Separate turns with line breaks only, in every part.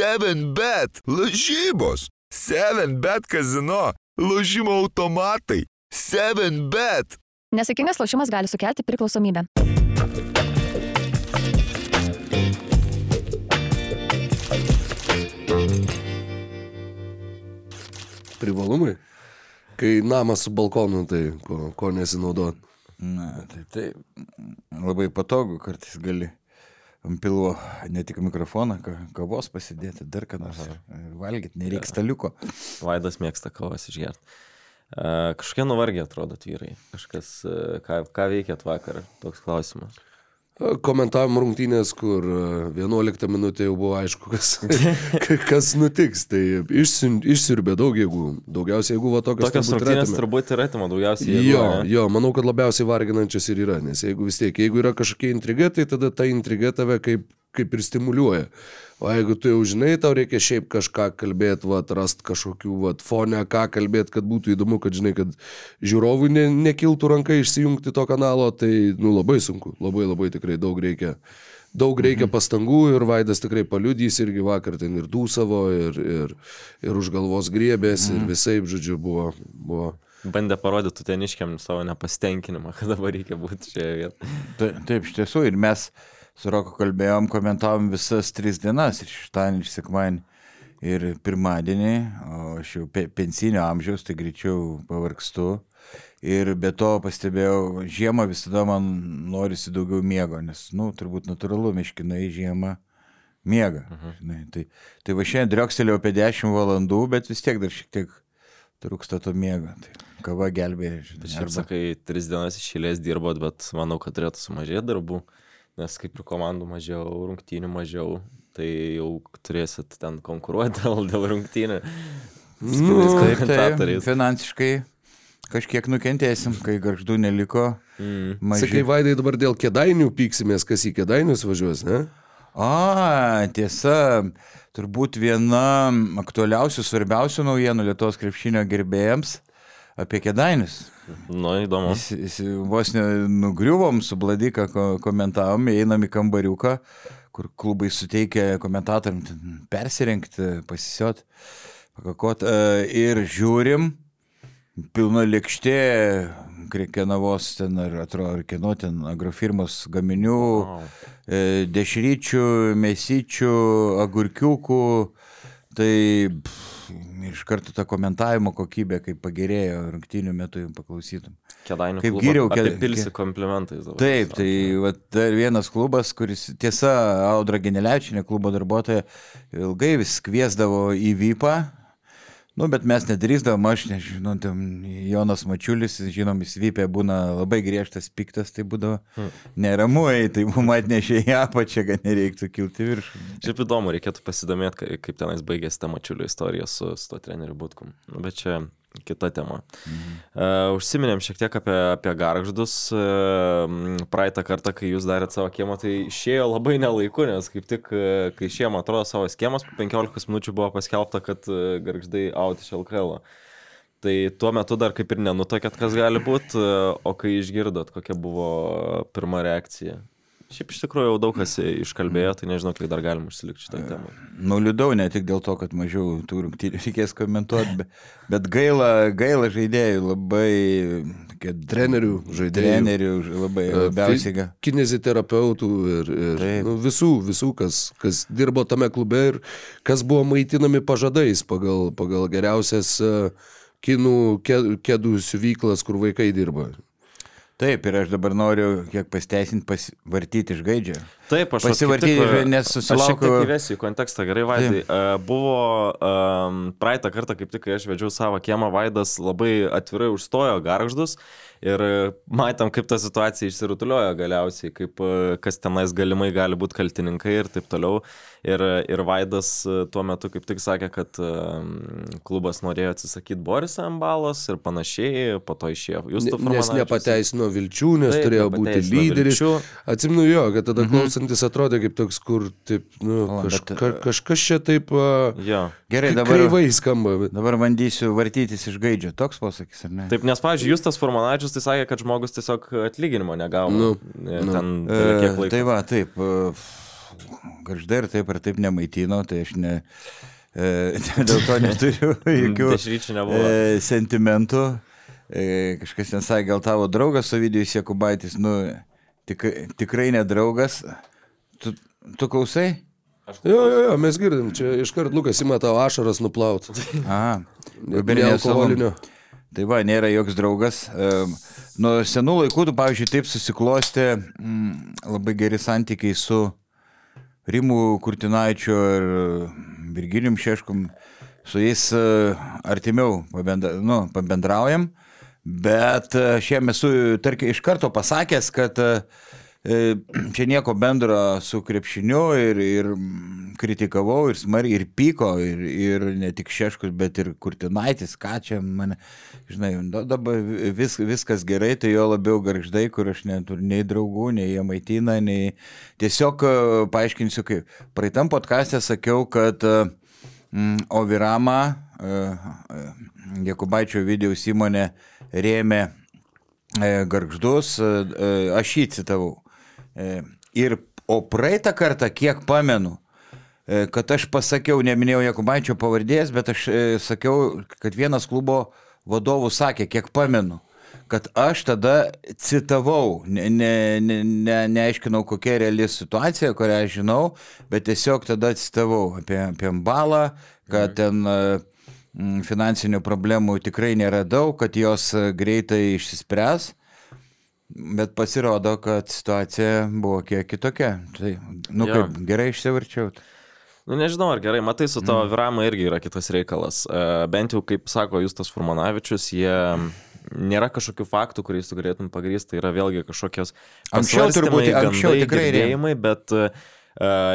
7bet, lažybos, 7bet kazino, lažymo automatai, 7bet.
Nesėkmingas lošimas gali sukelti priklausomybę.
Privalumai. Kai namas su balkonu, tai ko, ko nesinaudot.
Na, tai, tai labai patogu, kartais gali ant pilvo ne tik mikrofoną, ka, kavos pasidėti, dar ką nors valgyti, nereikia staliuko.
Vaidas mėgsta kavos išgerti. Uh, kažkokie nuvargę atrodo vyrai. Kažkas, uh, ką, ką veikėt vakar, toks klausimas.
Komentavom rungtynės, kur e, 11 minutė jau buvo aišku, kas, kas nutiks. Tai išsiurbė daug jėgų. Daugiausiai jėgų va tokios.
Tokios rungtynės turbūt ir atima daugiausiai. jėgų,
Jo,
ne?
jo, manau, kad labiausiai varginančias ir yra, nes jeigu vis tiek, jeigu yra kažkokia intriga, tai tada ta intriga tave kaip, kaip ir stimuliuoja. O jeigu tu jau žinai, tau reikia šiaip kažką kalbėti, va, rast kažkokių, va, fone, ką kalbėti, kad būtų įdomu, kad žinai, kad žiūrovui ne, nekiltų ranka išsijungti to kanalo, tai, nu, labai sunku, labai labai tikrai daug reikia. Daug reikia pastangų ir Vaidas tikrai paliudys irgi vakar ten ir dūsavo, ir, ir, ir už galvos griebės, ir visai, žodžiu, buvo, buvo
Bandė parodyti teniškiam savo nepastenkinimą, kad dabar reikia būti šioje vietoje.
Ta- Taip, iš tiesų, ir mes su Roku kalbėjom, komentavom visas tris dienas, ir šeštadienį, ir sekmadienį, ir pirmadienį, o aš jau pe pensinio amžiaus, tai greičiau pavargstu. Ir be to pastebėjau, žiemą visada man norisi daugiau miego, nes, na, nu, turbūt natūralu, miškinai žiemą miega. Žinai, tai, tai va šiandien driokstelėjau apie 10 valandų, bet vis tiek dar šiek tiek trūksta to miego. Tai kava gelbėja. žinai,
šiaip sakai, tris dienas išėlės dirbot, bet manau, kad turėtų sumažėti darbų, nes kaip ir komandų mažiau, rungtynių mažiau, tai jau turėsit ten konkuruoti dėl, dėl rungtynių.
Nu,
Taip, tai finansiškai kažkiek nukentėsim, kai garždų neliko.
Mm.
Sakai,
Mažiau.
Vaidai, dabar dėl kėdainių pyksimės, kas į kėdainius važiuos, ne?
A, tiesa, turbūt viena aktualiausių, svarbiausių naujienų Lietuvos krepšinio gerbėjams apie kėdainius.
Nu, įdomu.
Jis, jis vos nugriuvom su Bladika, ko- komentavom, einam į kambariuką, kur klubai suteikia komentatoriam persirengti, pasisiot, pakakot. e, Ir žiūrim, pilna lėkštė, Kenavos ten, ar atrodo, ar kieno ten agrofirmos gaminių,
Wow.
e, dešryčių, mesyčių, agurkiukų. Tai pff, iš karto ta komentavimo kokybė, kaip pagerėjo rungtynių metu, jums paklausytum.
Kėdainių
Kaip Kėd-
apipilsi
Kė-
komplimentais. dabar
Taip, tai vat, dar vienas klubas, kuris tiesa, Audra Genelevičinė, klubo darbuotoja, ilgai vis kviesdavo į VIPą. Nu, bet mes nedrįsdavom, aš nežinau, ten Jonas Mačiulis, žinom, jis vypė būna labai griežtas, piktas, tai būdavo
Hmm.
neramu, ei, tai mums atnešė į apačią, kad nereiktų kilti viršų.
Šiaip įdomu, reikėtų pasidomėti, ka- kaip tenais baigėsi ta mačiulio istorija su, su to treneriu Butkum. Nu, bet čia kita tema. Mhm. Uh, užsiminėm šiek tiek apie, apie garždus. Uh, praeitą kartą, kai jūs darėt savo kiemą, tai išėjo labai nelaiku, nes kaip tik, uh, kai išėjom, atrodo, savo schemos, po 15 minučių buvo paskelbta, kad uh, garždai out iš LKL. Tai tuo metu dar kaip ir nenutokėt, kas gali būti, o kai išgirdot, kokia buvo pirma reakcija. Šiaip iš tikrųjų jau daug kas iškalbėjo, tai nežinau, kiek dar galim užsilikti šitą temą.
Nuliūdau ne tik dėl to, kad mažiau tų rungtynių reikės komentuoti, bet, bet gaila, gaila žaidėjų, labai tokie
Trenerių, žaidėjų.
trenerių, labai
E,
labiausiai. ga-
kineziterapeutų ir, ir
Taip.
nu, visų, visų kas, kas dirbo tame klube ir kas buvo maitinami pažadais pagal, pagal geriausias e, kinų kedų siuvyklas, kur vaikai dirba.
Taip, ir aš dabar noriu kiek pasteisinti, pasivartyti iš gaidžio.
Taip, aš
Pasivartyti,
tik,
nes
Aš
susilaukiau-
tiek įvesiu į kontekstą, gerai, Vaidai. Uh, buvo um, praeitą kartą, kaip tik, kai aš vedžiau savo kiemą, Vaidas labai atvirai užstojo garždus ir matėm, kaip ta situacija išsirutuliojo galiausiai, kaip kas tenais galimai gali būti kaltininkai ir taip toliau. Ir, ir Vaidas e, tuo metu kaip tik sakė, kad um, klubas norėjo atsisakyti Borisą Ambalos ir panašiai, po to išėjo. Jūs
Ne- Nes nepateisino vilčių, nes
Taip,
turėjo būti lyderis.
vilčių.
Atsimenu jo, kad tada mhm. klausantis atrodė kaip toks, kur taip, nu,
O, bet,
kažka, kažkas čia taip uh,
Jo.
Gerai, dabar,
kreivai skamba. Bet...
dabar bandysiu vartytis iš gaidžio. Toks posakis, ar ne?
Taip, nes, pavyzdžiui, Justas Formanavičius tai sakė, kad žmogus tiesiog atlyginimo negauna.
Nu,
E,
nu.
Ten
E,
kiek laiko.
tai va, taip. e, garždai ir taip ir taip nemaitino, tai aš ne, e, dėl to neturiu jokių
Dešryčių nebuvo.
e, sentimentų. E, kažkas ten sakė, gal tavo draugas Ovidijus Jekubaitis, nu, tik, tikrai nedraugas. Tu, tu klausai?
Jo, jo, jo, mes girdim, čia iškart Lukas ima tavo ašaras nuplaut.
Aha.
Ne
Gubernijos
alkoholinio.
Tai va, nėra joks draugas. Nuo senų laikų, tu, pavyzdžiui, taip susiklosti mm, labai geri santykiai su Rimu Kurtinaičiu ir Virginijum Šeškum. Su jais e, artimiau pabendra, nu, pabendraujam, bet e, šiandien esu, tarkim, iš karto pasakęs, kad e, e, čia nieko bendro su krepšiniu ir, ir kritikavau ir smarkiai ir pyko ir, ir ne tik Šeškus, bet ir Kurtinaitis, ką čia mane, žinai, da- dabar vis, viskas gerai, tai jo labiau garždai, kur aš neturiu nei draugų, nei jie maitina, nei tiesiog e, paaiškinsiu, kaip praeitam podcast'e sakiau, kad e, mm, Ovirama, e, e, Jekubaičio videos įmonė rėmė e, garždus, e, e, aš jį citavau. E, Ir, o praeitą kartą, kiek pamenu, e, kad aš pasakiau, neminėjau Jakubaičio pavardės, bet aš e, sakiau, kad vienas klubo vadovų sakė, kiek pamenu, kad aš tada citavau, ne, ne, ne, ne, neaiškinau, kokia reali situacija, kurią aš žinau, bet tiesiog tada citavau apie, apie balą, kad ten e, mm, finansinių problemų tikrai nėra daug, kad jos greitai išsispręs. Bet pasirodo, kad situacija buvo kiek kitokia. Tai, nu
Jo.
kaip, gerai išsivarčiau.
Nu, nežinau, ar gerai, matai, su tavo viramu irgi yra kitas reikalas. E, Bent jau, kaip sako Justas Furmanavičius, jie nėra kažkokių faktų, kuriais tu galėtum pagrysti, tai yra vėlgi kažkokios
Anksčiau turbūt-
pasvarstymai,
anksčiau
gandai,
tikrai
girdėjimai, bet uh,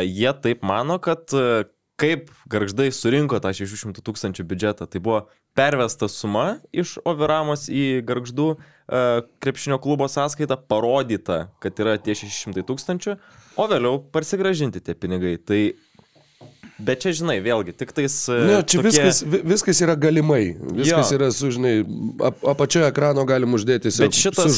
jie taip mano, kad uh, kaip garždai surinko tą 600 tūkstančių biudžetą, tai buvo pervesta suma iš Oviramos į garždų uh, krepšinio klubo sąskaitą, parodyta, kad yra tie 600 tūkstančių, o vėliau parsigražinti tie pinigai. Tai Bet čia, žinai, vėlgi, tik tais... e,
Ne, čia
tokie-
viskas, vi- viskas yra galimai. Viskas
Jo.
yra su, žinai, ap, apačioje ekrano galim uždėti tiesiog
Bet šitas,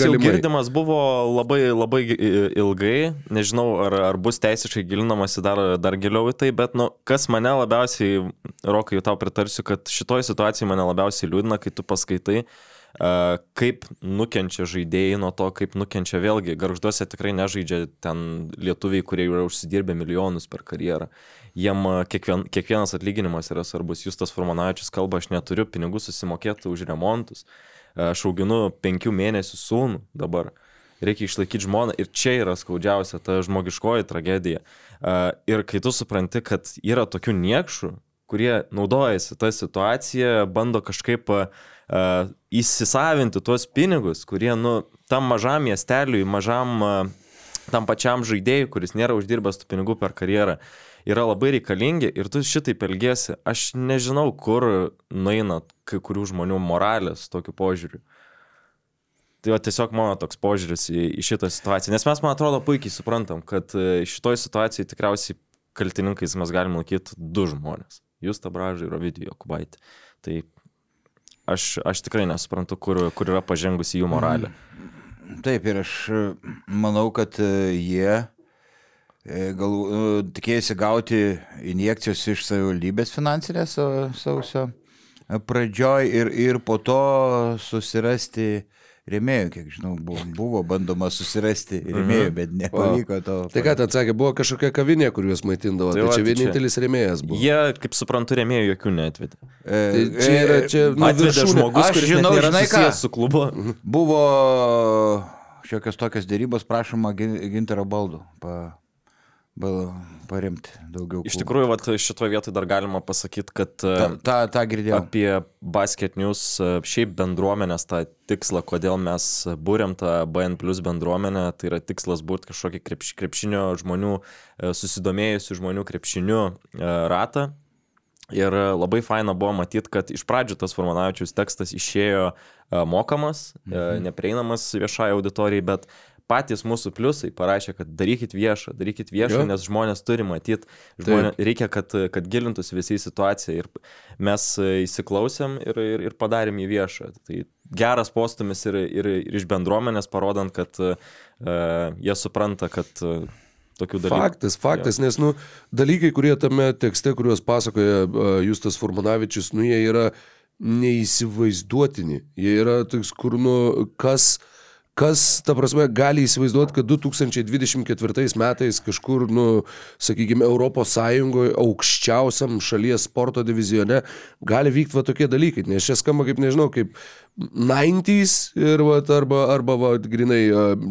galimai.
girdimas buvo labai, labai i- ilgai, nežinau, ar, ar bus teisiškai gilinamasi dar, dar giliau į tai, bet, nu, kas mane labiausiai, Rokai, tau pritarsiu, kad šitoje situacijoje mane labiausiai liūdina, kai tu paskaitai, a, kaip nukenčia žaidėjai nuo to, kaip nukenčia vėlgi. Garžduose tikrai nežaidžia ten lietuviai, kurie yra užsidirbę milijonus per karjerą. Jiem kiekvien, kiekvienas atlyginimas yra svarbus. Justas Formanavičius kalba, aš neturiu pinigų susimokėti už remontus. Aš auginu penkių mėnesių sūnų dabar. Reikia išlaikyti žmoną ir čia yra skaudžiausia ta žmogiškoji tragedija. Ir kai tu supranti, kad yra tokių niekšų, kurie naudojasi tą situaciją, bando kažkaip a, įsisavinti tuos pinigus, kurie, nu, tam mažam miesteliui, mažam, a, tam pačiam žaidėjui, kuris nėra uždirbęs tų pinigų per karjerą, yra labai reikalingi ir tu šitaip elgesi. Aš nežinau, kur nueina kai kurių žmonių moralės tokiu požiūriu. Tai va tiesiog mano toks požiūris į, į šitą situaciją. Nes mes, man atrodo, puikiai suprantam, kad e, šitoj situacijai tikriausiai kaltininkais mes galim laikyti du žmonės. Justą Bražą ir Ovidijų Kubaitį. Tai aš, aš tikrai nesuprantu, kur, kur yra pažengusi jų moralė.
Taip, ir aš e, manau, kad e, jie gal e, tikėjusi gauti injekcijos iš savivaldybės finansinės e, sausio e, pradžioj ir, ir po to susirasti rėmėjų, kiek žinau, buvo, buvo bandoma susirasti rėmėjų, bet nepavyko to.
Tai ką ten sakė, buvo kažkokia kavinė, kur juos maitindavo.
Tai
Tai, tai čia
tai čia-
vienintelis rėmėjas buvo.
Jie, kaip suprantu, rėmėjų jokių netvedė.
E,
Tai čia yra čia nu,
Atvedė žmogus,
Aš
kuris
žinau, žinai ką?
su klubu.
Buvo šiokios tokios dėrybos, prašoma gin- gintaro baldų pa, paremti daugiau.
Iš
klubų.
tikrųjų, vat, šitoje vietoje dar galima pasakyti, kad
Ta,
uh,
ta, ta girdėjau.
apie Basket News, e, šiaip bendruomenės tą tikslą, kodėl mes būrėm tą BN Plus bendruomenę, tai yra tikslas būti kažkokį krepš, krepšinio žmonių, e, susidomėjusių žmonių krepšiniu e, ratą. Ir e, labai faina buvo matyti, kad iš pradžių tas Formanavičius tekstas išėjo e, mokamas, mhm. neprieinamas viešai auditorijai, bet patys mūsų pliusai parašė, kad darykit viešą, darykit viešą,
Jo.
nes žmonės turi matyti, žmonės, reikia, kad, kad gilintųsi visi į situaciją. Ir mes įsiklausėm ir, ir, ir padarėm jį viešą. Tai geras postumis ir, ir, ir iš bendruomenės, parodant, kad uh, jie supranta, kad uh, tokių dalykų.
Faktas, faktas, nes, nu, dalykai, kurie tame tekste, kuriuos pasakoja uh, Justas Furmanavičius, nu, jie yra neįsivaizduotini. Jie yra toks, kur, nu, kas, kas, ta prasme, gali įsivaizduoti, kad 2024 metais kažkur, nu, sakykime, Europos Sąjungoje aukščiausiam šalies sporto divizione gali vykti va tokie dalykai. Nes čia skamba kaip, nežinau, kaip 90s ir va, arba, arba va, grinai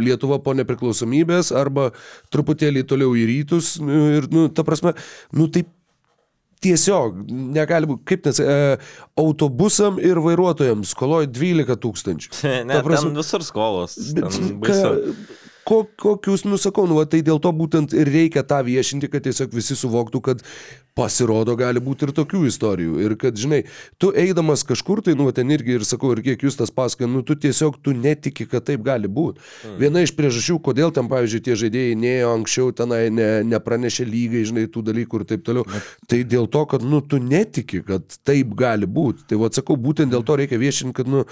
Lietuva po nepriklausomybės, arba truputėlį toliau į rytus. nu, Ir, nu, ta prasme, nu, taip tiesiog negali būti, kaip nes, e, autobusam ir vairuotojams skoloja 12 tūkstančių.
Ne,
Ta prasme-
ten visur skolos. Ten baisu.
ko, kokius, nusakau, nu, va, tai dėl to būtent ir reikia tą viešinti, kad tiesiog visi suvoktų, kad pasirodo gali būti ir tokių istorijų. Ir kad, žinai, tu eidamas kažkur, tai, nu, ten irgi ir sakau, ir kiek jūs tas pasakoja, nu, tu tiesiog tu netiki, kad taip gali būti. Mm. Viena iš priežasčių, kodėl ten, pavyzdžiui, tie žaidėjai neėjo anksčiau tenai, ne, nepranešė lygai, žinai, tų dalykų ir taip toliau. Tai dėl to, kad, nu, tu netiki, kad taip gali būti. Tai, va, sakau, būtent dėl to reikia viešinti, kad, nu,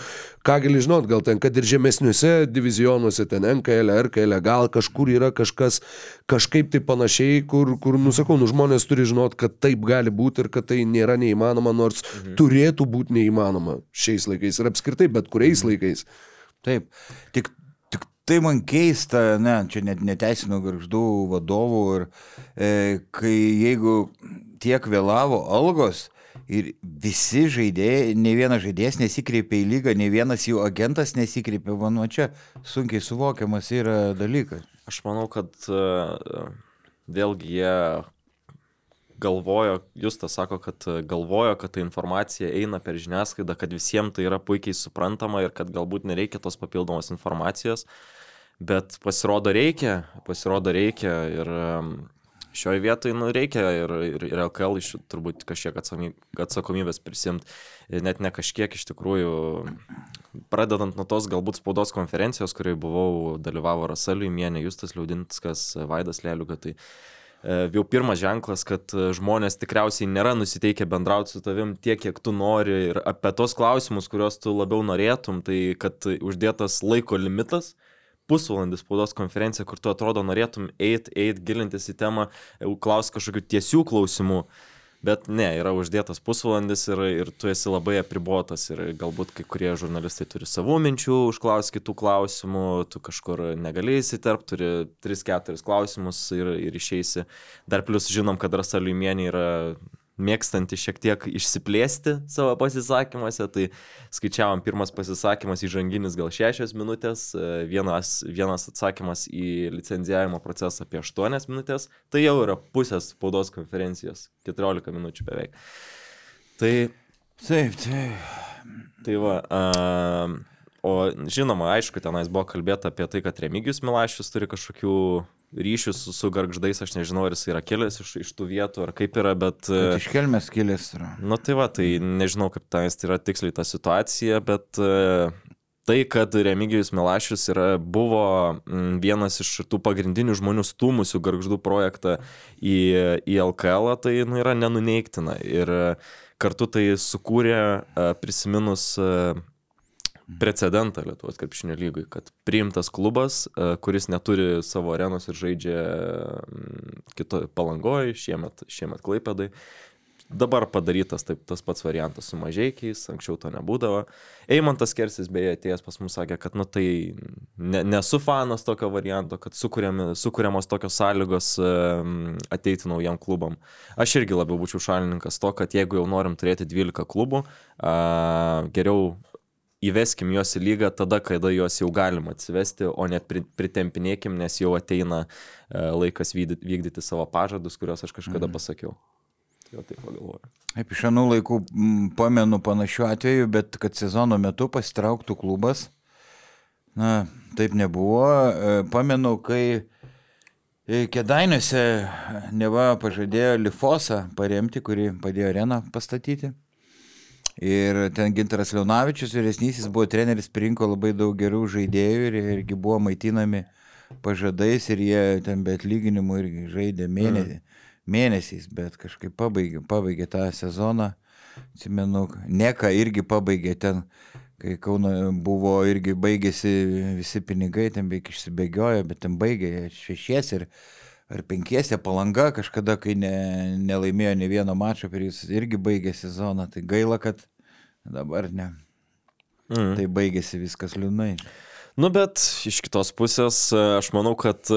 ką gali žinot, gal ten, kad ir žemesniuose divizionuose, ten NKL, RKL, gal kažkur yra kažkas kažkaip tai panašiai, kur, kur nusakau, nu, žmonės turi žinot, kad taip gali būti ir kad tai nėra neįmanoma, nors mhm. turėtų būti neįmanoma šiais laikais ir apskritai bet kuriais laikais.
Taip, tik, tik tai man keista, ne, čia net neteisino garždų vadovų ir e, kai jeigu tiek vėlavo algos ir visi žaidėjai, ne vienas žaidėjas nesikreipė į lygą, ne vienas jų agentas nesikreipė, manu, čia sunkiai suvokiamas yra dalykas.
Aš manau, kad e, vėlgi jie galvojo, Justas sako, kad e, galvojo, kad ta informacija eina per žiniasklaidą, kad visiems tai yra puikiai suprantama ir kad galbūt nereikia tos papildomos informacijos, bet pasirodo reikia, pasirodo reikia ir em, šioje vietoje nu, reikia ir, ir, ir LKL iš turbūt kažkiek atsakomy- atsakomybės prisimti, net ne kažkiek iš tikrųjų, pradedant nuo tos galbūt spaudos konferencijos, kurioje buvau, dalyvavo Rasa Liumienė, Justas Liaudinskas, Vaidas Leliuga, tai e, jau pirmas ženklas, kad e, žmonės tikriausiai nėra nusiteikę bendrauti su tavim tiek, kiek tu nori ir apie tos klausimus, kuriuos tu labiau norėtum, tai kad uždėtas laiko limitas, pusvalandis spaudos konferencija, kur tu atrodo norėtum eit, eit, gilintis į temą, klausti kažkokių tiesių klausimų. Bet ne, yra uždėtas pusvalandis ir, ir tu esi labai apribotas ir galbūt kai kurie žurnalistai turi savų minčių, užklaus kitų klausimų, tu kažkur negali įsiterpti, turi 3-4 klausimus ir, ir išeisi. Dar plus žinom, kad Rasa Liumienė yra mėgstanti šiek tiek išsiplėsti savo pasisakymuose, tai skaičiavom pirmas pasisakymas įžanginis gal 6 minutės, e, vienas, vienas atsakymas į licenzijavimo procesą apie 8 minutės, tai jau yra pusės spaudos konferencijos, 14 minučių beveik. Tai
Taip, taip.
Tai va, a, o žinoma, aišku, tenais buvo kalbėta apie tai, kad Remigijus Milašius turi kažkokių ryšių su, su garždais, aš nežinau, ar jis yra kilęs iš, iš tų vietų, ar kaip yra, bet...
Bet iš kelmės kilęs yra.
Nu tai va, tai nežinau, kaip tenais tai yra tiksliai ta situacija, bet e, tai, kad Remigijus Milašius yra, buvo vienas iš tų pagrindinių žmonių stūmusių garždų projektą į, į LKL, tai nu, yra nenuneiktina. Ir e, kartu tai sukūrė e, prisiminus precedentą Lietuvos krepšinio lygui, kad priimtas klubas, e, kuris neturi savo arenos ir žaidžia mm, kito palangoje, šiemet, šiemet klaipėdai. Dabar padarytas taip, tas pats variantas su mažiekiais, anksčiau to nebūdavo. Eimantas Kersis beje atėjęs pas mus sakė, kad nu tai ne, nesu fanas tokio varianto, kad sukūriami, sukūriamos tokios sąlygos um, ateiti naujam klubam. Aš irgi labiau būčiau šalininkas to, kad jeigu jau norim turėti 12 klubų, uh, geriau įveskim juos į lygą tada, kada juos jau galima atsivesti, o net pri- pritempinėkim, nes jau ateina e, laikas vykdyti, savo pažadus, kuriuos aš kažkada
Mhm.
pasakiau. Jau taip pagalvoju.
Kaip iš anų laikų pamenu panašių atvejų, bet kad sezono metu pasitrauktų klubas, na, taip nebuvo. E, Pamenu, kai e, Kedainiuose neva pažadėjo Lifosą paremti, kuri padėjo areną pastatyti. Ir ten Gintaras Leonavičius, vyresnysis, buvo treneris, pirinko labai daug gerų žaidėjų ir irgi buvo maitinami pažadais ir jie ten be atlyginimų irgi žaidė mėnesį, mėnesiais, bet kažkaip pabaigė, pabaigė tą sezoną. Atsimenu, Neka irgi pabaigė ten, kai Kauno buvo irgi baigėsi visi pinigai, ten beveik išsibėgiojo, bet ten baigė šešies ir ar penkiese palanga kažkada, kai ne, nelaimėjo ne vieno mačo, per jis irgi baigė sezoną, tai gaila, kad dabar ne. Mm. Tai baigėsi viskas liūnai.
Nu, bet iš kitos pusės, aš manau, kad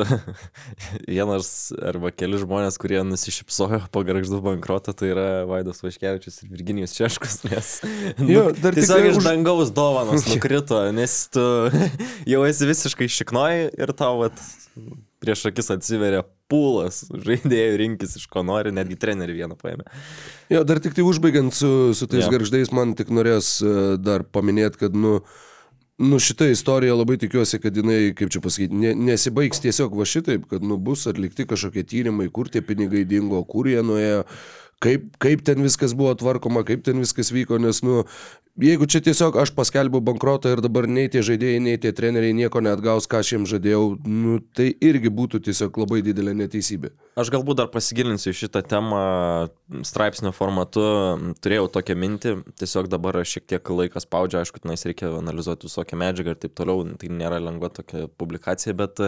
vienas arba keli žmonės, kurie nusišypsojo po garždų bankrotą, tai yra Vaidas Vaškevičius ir Virginijus Češkus, nes nu,
Jo, dar
tiesiog
tai
iš
už-
dangaus dovanos nukrito, nes tu jau esi visiškai šiknoji ir tau vat, prieš akis atsiveria pūlas žaidėjų rinkis, iš ko nori, netgi trenerių vieną paėmė.
Jo, dar tik tai užbaigiant su, su tais
Jo.
garždais, man tik norės e, dar paminėti, kad, nu, nu, šitą istoriją labai tikiuosi, kad jinai, kaip čia pasakyti, ne, nesibaigs tiesiog va šitaip, kad, nu, bus atlikti kažkokie tyrimai, kur tie pinigai dingo, kur jie nuėjo, kaip, kaip ten viskas buvo tvarkoma, kaip ten viskas vyko, nes, nu, jeigu čia tiesiog aš paskelbiau bankrotą ir dabar nei tie žaidėjai, nei tie treneriai nieko neatgaus, ką aš jiems žadėjau, nu, tai irgi būtų tiesiog labai didelė neteisybė.
Aš galbūt dar pasigilinsiu į šitą temą straipsnio formatu. Turėjau tokią mintį, tiesiog dabar šiek tiek laikas spaudžia, aišku, tenais reikia analizuoti visokią medžiagą ir taip toliau, tai nėra lengva tokia publikacija, bet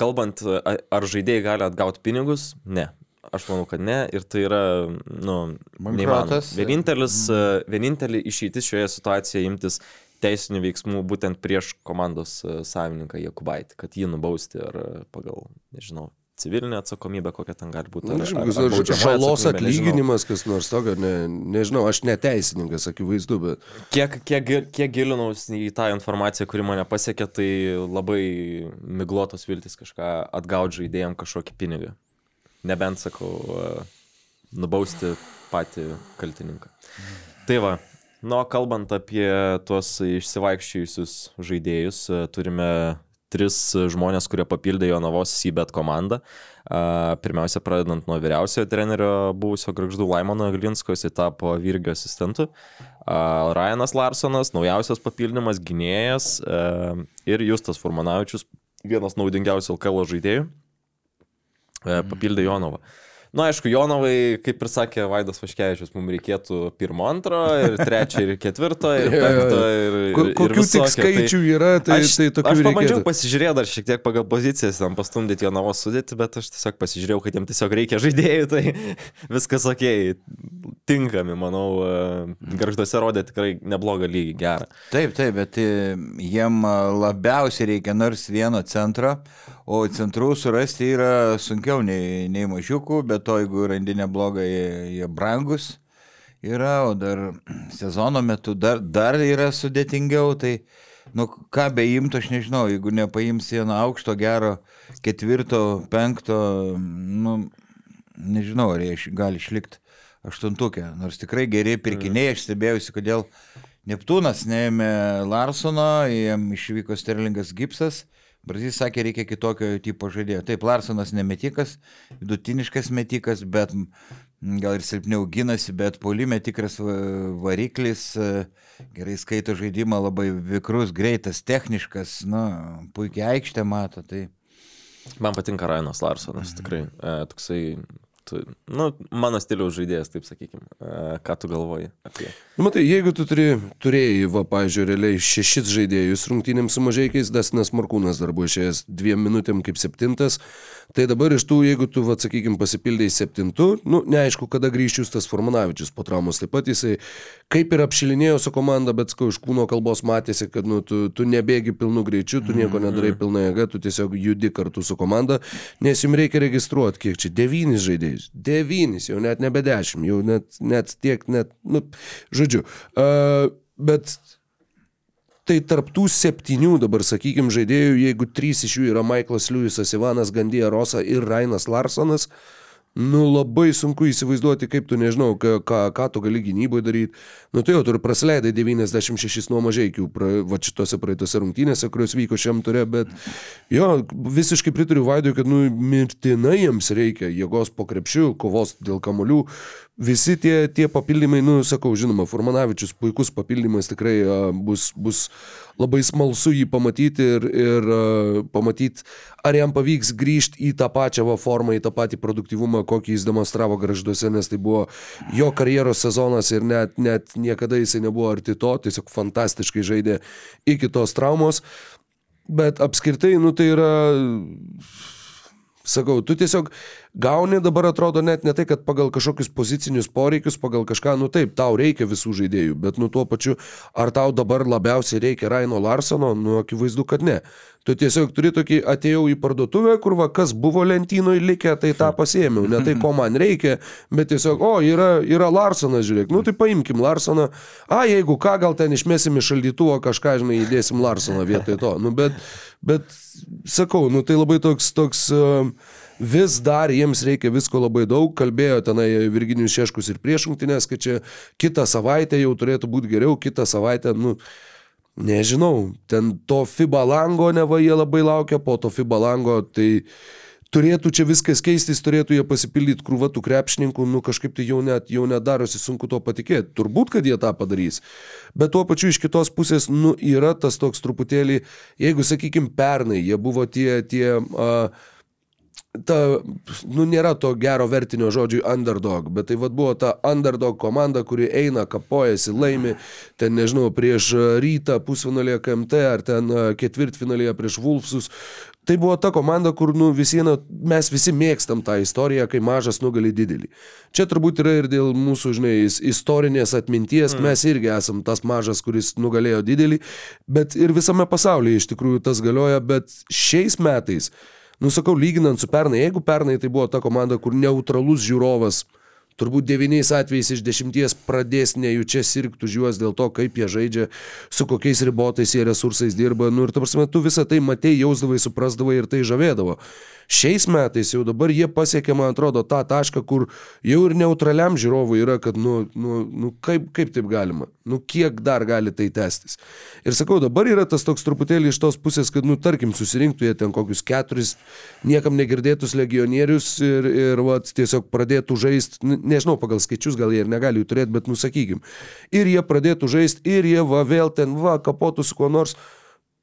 kalbant, ar žaidėjai gali atgauti pinigus, ne. Aš manau, kad ne ir tai yra, nu, neįmanoma.
Bankrotas.
Vienintelis, e, vienintelė išeitis šioje situacijoje imtis teisinių veiksmų būtent prieš komandos e, savininką Jakubaitį, kad jį nubausti ar e, pagal, nežinau, civilinę atsakomybę, kokia ten gali būti. ar- ar- ar baudžiamoji
žalos
atsakomybė,
atlyginimas, kas nors tokio, ne, nežinau, aš neteisininkas, akivaizdu, bet
Kiek, kiek, kiek gilinausi į tą informaciją, kuri mane pasiekė, tai labai miglotos viltis kažką atgauti žaidėjim kažkokį pinigą. Nebent, sakau, e, nubausti patį kaltininką. Tai va, nu, kalbant apie tuos išsivaikščiojusius žaidėjus, e, turime tris žmonės, kurie papildė Jonavos Sybet komandą. A, Pirmiausia, pradedant nuo vyriausiojo trenerio buvusio Grakždų Laimono Glinsko, jisai tapo vyrgio asistentu. Ryanas Larsonas, naujausias papildymas, gynėjas e, ir Justas Furmanavičius, vienas naudingiausių LKL žaidėjų, e, papildė Jonovą. Na, aišku, Jonovai, kaip ir sakė Vaidas Vaškevičius, mums reikėtų pirmo, antro, ir trečio, ir ketvirto, ir penkto, ir, ir,
ko-
ir
kokių tik
visokio.
skaičių yra, tai,
aš,
tai tokių
aš pabandžiau pasižiūrėti dar šiek tiek pagal pozicijas, tam pastumdyti jo navos sudėti, bet aš tiesiog pasižiūrėjau, kad jiems tiesiog reikia žaidėjų, tai viskas ok, tinkami, manau, garžduose rodė tikrai neblogą lygį, gerą.
Taip, taip, bet e, jiem labiausiai reikia nors vieno centro, o centrų surasti yra sunkiau nei, nei mažiukų, bet to jeigu randi neblogą, jie, jie brangus yra, o dar sezono metu dar, dar yra sudėtingiau, tai, nu, ką beimtų, aš nežinau, jeigu nepaims vieno aukšto, gero, ketvirto, penkto, nu, nežinau, ar jie gali išlikti aštuntukė, nors tikrai geri pirkiniai, aš stebėjausi, kodėl Neptūnas neėmė Larsono, jiem išvyko Sterlingas Gipsas, Brazys sakė, reikia kitokio tipo žaidėjo. Taip, Larsonas nemetikas, vidutiniškas metikas, bet gal ir silpniau gynasi, bet polime tikras va- variklis, e, gerai skaito žaidimą, labai vikrus, greitas, techniškas, na, puikiai aikštę mato. Tai
Man patinka Rainas Larsonas, tikrai. E, toksai, tu, nu, mano stiliaus žaidėjas, taip sakykime. Ką tu galvoji apie?
Nu, matai, jeigu tu turi, turėjai, va, pažiūrėjau, realiai šešis žaidėjus rungtynėms su mažiekiais, Dasinas Markūnas dar buvo išėjęs dviem minutėm kaip septintas, tai dabar iš tų, jeigu tu, va, sakykime, pasipildai septintu, nu, neaišku, kada grįžti Justas Formanavičius po traumos, taip pat jisai kaip ir apšilinėjo su komanda, bet, skau, iš kūno kalbos matėsi, kad, nu, tu, tu nebėgi pilnu greičiu, tu nieko nedarai pilna jėga, tu tiesiog judi kartu su komanda, nes jums reikia registruoti, kiek čia, devynis žaidėjus, devynis, jau net nebe dešimt, jau net, net tiek, net, nu, žodžiu, uh, bet tai tarptų septynių dabar, sakykime, žaidėjų, jeigu trys iš jų yra Michaelas Lewisas, Ivanas Gandija Rosa ir Rainas Larsonas, nu labai sunku įsivaizduoti, kaip tu nežinau, ką, ką, ką tu gali gynyboje daryti. Nu tai jau tu ir praleidai 96 nuo mažiekių, pra, va šitose praeitose rungtynėse, kurios vyko šiam turė, bet jo, visiškai pritariu Vaidui, kad nu mirtinai jiems reikia jėgos po krepšių, kovos dėl kamolių. Visi tie, tie papildymai, nu, sakau, žinoma, Formanavičius puikus papildymas tikrai a, bus, bus labai smalsu jį pamatyti ir, ir a, pamatyti, ar jam pavyks grįžti į tą pačią va, formą, į tą patį produktivumą, kokį jis demonstravo gražduose, nes tai buvo jo karjeros sezonas ir net, net niekada jisai nebuvo arti to, tiesiog fantastiškai žaidė iki tos traumos. Bet apskritai, nu tai yra Sakau, tu tiesiog gauni dabar atrodo net ne tai, kad pagal kažkokius pozicinius poreikius, pagal kažką, nu taip, tau reikia visų žaidėjų, bet nu tuo pačiu, ar tau dabar labiausiai reikia Raino Larsono, nu akivaizdu, kad ne. Tu tiesiog turi tokį, atėjau į parduotuvę, kur va, kas buvo lentynoje likę, tai tą pasiėmiau. Ne tai, ko man reikia, bet tiesiog, o, yra, yra Larsonas, žiūrėk, nu tai paimkim Larsoną. A, jeigu ką, gal ten išmesim iš šaldytuvo kažką, žinai, įdėsim Larsoną vietoj to. Nu, bet, bet sakau, nu tai labai toks, toks uh, vis dar jiems reikia visko labai daug, kalbėjo tenai Virginijus Šeškus ir prieš rungtynės, kad čia kitą savaitę jau turėtų būti geriau, kitą savaitę, nu, nežinau, ten to FIBA lango neva jie labai laukia, po to FIBA lango, tai turėtų čia viskas keistis, turėtų jie pasipildyti krūvatų krepšininkų, nu kažkaip tai jau net, jau net darosi sunku to patikėti. Turbūt, kad jie tą padarys. Bet tuo pačiu iš kitos pusės, nu yra tas toks truputėlį, jeigu, sakykime, pernai jie buvo tie, tie uh, ta, nu, nėra to gero vertinio žodžiui underdog, bet tai vad buvo ta underdog komanda, kuri eina, kapojasi, laimi, ten nežinau, prieš rytą pusfinalėje KMT ar ten ketvirtfinalėje prieš Wolfsus. Tai buvo ta komanda, kur nu, visieną, mes visi mėgstam tą istoriją, kai mažas nugali didelį. Čia turbūt yra ir dėl mūsų, žinai, istorinės atminties, mm. mes irgi esam tas mažas, kuris nugalėjo didelį, bet ir visame pasaulyje iš tikrųjų tas galioja, bet šiais metais Nusakau, lyginant su pernai, jeigu pernai tai buvo ta komanda, kur neutralus žiūrovas turbūt devyniais atvejais iš dešimties pradės nejučia sirgti už juos dėl to, kaip jie žaidžia, su kokiais ribotais jie resursais dirba. Nu ir ta prasme, tu visą tai matei, jausdavai, suprasdavai ir tai žavėdavo. Šiais metais jau dabar jie pasiekė, man atrodo, tą tašką, kur jau ir neutraliam žiūrovui yra, kad, nu, nu, nu kaip, kaip taip galima, nu kiek dar gali tai tęstis. Ir sakau, dabar yra tas toks truputėlį iš tos pusės, kad, nu, tarkim, susirinktų jie ten kokius keturis niekam negirdėtus legionierius ir, ir va, tiesiog pradėtų žaisti, nežinau, pagal skaičius gal jie ir negali jų turėti, bet nusakykim. Ir jie pradėtų žaisti, ir jie va vėl ten va kapotų su kuo nors.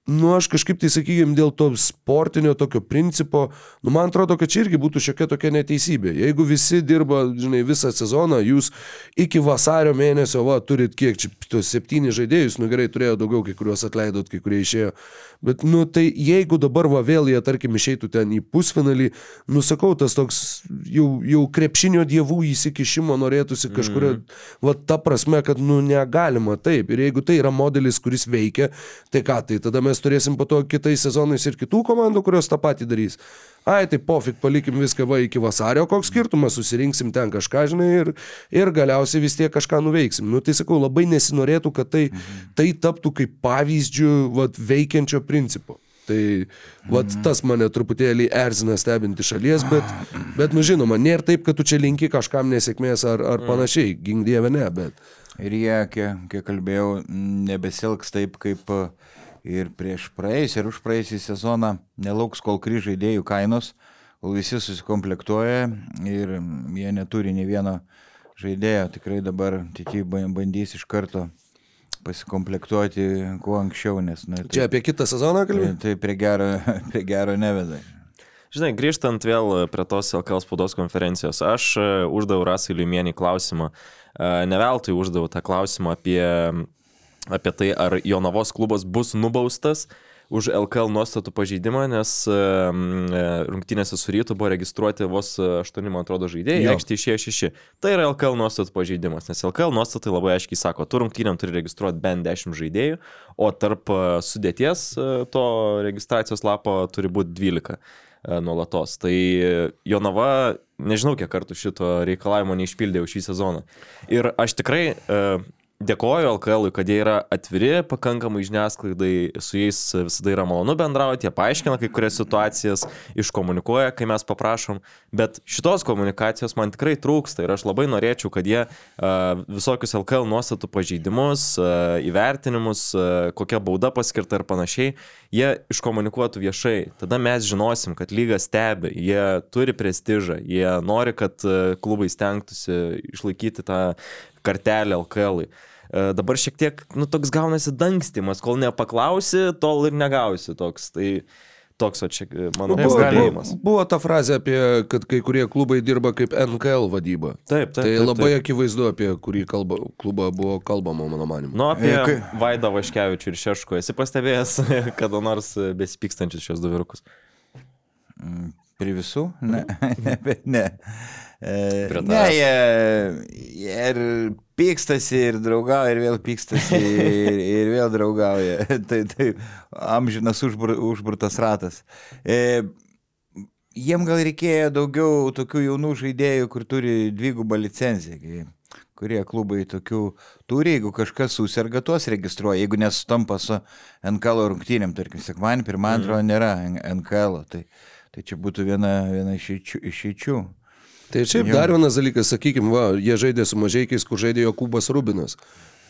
Nu, aš kažkaip tai, sakykime, dėl to sportinio tokio principo, nu, man atrodo, kad čia irgi būtų šiokia tokia neteisybė. Jeigu visi dirba, žinai, visą sezoną, jūs iki vasario mėnesio, va, turit kiek čia, tuos septyni žaidėjus, nu gerai, turėjo daugiau, kai kuriuos atleidot, kai kurie išėjo. Bet, nu, tai jeigu dabar va vėl jie, tarkim, išeitų ten į pusfinalį, nusakau, tas toks jau, jau krepšinio dievų įsikišimo norėtųsi kažkuria, mm. va, ta prasme, kad, nu, negalima taip. Ir jeigu tai yra modelis, kuris veikia, tai ką, tai tada mes mes turėsim po to kitais sezonais ir kitų komandų, kurios tą patį darys. Ai, tai pofik, palikim viską va iki vasario, koks skirtumas, susirinksim ten kažką, žinai, ir, ir galiausiai vis tiek kažką nuveiksim. Nu, tai sakau, labai nesinorėtų, kad tai, tai taptų kaip pavyzdžių va, veikiančio principo. Tai vat, tas mane truputėlį erzina stebinti šalies, bet, bet nu žinoma, nėra taip, kad tu čia linki kažkam nesėkmės ar, ar panašiai, gink dievė ne, bet.
Ir jie, kiek, kiek kalbėjau, nebesilgs taip, kaip ir prieš praėjusią ir už praėjusią sezoną nelauks, kol kryž žaidėjų kainos, kol visi susikomplektuoja ir jie neturi nei vieno žaidėjo. Tikrai dabar tiki bandys iš karto pasikomplektuoti kuo anksčiau, nes... Na,
tai, Čia apie kitą sezoną kalbėjai?
Tai, prie gero, prie gero neveda.
Žinai, grįžtant vėl prie tos LKL spaudos konferencijos, aš e, uždaviau Rasai Liumienį klausimą, e, ne veltui uždaviau tą klausimą apie apie tai, ar Jonavos klubas bus nubaustas už LKL nuostatų pažeidimą, nes e, rungtynėse su rytu buvo registruoti vos 8, man atrodo, žaidėjai, aikštė išėjo 6. Tai yra LKL nuostatų pažeidimas, nes LKL nuostatai labai aiškiai sako, tu rungtynėm turi registruoti bent 10 žaidėjų, o tarp e, sudėties e, to registracijos lapo turi būti 12 nuolatos. Tai Jonava, nežinau, kiek kartų šito reikalavimo neišpildė šį sezoną. Ir aš tikrai dėkoju LKL, kad jie yra atviri pakankamai žiniasklaidai, su jais visada yra malonu bendrauti, jie paaiškina kai kurias situacijas, iškomunikuoja, kai mes paprašom, bet šitos komunikacijos man tikrai trūksta ir aš labai norėčiau, kad jie visokius LKL nuostatų pažeidimus, įvertinimus, kokia bauda paskirta ir panašiai, jie iškomunikuotų viešai. Tada mes žinosim, kad lyga stebi, jie turi prestižą, jie nori, kad klubai stengtųsi išlaikyti tą kartelę LKL. -ui. E, dabar šiek tiek, nu, toks gaunasi dangstimas, kol nepaklausi, tol ir negausi toks. Tai toks, o čia e, mano
buvo, buvo, buvo ta frazė apie, kad kai kurie klubai dirba kaip NKL vadyba.
Taip, taip.
Tai
taip,
labai
taip.
akivaizdu, apie kurį kalba, klubą buvo kalbama, mano manimu.
Nu, apie e, kai... Vaidą Vaškevičių ir Šeško. Esi pastebėjęs kada nors besipykstančius šios du virukus?
Mm, Prie visų? Ne, ne, ne. E, ne,
tavęs.
jie, ir pykstasi, ir draugauja, ir vėl pykstasi, ir, ir vėl draugauja. tai, tai amžinas užbur, užburtas ratas. E, jiem gal reikėjo daugiau tokių jaunų žaidėjų, kur turi dvigubą licenciją. kurie klubai tokių turi, jeigu kažkas susirga, tuos registruoja, jeigu nesutampa su NKL rungtynėm, tarkim, sekmanį, pirmą, antrą nėra NKL, tai, tai čia būtų viena, viena išeičių.
Tai šiaip dar vienas dalykas, sakykime, va, jie žaidė su mažiekiais, kur žaidė Jokūbas Rubinas,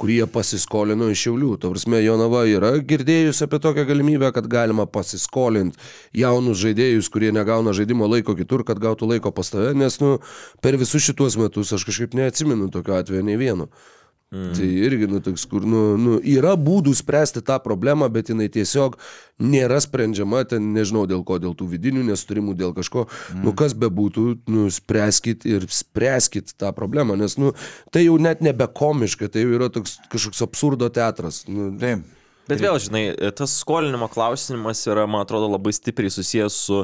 kurį jie pasiskolino iš Šiaulių. Tuo prasme, Jonava yra girdėjus apie tokią galimybę, kad galima pasiskolinti jaunus žaidėjus, kurie negauna žaidimo laiko kitur, kad gautų laiko pas tave, nes nu, per visus šituos metus aš kažkaip neatsimenu tokio atveju nei vieno. Mm. Tai irgi, nu, toks, kur, nu, nu, yra būdų spręsti tą problemą, bet jinai tiesiog nėra sprendžiama, ten nežinau dėl ko, dėl tų vidinių nesuturimų, dėl kažko, mm. nu, kas bebūtų, nu, spręskit ir spręskit tą problemą, nes, nu, tai jau net nebekomiška, tai jau yra toks kažkoks absurdo teatras. Nu,
Taip.
Bet vėl, žinai, tas skolinimo klausimas yra, man atrodo, labai stipriai susijęs su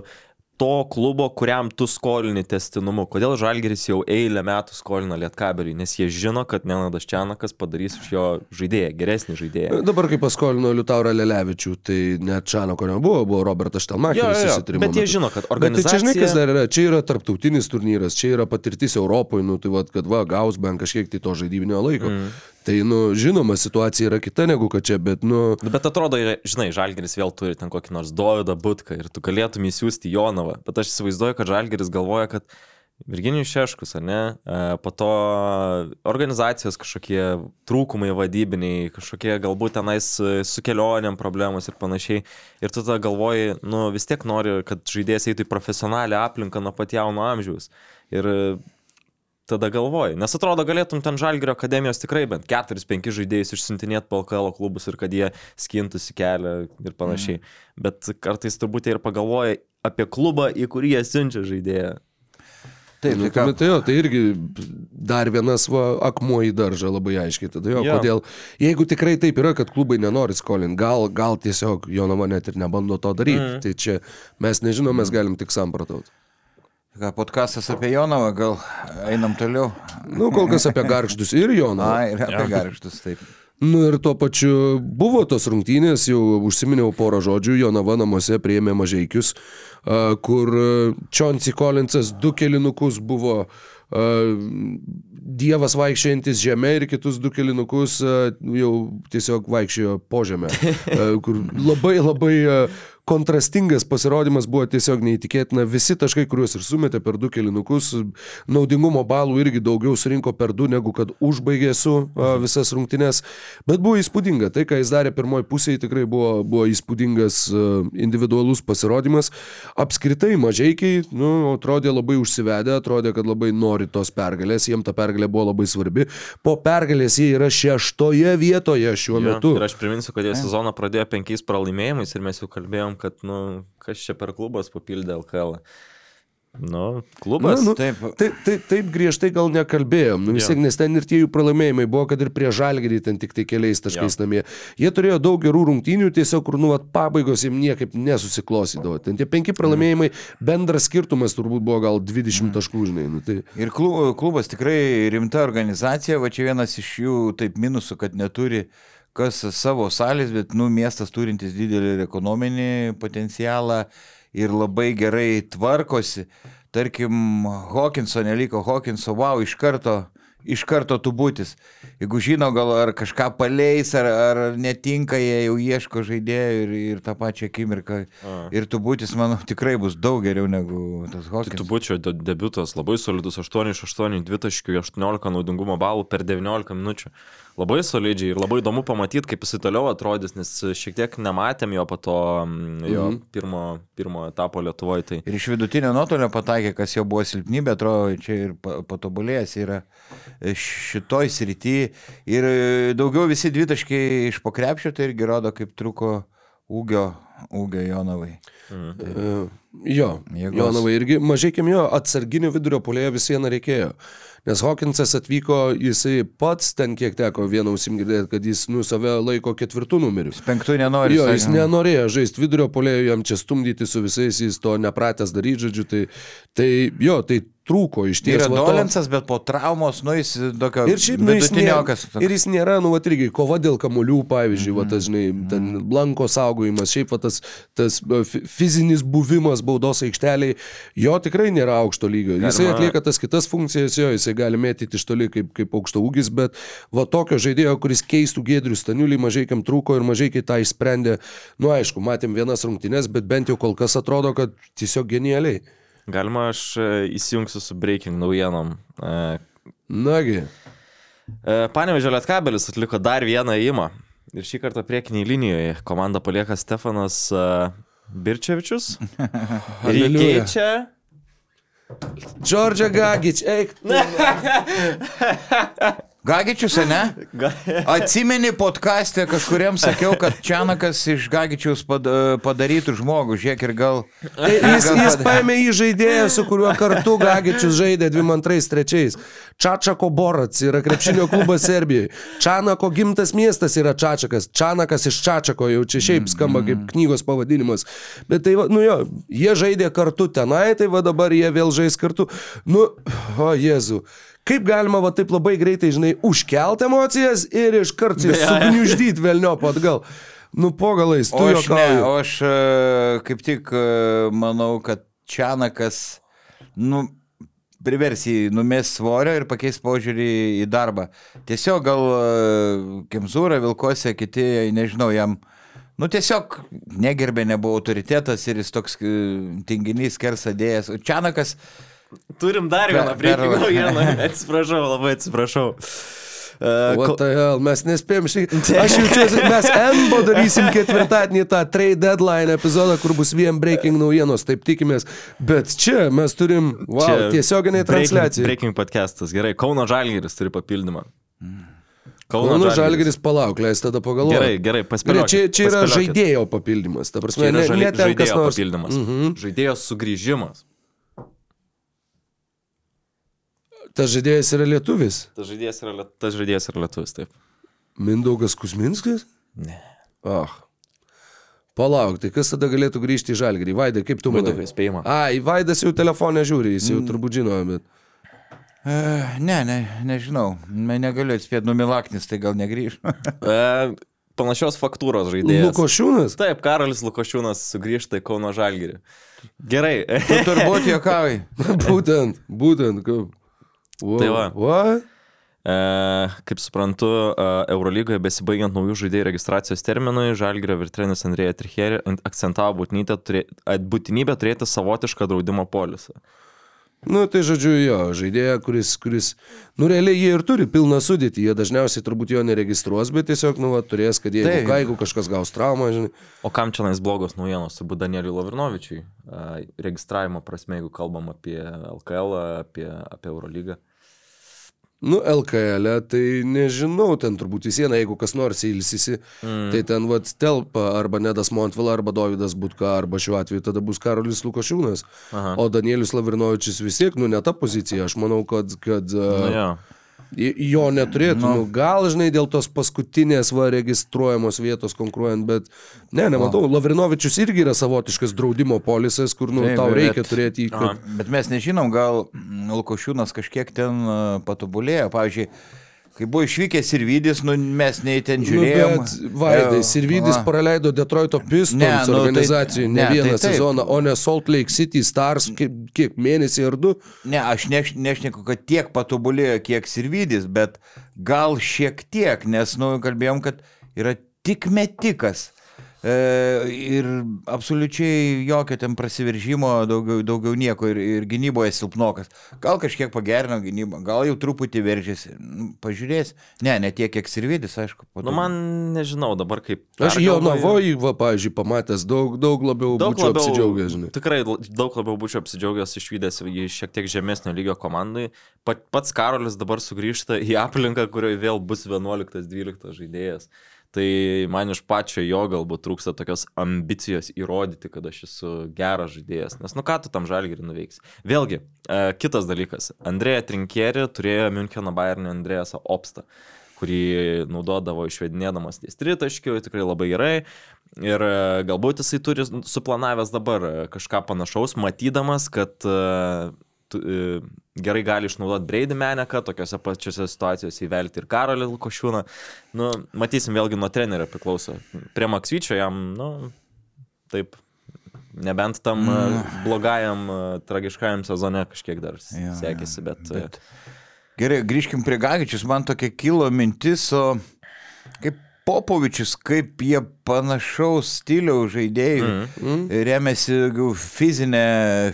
to klubo, kuriam tu skolini testinumu. Kodėl Žalgeris jau eilę metų skolina Lietkabeliui? Nes jie žino, kad Nenadas Čianakas padarys iš jo žaidėją, geresnį žaidėją.
Dabar, kai paskolino Liutaurą Lelevičių, tai net Čanako nebuvo, buvo Robertas Štelmacheris susitrimo.
bet jie
metu.
žino, kad
Bet tai čia žinai, kas
organizacija...
dar yra, čia yra tarptautinis turnyras, čia yra patirtis Europoje, nu tai vad, kad va, gaus bent kažkiek tai to žaidybinio laiko. Mm. Tai, nu, žinoma, situacija yra kita negu kad čia, bet, nu,
Bet atrodo, žinai, Žalgeris vėl turi ten kokį nors Dovydą Butką ir tu galėtum įsiųsti Jonavą. Bet aš įsivaizduoju, kad Žalgeris galvoja, kad Virginijus Šeškus, ne, e, po to organizacijos kažkokie trūkumai vadybiniai, kažkokie galbūt tenais su kelioniam problemos ir panašiai. Ir tu tada galvoji, nu vis tiek nori, kad žaidėjas eitų į profesionalią aplinką nuo pat jauno amžiaus. Ir tada galvoji. Nes atrodo, galėtum ten Žalgirio akademijos tikrai bent 4-5 žaidėjus išsiuntinėti po LKL klubus ir kad jie skintųsi kelią ir panašiai. Mm. Bet kartais turbūt ir pagalvoja apie klubą, į kurį jie siunčia žaidėją.
Taip,
Nu,
tai
tai, jo, tai irgi dar vienas va, akmuo į daržą labai aiškiai. Tada jo,
Jo.
kodėl, jeigu tikrai taip yra, kad klubai nenori skolinti, gal, gal tiesiog Jonava net ir nebando to daryti. Mm. Tai čia mes nežinom, mes galim tik samprotauti.
Ką podkastas apie Jonavą, gal einam toliau.
Nu, kol kas apie garždus ir Jonavą.
Na, ir apie garžtus, taip.
Nu ir tuo pačiu buvo tos rungtynės, jau užsiminiau porą žodžių, Jonava namuose prieėmė mažaikius, kur Čionsi Kolinsas du kelinukus buvo Dievas vaikščiantis žemė ir kitus du kelinukus jau tiesiog vaikščiojo po žemę. Kur labai labai kontrastingas pasirodymas buvo tiesiog neįtikėtina. Visi taškai, kuriuos ir sumetė per du kelinukus, naudingumo balų irgi daugiau surinko per du, negu kad užbaigė su visas rungtynes. Bet buvo įspūdinga. Tai, ką jis darė pirmoji pusėje, tikrai buvo, buvo įspūdingas individualus pasirodymas. Apskritai mažiekiai, nu, atrodė labai užsivedę, atrodė, kad labai nori tos pergalės, jiems ta pergalė buvo labai svarbi. Po pergalės jie yra šeštoje vietoje šiuo
Jo,
metu.
Ir aš priminsiu, kad jie sezoną pradėjo penkiais pralaimėjimais ir mes jau kalbėjom, kad, nu, kas čia per klubas papildė LKL. Nu, klubas.
Na, nu,
Taip.
Taip, taip, taip griežtai gal nekalbėjom, nu, vis tiek, nes ten ir tie jų pralaimėjimai buvo, kad ir prie žalgerį ten tik tai keliais taškais
Jo.
namie. Jie turėjo daug gerų rungtynių, tiesiog kur nu, vat, pabaigos jiems niekaip nesusiklosydavo. Ten tie penki pralaimėjimai, bendras skirtumas turbūt buvo gal 20 taškų, žinai. Nu, tai,
Ir klu- klubas tikrai rimta organizacija, va čia vienas iš jų taip minusų, kad neturi kas savo salės, bet, nu, miestas turintis didelį ekonominį potencialą ir labai gerai tvarkosi. Tarkim, Hawkinso neliko Hawkinso, wow, iš karto, iš karto tu būtis. Jeigu žino, gal ar kažką paleis, ar, ar netinka, jie jau ieško žaidėjų ir, ir tą pačią akimirką.
A.
Ir tu būtis, manau, tikrai bus daug geriau negu tas
Tai
Hawkins.
tu būčiau de debutas labai solidus 8 iš 8, 2 taškių, 18 naudingumo balų per 19 minučių. Labai solidžiai ir labai įdomu pamatyti, kaip jis toliau atrodys, nes šiek tiek nematėm jo po to mm, jo
Mhm.
pirmo, pirmo etapo Lietuvoje. Tai
Ir iš vidutinio nuotolio pataikė, kas jau buvo silpnybė, atrodo, čia ir pa- patobulėjęs yra šitoj srity. Ir e, daugiau visi dvitaškiai iš pokrepšio, tai irgi rodo, kaip truko ūgio ūgio Jonavai.
E, Jo,
Jėgos.
Jonavai irgi mažai kim jo atsarginio vidurio polėjo vis viena reikėjo. Nes Hawkinsas atvyko, jisai pats ten kiek teko vieną ausim girdėti, kad jis nu save laiko ketvirtų numeriu.
Penktų nenori.
Jo, jis nenorėjo žaisti vidurio polėjo, jam čia stumdyti su visais, jis to nepratęs daryti, žodžiu, tai, tai jo, tai trūko iš
Tai
ties.
yra. Dolensas, bet po traumos, nu jis tokio
Ir šiaip nu,
vidutiniokas.
ir jis nėra, nu, va, irgi kova dėl kamuolių, pavyzdžiui, va, tas, žinai, ten blanko saugojimas, šiaip va, tas, tas e, fi- fizinis buvimas baudos aikšteliai, jo tikrai nėra aukšto lygio. Jisai atlieka tas kitas funkcijas, jo, jisai gali mėtyti iš toli kaip, kaip aukšto ūgis, bet va tokio žaidėjo, kuris keistų gėdrių staniulį, mažai kam trūko ir mažai kai tą išsprendė. Nu, aišku, matėm vienas rungtynes, bet bent jau kol kas atrodo, kad tiesiog genialiai.
Galima aš e, įsijungsiu su breaking naujienom. E,
Nagi.
e, Panevežė Lietkabelis atliko dar vieną įimą. Ir šį kartą priekiniai linijoje komandą palieka Stefanas Birčevičius. Ir jį keičia.
Džordžia Gagič, eik.
Gagičius, ne? Atsimeni podcast'e kažkuriam sakiau, kad Čianakas iš Gagičiaus pad, padarytų žmogų, žiūrėk ir gal...
Tai Jis, jis paėmė į žaidėją, su kuriuo kartu Gagičius žaidė 22-3. Čačako Borac yra krepšinio klubas Serbijoje. Čanako gimtas miestas yra Čačakas. Čanakas iš Čačako jau čia šiaip skamba kaip knygos pavadinimas. Bet tai, va, nu jo, jie žaidė kartu tenai, tai va dabar jie vėl žais kartu. Nu, o Jėzu. Kaip galima va taip labai greitai, žinai, užkelt emocijas ir iš karto sugniuždyti vėlnio atgal. Nu, po galais, tu
aš, ne, o aš e, kaip tik e, manau, kad Čianakas, nu, privers jį numės svorio ir pakeis požiūrį į darbą. Tiesiog gal e, Kemzūra, Vilkose, kiti, nežinau, jam, nu tiesiog negerbė, nebuvo autoritetas ir jis toks tinginys, kersadėjas. O Čianakas,
Turim dar vieną breaking naujieną. Atsiprašau, labai atsiprašau. E,
What the hell, mes nespėjom šnekėti. Aš jaučiuosi, mes NBO darysim ketvirtadienį tą trade deadline epizodą, kur bus vien breaking naujienos, taip tikimės. Bet čia mes turim, wow,
Čia
tiesioginiai
breaking-
transliacijai.
Breaking podcastas, gerai. Kauno Žalgiris turi papildymą.
Kauno Žalgeris palauk, leis tada pagalvoti.
Gerai, gerai, paspėliokit.
čia, čia yra žaidėjo papildymas. Ta
Čia
prasme,
yra
ne,
žali-
ne ten kas
žaidėjo
nors.
papildymas.
Mhm.
Žaidėjo sugrįžimas.
Tas žaidėjas yra lietuvis.
Tas žaidėjas yra, tas žaidėjas yra lietuvis, taip.
Mindaugas Kusminskas?
Ne.
Ah. Palauk, tai kas tada galėtų grįžti į Žalgerį? Vaidai, kaip tu manai?
Mindaugai, spėjimą.
Ai, Vaidas jau telefonę žiūri, jis
Mm.
jau turbūt žino, bet...
e, ne, ne, nežinau, ne, negaliu atspėti, numilaknis, tai gal negrįž.
E, panašios faktūros žaidėjas.
Lukošiūnas?
Taip, Karolis Lukošiūnas sugrįžta į Kauno Žalgirį. Gerai.
Tu turbūt juokauji.
būtent, būtent. Kaip... Wow.
Tai va.
What?
E, kaip suprantu, e, Eurolygoje besibaigiant naujų žaidėjų registracijos terminui, Žalgirio virtrenis Andrėja Tricherė akcentavo būtinybę, turė, būtinybę turėti savotišką draudimo polisą.
Nu, tai žodžiu, jo, žaidėja, kuris, kuris, nu, realiai jie ir turi pilną sudėtį, jie dažniausiai turbūt jo neregistruos, bet tiesiog, nu, va, turės, kad jeigu,
Taip.
ką, jeigu kažkas gaus traumą, žinai.
O kam čia nais blogos naujienos, turbūt Danieliui Lavrinovičiui, e, registravimo prasme, jeigu kalbam apie LKL, apie, apie Eurolygą.
Nu, LKL, -e, tai nežinau, ten turbūt vis viena, jeigu kas nors ilsisi, mm. tai ten, va, telpa arba Nedas Montvila, arba Davidas Butka, arba šiuo atveju tada bus Karolis Lukošiūnas.
Aha.
O Danielius Lavrinovičius vis tiek, nu, ne ta pozicija, aš manau, kad, kad
Nu,
uh,
jo.
I- Jo neturėtų, nu, gal žinai, dėl tos paskutinės va registruojamos vietos konkuruojant, bet ne, nematau, Lavrinovičius irgi yra savotiškas draudimo polisas, kur nu,
Taip,
tau
bet-
reikia turėti jį. Kad...
Bet mes nežinom, gal Lukošiūnas kažkiek ten patobulėjo. Pavyzdžiui, kai buvo išvykęs ir Vydis, nu, mes nei ten
Nu,
žiūrėjom.
bet Vaidai, Sirvidis
va.
praleido Detroito Pistons
Ne, nu, tai-
organizacijai ne,
ne,
ne vieną
tai
sezoną, o ne Salt Lake City Stars kiek, kiek mėnesį ar du.
Ne, aš neš, nešneku, kad tiek patobulėjo, kiek Sirvidis, bet gal šiek tiek, nes, nu, kalbėjom, kad yra tik metikas. E, ir absoliučiai jokio ten prasiveržimo, daugiau, daugiau nieko ir, ir gynyboje silpnokas. Gal kažkiek pagerino gynybą, gal jau truputį veržėsi. Nu, Pažiūrės. Ne, ne tiek, kiek Sirvidis, aišku. po
Nu, man nežinau dabar kaip.
Aš jo. Navojį, va, pavyzdžiui, pamatęs daug, daug labiau
Daug
būčiau
labiau,
apsidžiaugęs, žinai.
tikrai daug labiau būčiau apsidžiaugęs išvykęs į šiek tiek žemesnio lygio komandai. Pat, pats Karolis dabar sugrįžta į aplinką, kurioje vėl bus 11-12 žaidėjas. Tai man iš pačio jo galbūt trūksta tokios ambicijos įrodyti, kad aš esu geras žaidėjas. Nes nu ką tu tam žalgerį nuveiks. Vėlgi, e, kitas dalykas. Andrėja Trinkeri turėjo Müncheno Bayernį Andrėjasą Opstą kurį naudodavo išvedinėdamas ties tritaškių, tikrai labai gerai. Ir e, galbūt jisai turi suplanavęs dabar e, kažką panašaus, matydamas, kad e, gerai gali išnaudoti Breidį Meneką, tokiuose pačiose situacijose įvelti ir Karolį Lukošiūną. Nu, matysim, vėlgi nuo trenerio priklauso. Prie Maksvyčio jam, nu, taip, nebent tam mm. blogajam, e, tragiškajam sezone kažkiek dar
Jo,
sekėsi, bet... e,
bet- Gerai, grįžkim prie Gagičius. Man tokia kilo mintis, o kaip Popovičius, kaip jie panašaus stiliaus žaidėjų
Mm.
remiasi jau fizinė,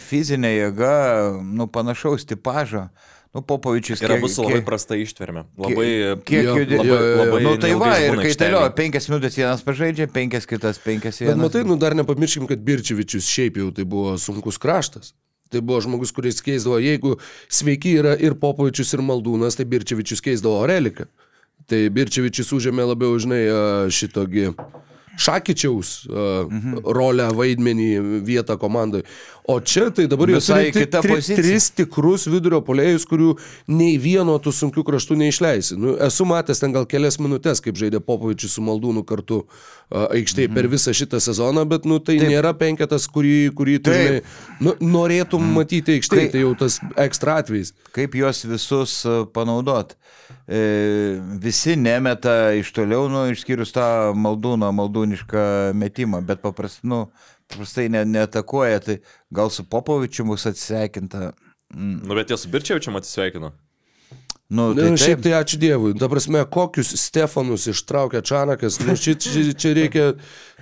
fizinė jėga, nu panašaus tipažo. Nu, Popovičius
Ir abu su labai prasta ištverme. Labai...
kiek judė-
jo.
labai
Nu tai va, ir kai
aikštelėj.
talio, penkias minutės vienas pažaidžia, penkias kitas, penkias
Bet
vienas.
matai, nu dar nepamirškim, kad Birčevičius šiaip jau tai buvo sunkus kraštas. Tai buvo žmogus, kuris keisdavo, jeigu sveiki yra ir Popovičius, ir Maldūnas, tai Birčevičius keisdavo Oreliką. Tai Birčevičius užėmė labiau, žinai, šitogi Šakyčiaus
Mhm.
rolę, vaidmenį, vietą komandai. O čia tai dabar jau
Visai
turi ti-
kita
tri,
pozicija.
tris tikrus vidurio polėjus, kurių nei vieno tų sunkių kraštų neišleisi. Nu, esu matęs ten gal kelias minutės, kaip žaidė Popovičius su Maldūnu kartu aikštėje
Mhm.
per visą šitą sezoną, bet nu, tai Taip. nėra penketas, kurį, kurį tu žinai, nu, norėtum matyti aikštėje. Tai jau tas ekstra atvejs.
kaip juos visus panaudot. E, visi nemeta iš toliau, nu, išskyrus tą maldūno, maldūnišką metimą, bet paprastai, nu, paprastai ne, netakuoja, tai gal su Popovičiu bus atsisveikinta. Mm,
Nu, bet jie su Birčiaučiu atsisveikino.
Nu,
Tai
tai
šiaip tai ačiū Dievui. Ta prasme, kokius Stefanus ištraukė Čanakas, nu, čia, čia, čia reikia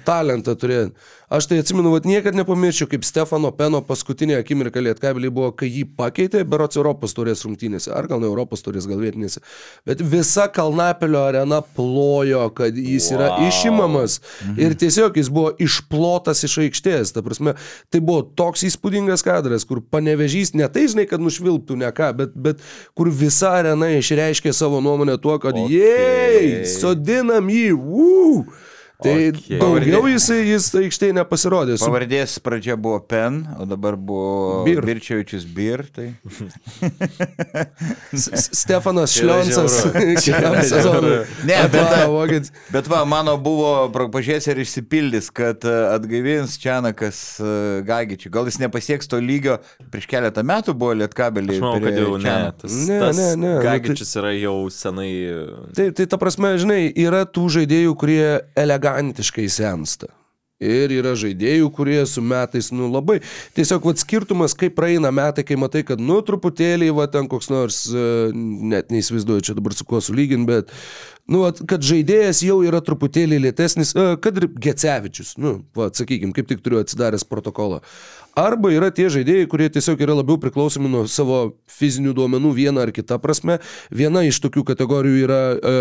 talentą turėti. Aš tai atsimenu, kad niekada nepamiršiu, kaip Stefano Peno paskutinė akimirka Lietkabeliai buvo, kai jį pakeitė, berots Europos turės rungtynėse, ar gal ne Europos turės, gal vietinėse. Bet visa Kalnapelio arena plojo, kad jis wow. yra
Wow.
išimamas ir tiesiog jis buvo išplotas iš aikštės. Ta prasme, tai buvo toks įspūdingas kadras, kur panevežys, ne tai žinai, kad nušvilptų ne ką, bet, bet kur visa arena išreiškė savo nuomonę tuo, kad
Okei.
jei, sodinam jį, uu. Tai
Okei.
daugiau jisai jis aikštėje nepasirodė. Su
pavardės pradžia buvo Pen, o dabar buvo
Bir.
Birčiavičius Bir. Tai...
Stefanas Šlionsas.
Ne, bet-
vokietis.
Bet va, mano buvo, pažiūrės ir išsipildys, kad e, atgaivins Čianakas e, Gagičių. Gal jis nepasieks to lygio, prieš keletą metų buvo Lietkabelį.
Aš manau, kad jau ne. Tas,
Ne,
tas
ne, ne, nu,
Gagičius yra jau senai.
Tai, tai ta prasme, žinai, yra tų žaidėjų, kurie elegantiškai sensta. Ir yra žaidėjų, kurie su metais, nu labai. Tiesiog, vad, skirtumas, kaip praeina metai, kai matai, kad, nu, truputėlį, va, ten koks nors, e, net neįsivaizduoju čia dabar su kuo sulyginti, bet, nu, kad žaidėjas jau yra truputėlį lėtesnis, e, kad ir Gecevičius, nu, va, sakykime, kaip tik turiu atsidaręs protokolą. Arba yra tie žaidėjai, kurie tiesiog yra labiau priklausomi nuo savo fizinių duomenų viena ar kita prasme. Viena iš tokių kategorijų yra e,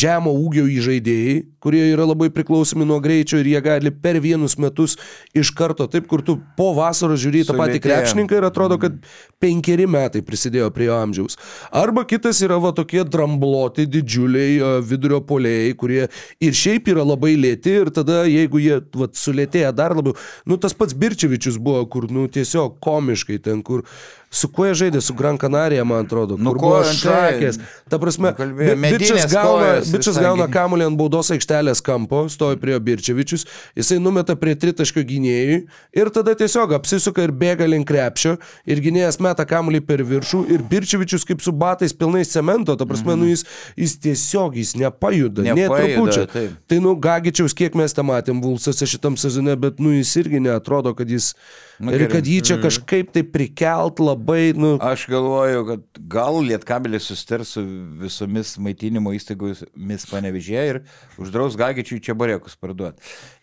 žemo ūgio įžaidėjai, kurie yra labai priklausomi nuo greičio ir jie gali per vienus metus iš karto, taip kur tu po vasaros žiūri tą patį krepšininką ir atrodo, kad penkeri metai prisidėjo prie jo amžiaus. Arba kitas yra va tokie drambloti didžiuliai e, vidurio polėjai, kurie ir šiaip yra labai lėti ir tada jeigu jie va, sulėtėja dar labiau, nu tas pats Birčevičius buvo, kur nu tiesiog komiškai ten, kur su kuo jie žaidė, su Gran Canaria, man atrodo,
Nu, ko-
šakės. Ta prasme,
Nu, kalbėjo,
bi-
medinės
bičas gauna,
visai
gauna kamuolį ant baudos aikštelės kampo, stovi prie Birčevičius, jisai numeta prie tritaškio gynėjui ir tada tiesiog apsisuka ir bėga link krepšio ir gynėjas meta kamuolį per viršų ir Birčevičius kaip su batais pilnais cemento, ta prasme, nu jis, jis tiesiog, jis nepajuda, ne
Nepajuda,
trupučio.
taip.
Tai, nu, Gagičiaus, kiek mes tą matėm Vulsose šitam sezone, bet, nu, jis irgi neatrodo, kad jis...
Nu,
ir kad jį čia kažkaip tai prikelt labai, nu...
Aš galvoju, kad gal Lietkabelis sustars su visomis maitinimo įstaigomis panevežėje ir uždraus Gagičiui čia barėkus parduoti.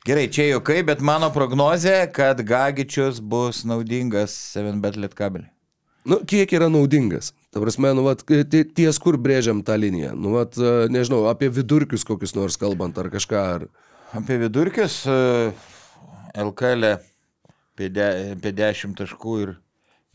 Gerai, čia jokai, bet mano prognozė, kad Gagičius bus naudingas 7bet Lietkabelį.
Nu, kiek yra naudingas? Ta prasme, nu, vat, tie- ties kur brėžiam tą liniją? Nu, vat, e, nežinau, apie vidurkius kokius nors kalbant ar kažką. Ar...
Apie vidurkius e, LKL apie de- apie 10 taškų ir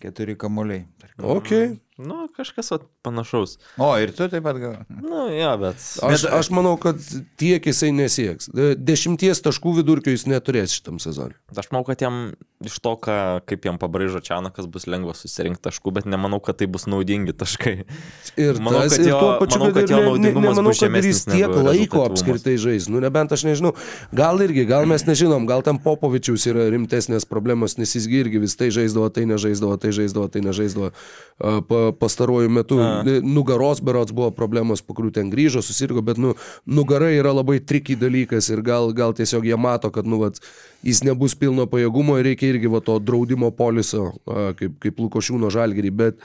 4 kamuoliai.
Ok.
Nu, kažkas vat, panašaus.
O, ir tu taip pat gal.
Nu, jo, bet...
Aš, aš manau, kad tiek jisai nesieks. De- Dešimties taškų vidurkio jis neturės šitam sezonui.
Aš manau, kad jam iš to, ką, kaip jam pabraižo Čianakas, bus lengva susirinkti taškų, bet nemanau, kad tai bus naudingi taškai.
Ir,
Manau,
tas,
kad
ir
jo-
tuo pačiu,
manau,
kad, ir
jo
ne, ne,
naudingumas
nemanau,
bus
kad ir jis tiek laiko apskritai žais. Nu, nebent aš nežinau. Gal irgi, gal mes nežinom, gal tam Popovičiaus yra rimtesnės problemos, nes jisgi irgi vis tai žaisdavo, tai nežaisdavo, tai žaisdavo, tai nežaisdavo. A, Pa, pastaruoju metu
A.
nugaros berots buvo problemos, kurių ten grįžo, susirgo, bet nu, nugara yra labai tricky dalykas ir gal, gal tiesiog jie mato, kad nu, vat, jis nebus pilno pajėgumo ir reikia irgi va, to draudimo poliso, kaip, kaip Lukošiūno žalgerį, bet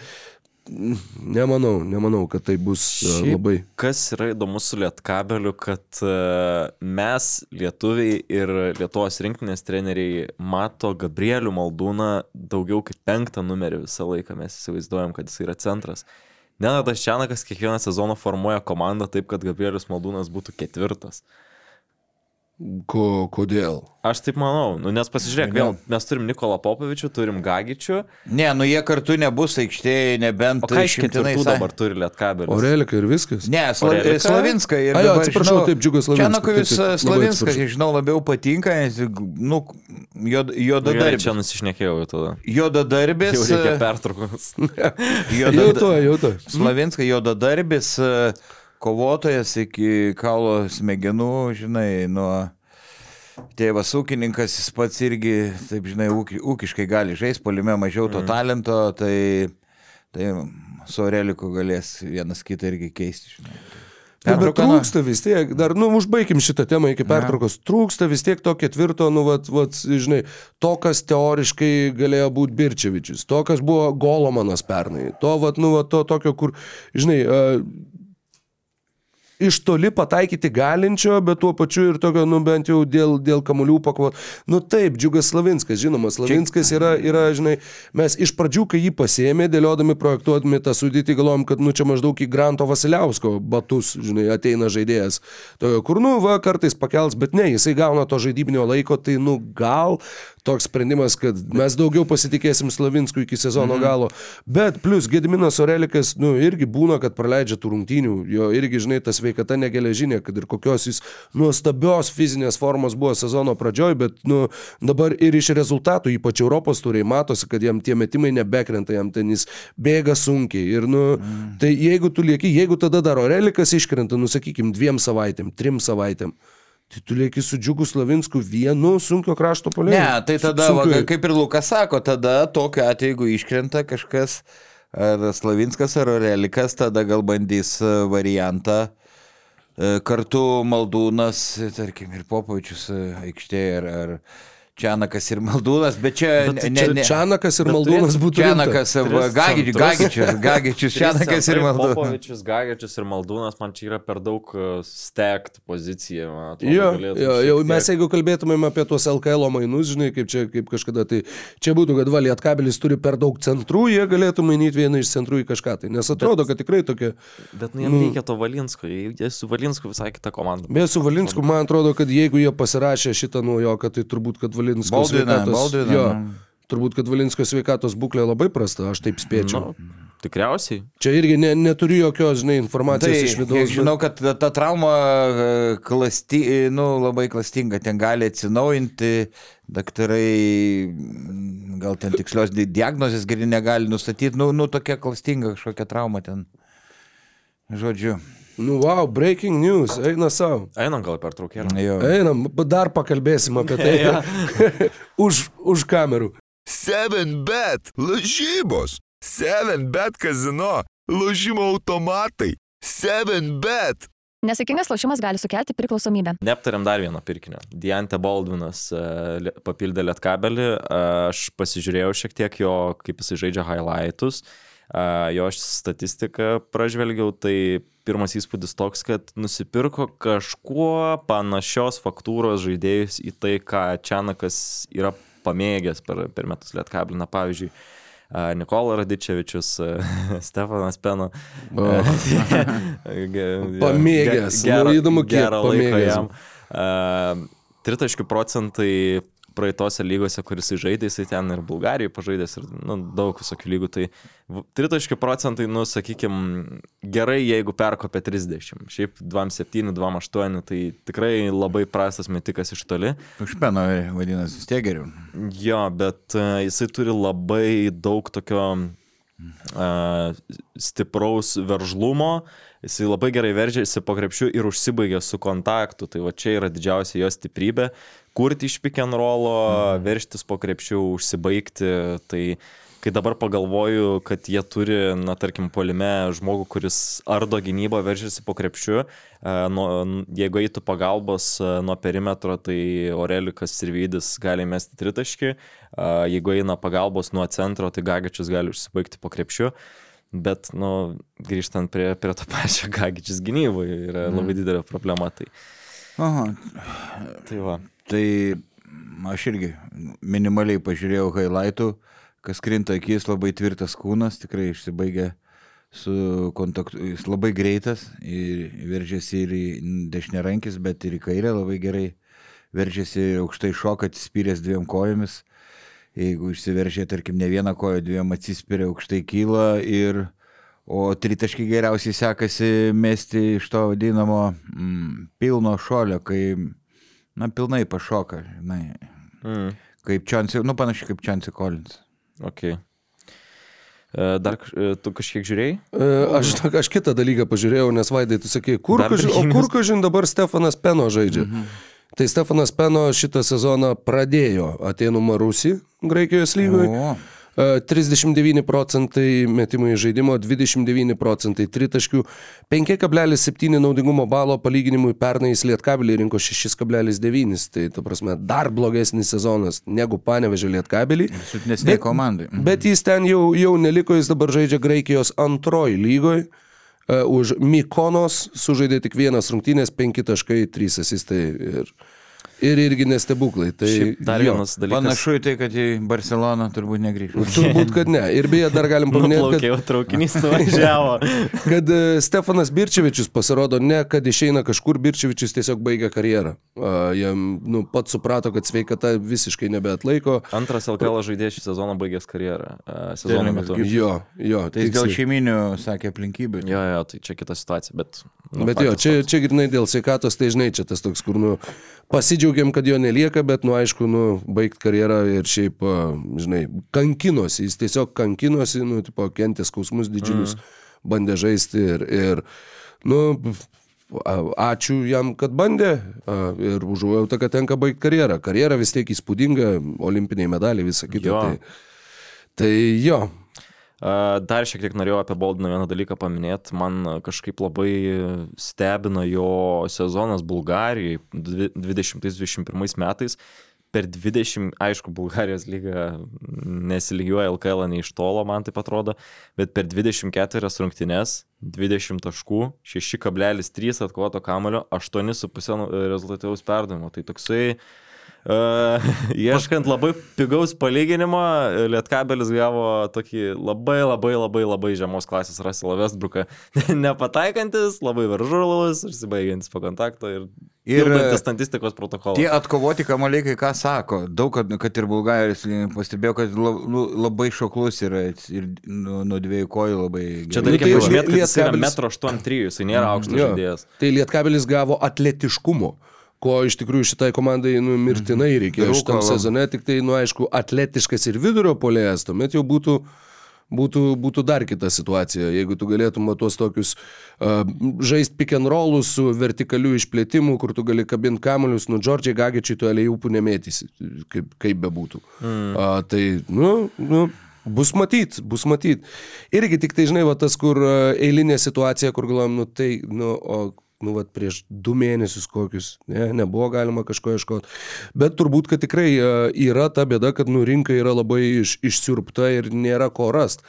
nemanau, nemanau, kad tai bus
Šiaip,
labai.
Kas yra įdomu su Lietkabeliu, kad mes, lietuviai ir Lietuvos rinktinės treneriai, mato Gabrielių Maldūną daugiau kaip penktą numerį visą laiką. Mes įsivaizduojam, kad jis yra centras. Nenadas Čianakas kiekvieną sezoną formuoja komandą taip, kad Gabrielius Maldūnas būtų ketvirtas.
Ko, kodėl?
Aš taip manau, nu, nes pasižiūrėk, vėl mes turim Nikolą Popovičių, turim Gagičių,
Ne, nu jie kartu nebus aikštėje, nebent
iš
išimtinai sa-
dabar turi Lietkabelis?
Aurelika ir viskas?
Ne, Sla
Orelika?
Slavinską ir...
A, jo,
dabar
atsiprašau,
žinau-
taip, Džiugas labai
Slavinskas,
atsiprašau.
žinau, labiau patinka, nes, nu, juod-
Gerai,
juodadarbis.
čia nusišnekėjau jau tada.
Juodadarbis.
Jau reikia
e,
pertraukos.
Jau
juodada-
to, jau to.
Slavinskai juodadarbis, e, kovotojas iki kaulo smegenų, žinai, nuo tėvas ūkininkas, jis pats irgi, taip žinai, ūki, ūkiškai gali žaisti, polime mažiau to talento, tai, tai su Aureliku galės vienas kitą irgi keisti. Žinai.
Na, bet trūksta vis tiek, dar, nu, užbaigim šitą temą iki pertraukos. Trūksta vis tiek to ketvirto, nu, vat, vat, žinai, to, kas teoriškai galėjo būti Birčevičius, to, kas buvo Golomanas pernai, to, vat, nu, vat, to tokio, kur, žinai, uh, iš toli pataikyti galinčio, bet tuo pačiu ir tokio, nu, bent jau dėl, dėl kamolių pakvo. Nu, taip, Džiugas Slavinskas, žinoma, Slavinskas yra, yra, žinai, mes iš pradžių, kai jį pasėmė, dėliodami, projektuodami tą sudėtį, galvojom, kad, nu, čia maždaug į Granto Vasiliausko batus, žinai, ateina žaidėjas. Tokio, kur, nu, va, kartais pakels, bet ne, jisai gauna to žaidybinio laiko, tai, nu, gal toks sprendimas, kad mes daugiau pasitikėsim Slavinskui iki sezono
Mhm.
galo. Bet plus Gediminas Orelikas, nu, irgi būna, kad praleidžia tų rungtynių, jo irgi, žinai, ta sveikata negeležinė, kad ir kokios jis nuostabios fizinės formos buvo sezono pradžioj, bet, nu, dabar ir iš rezultatų, ypač Europos turiai, matosi, kad jam tie metimai nebekrenta, jam ten jis bėga sunkiai. Ir, nu,
Mhm.
tai jeigu tu lieki, jeigu tada dar Orelikas iškrenta, nu, sakykim, dviem savaitėm, trim savaitėm. Tai tu lieki su Džiugu Slavinsku vienu sunkio krašto poliu.
Ne, tai tada, va, kaip ir Lukas sako, tada tokiu atveju, jeigu iškrenta kažkas, ar Slavinskas, ar Relikas, tada gal bandys e, variantą e, kartu Maldūnas, tarkim, ir Popovičius e, aikštėje, ar, ar Čianakas ir Maldūnas, bet čia
Bet
ne,
Čia
ne,
Čianakas ir
Bet
Maldūnas būtų.
Čianakas, Gagičius. Gagičius, Gagičius, Čianakas ir Maldūnas.
Popovičius, Gagičius ir Maldūnas, man čia yra per daug stekt pozicija. man atrodo,
Jo, jo, jau mes jeigu kalbėtumėm apie tuos LKL mainus, žinai, kaip čia kaip kažkada, tai čia būtų, kad va, Lietkabelis turi per daug centrų, jie galėtų mainyti vieną iš centrų į kažką. Tai, nes atrodo, kad tikrai tokia.
Bet nu, jam reikia to Valinsko, jie su Valinsku visai kita komanda.
Beje, su Valinsku, man atrodo, kad jeigu jie pasirašė šitą nuo jo, kad tai turbūt, kad Valinsko
Baldviną,
sveikatos...
Baldviną,
jo, turbūt, kad Valinsko sveikatos būklė labai prasta, aš taip spėčiau.
Nu, tikriausiai.
Čia irgi ne, neturiu jokios, žinai, informacijos
Tai,
iš vidaus.
žinau, kad ta, trauma e, klasti, nu, labai klastinga, ten gali atsinaujinti, daktarai gal ten tikslios di- diagnozės geri negali nustatyti, nu, nu tokia klastinga kažkokia trauma ten. Žodžiu,
Nu, wow, breaking news, eina savo.
Einam gal per traukėlę.
jo.
Einam, dar pakalbėsim apie tai. už, už kamerų.
7bet lažybos. 7bet kazino. Lošimo automatai. 7bet.
Nesėkmingas lošimas gali sukelti priklausomybę.
Neaptariam dar vieną pirkinio. Diante Baldvinas e, li- papildė lietkabelį. E, Aš pasižiūrėjau šiek tiek jo, kaip jisai žaidžia highlightus. E, Jo statistiką pražvelgiau, tai pirmas įspūdis toks, kad nusipirko kažkuo panašios faktūros žaidėjus į tai, ką Čianakas yra pamėgęs per, per metus lietkabelį. Na, pavyzdžiui, Nikola Radičevičius, Stefanas Peno. Ge-
Pamėgęs.
ge-
Nu, įdomu, kiek
gerą laiką
pamėgęs.
jam. Uh, tritaškių procentai praeitose lygose, kuris žaidė, jisai ten ir Bulgarijoje pažaidęs ir nu, daug visokių lygų. Tai tritaškių procentai, nu, sakykime, gerai, jeigu perkopė 30. Šiaip 2,7, 2,8, tai tikrai labai prastas metikas iš toli.
Užpeno vadinasi vis tiek geriau.
Jo, bet uh, jisai turi labai daug tokio uh, stipraus veržlumo, jisai labai gerai veržiasi po krepšių ir užsibaigia su kontaktu. Tai va čia yra didžiausia jo stiprybė - kurti iš pick and rollo, mm. verštis po krepšių, užsibaigti. Tai kai dabar pagalvoju, kad jie turi, na tarkim, polime žmogų, kuris ardo gynybą, veržiasi po krepšiu, nuo, jeigu eitų pagalbos e, nuo perimetro, tai Orelikas ir Vydis gali mesti tritaškį, e, jeigu eina pagalbos nuo centro, tai Gagičius gali užsibaigti po krepšiu. Bet, nu, grįžtant prie, prie to pačio Gagičius gynyboje, yra labai didelė problema. Tai,
Aha,
tai va.
tai aš irgi minimaliai pažiūrėjau highlightų, kas krinta akis, labai tvirtas kūnas, tikrai išsibaigė su kontaktu, jis labai greitas ir veržiasi ir į dešinę rankis, bet ir į kairę labai gerai veržiasi aukštai šoka, atsispyręs dviem kojomis. Jeigu išsiveržė, tarkim, ne vieną koją, dviem atsispiria, aukštai kyla ir O tritaškai geriausiai sekasi mesti iš to vadinamo mm, pilno šolio, kai, na, pilnai pašoka, žinai,
Mm,
kaip Čiansi, nu, panašiai kaip Čiansi Collins.
ok. E, Dar e, tu kažkiek žiūrėjai?
E, Aš, aš kitą dalyką pažiūrėjau, nes Vaidai, tu sakei, kur, kažin, o kur kažin dabar Stefanas Peno žaidžia. Mhm. Tai Stefanas Peno šitą sezoną pradėjo Atenų Marusi Graikijos lygoje.
O,
39 procentai metimų į žaidimo, 29 procentai tritaškių, 5,7 naudingumo balo palyginimui pernai jis lietkabelį rinko 6,9, tai ta prasme dar blogesnis sezonas negu panevežė lietkabelį.
silpnesnė komandai. Mhm.
Bet jis ten jau, jau neliko, jis dabar žaidžia Graikijos antroji lygoje. Uh, už Mykonos sužaidė tik vienas rungtynės, 5 taškai, 3 asistai ir, ir irgi nestebuklai. Tai
Šiaip dar
jo.
vienas dalykas.
Panašu į tai, kad į Barceloną turbūt negrįžtų.
Turbūt, kad ne. Ir beje, dar galim paminėti, kad
traukinys nuvažiavo.
kad e, Stefanas Birčevičius pasirodo ne, kad išeina kažkur, Birčevičius tiesiog baigia karjerą. A, Jam nu, pats suprato, kad sveikata visiškai nebeatlaiko.
Antras LKL žaidėjas šį sezoną baigęs karjerą. e, Sezono metu.
Jo, jo.
Tai jis dėl
tiksliai.
šeiminių, sakė, aplinkybių.
Jo, jo, tai čia kita situacija, bet... nu,
Bet jo, čia, čia grinai dėl sveikatos, tai žinai, čia tas toks, kur, nu, pasidžiaugiam, kad jo nelieka, bet, nu, aišku, nu, baigt karjerą ir šiaip, žinai, kankinosi, jis tiesiog kankinosi, nu, tipo, kentė skausmus didžiulius, mm. bandė žaisti ir, ir, nu, ačiū jam, kad bandė ir užuojauta, kad tenka baigti karjerą. Karjera vis tiek įspūdinga, olimpiniai medaliai, visa kita.
Jo.
Tai, tai jo,
Dar šiek tiek norėjau apie Boldiną vieną dalyką paminėti. Man kažkaip labai stebina jo sezonas Bulgarijai 2021 metais. Per 20, aišku, Bulgarijos lyga nesilygiuoja LKL nei iš tolo, man tai atrodo, bet per 24 rungtynes 20 taškų, 6,3 atkovoto kamulio, 8,5 rezultatyvaus perdavimo. Tai toksai Uh, ieškant labai pigaus palyginimo, Lietkabelis gavo tokį labai labai labai labai žemos klasės Russell Westbrooką. Nepataikantis, labai veržulus, užsibaigiantis po kontakto ir,
Ir,
ir statistikos protokolą.
Tie atkovoti kamaliai, kai ką sako, daug, kad, kad ir Bulgarijos pastebėjo, kad la, nu, labai šoklus yra ir nuo, nuo dviejų kojų labai
Čia
Nu,
dar reikia
tai
pažymėti, kad jis yra
Lietkabelis-
1,83 m, jis nėra aukštas žaidėjas.
Tai Lietkabelis gavo atletiškumo, ko iš tikrųjų šitai komandai nu, mirtinai reikėjo
Trūko
šitam sezone, tik tai, nu aišku, atletiškas ir vidurio polėjas, tuomet jau būtų, būtų, būtų dar kita situacija, jeigu tu galėtum tuos tokius uh, žaisti pick and rollus su vertikaliu išplėtimu, kur tu gali kabinti kamuolius, nu Džordžiai Gagičiai tu aliejupų nemėtysi, kaip, kaip bebūtų. Mm. Uh, tai, nu, nu, Bus matyt, bus matyt. Irgi tik tai, žinai, va tas, kur eilinė situacija, kur galvom, nu tai, nu, o, nu, va prieš du mėnesius kokius, ne, nebuvo galima kažko ieškoti. Bet turbūt, kad tikrai a, yra ta bėda, kad, nu, rinka yra labai iš, išsiurpta ir nėra ko rasti.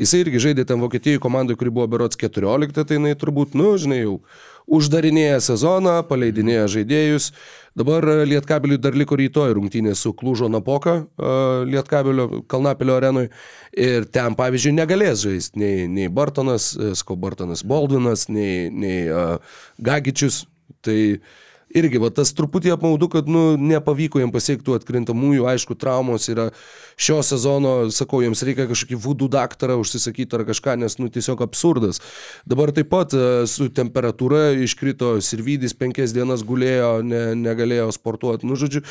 Jisai irgi žaidė ten Vokietijai komandai, kuri buvo berots 14, tai jinai turbūt, nu, žinai, jau uždarinėja sezoną, paleidinėja žaidėjus. Dabar a, Lietkabeliui dar liko rytoj rungtynė su Klužo Napoka a, Lietkabelio Kalnapilio arenoje. Ir ten, pavyzdžiui, negalės žaisti nei, nei Bartonas, e, Sko Bartonas Baldvinas, nei, nei uh, Gagičius. Tai irgi, va, tas truputį apmaudu, kad, nu, nepavyko jiems pasiekti tų atkrintamųjų, aišku, traumos yra šio sezono, sakau, jiems reikia kažkokį vudų daktarą užsisakyti ar kažką, nes, nu, tiesiog absurdas. Dabar taip pat e, su temperatūra iškrito Sirvydis penkias dienas gulėjo, ne, negalėjo sportuoti, nu, žodžiu,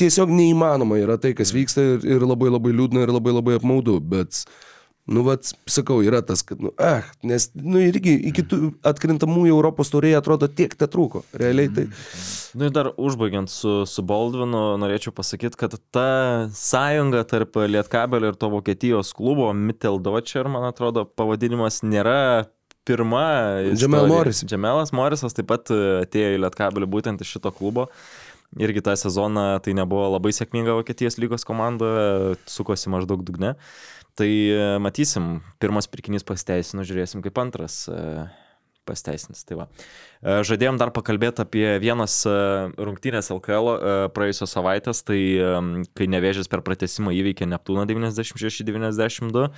tiesiog neįmanoma yra tai, kas vyksta ir, ir labai labai liūdna ir labai labai apmaudu, bet... Nu, vat, sakau, yra tas, kad, nu, eh, nes, nu, irgi iki tų atkrintamųjų Europos taurėje atrodo tiek te trūko. Realiai tai.
Nu ir dar užbaigiant su, su Baldvinu, norėčiau pasakyti, kad ta sąjunga tarp Lietkabelio ir to Vokietijos klubo, Mitteldocher, man atrodo, pavadinimas nėra pirma.
Džemel Morris.
Džemelas Morisas taip pat atėjo į Lietkabelį būtent iš šito klubo. Irgi tą sezoną tai nebuvo labai sėkminga Vokietijos lygos komanda, sukosi maždaug dugne. Tai e, matysim, pirmas pirkinys pasiteisino, žiūrėsim kaip antras e, pasteisins. Tai va. E, žadėjom dar pakalbėti apie vienas rungtynės LKL praėjusios savaitės, tai kai nevėžės per pratesimą įveikė Neptūną 96-92.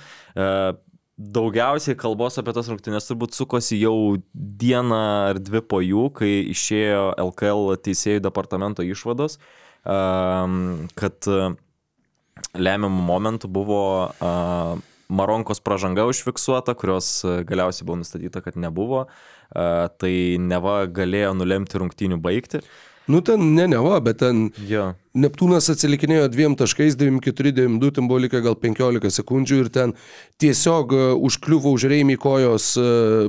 Daugiausiai kalbos apie tas rungtynės turbūt sukosi jau dieną ar dvi po jų, kai išėjo LKL teisėjų departamento išvados, kad lemiamų momentų buvo uh, Maronkos pažanga užfiksuota, kurios galiausiai buvo nustatyta, kad nebuvo. Uh, tai neva galėjo nulemti rungtynių baigti.
Nu ten ne neva, bet ten
Jo.
Neptūnas atsilikinėjo dviem taškais, 9-4-9-2, ten buvo likę gal 15 sekundžių ir ten tiesiog užkliuvo už reimį kojos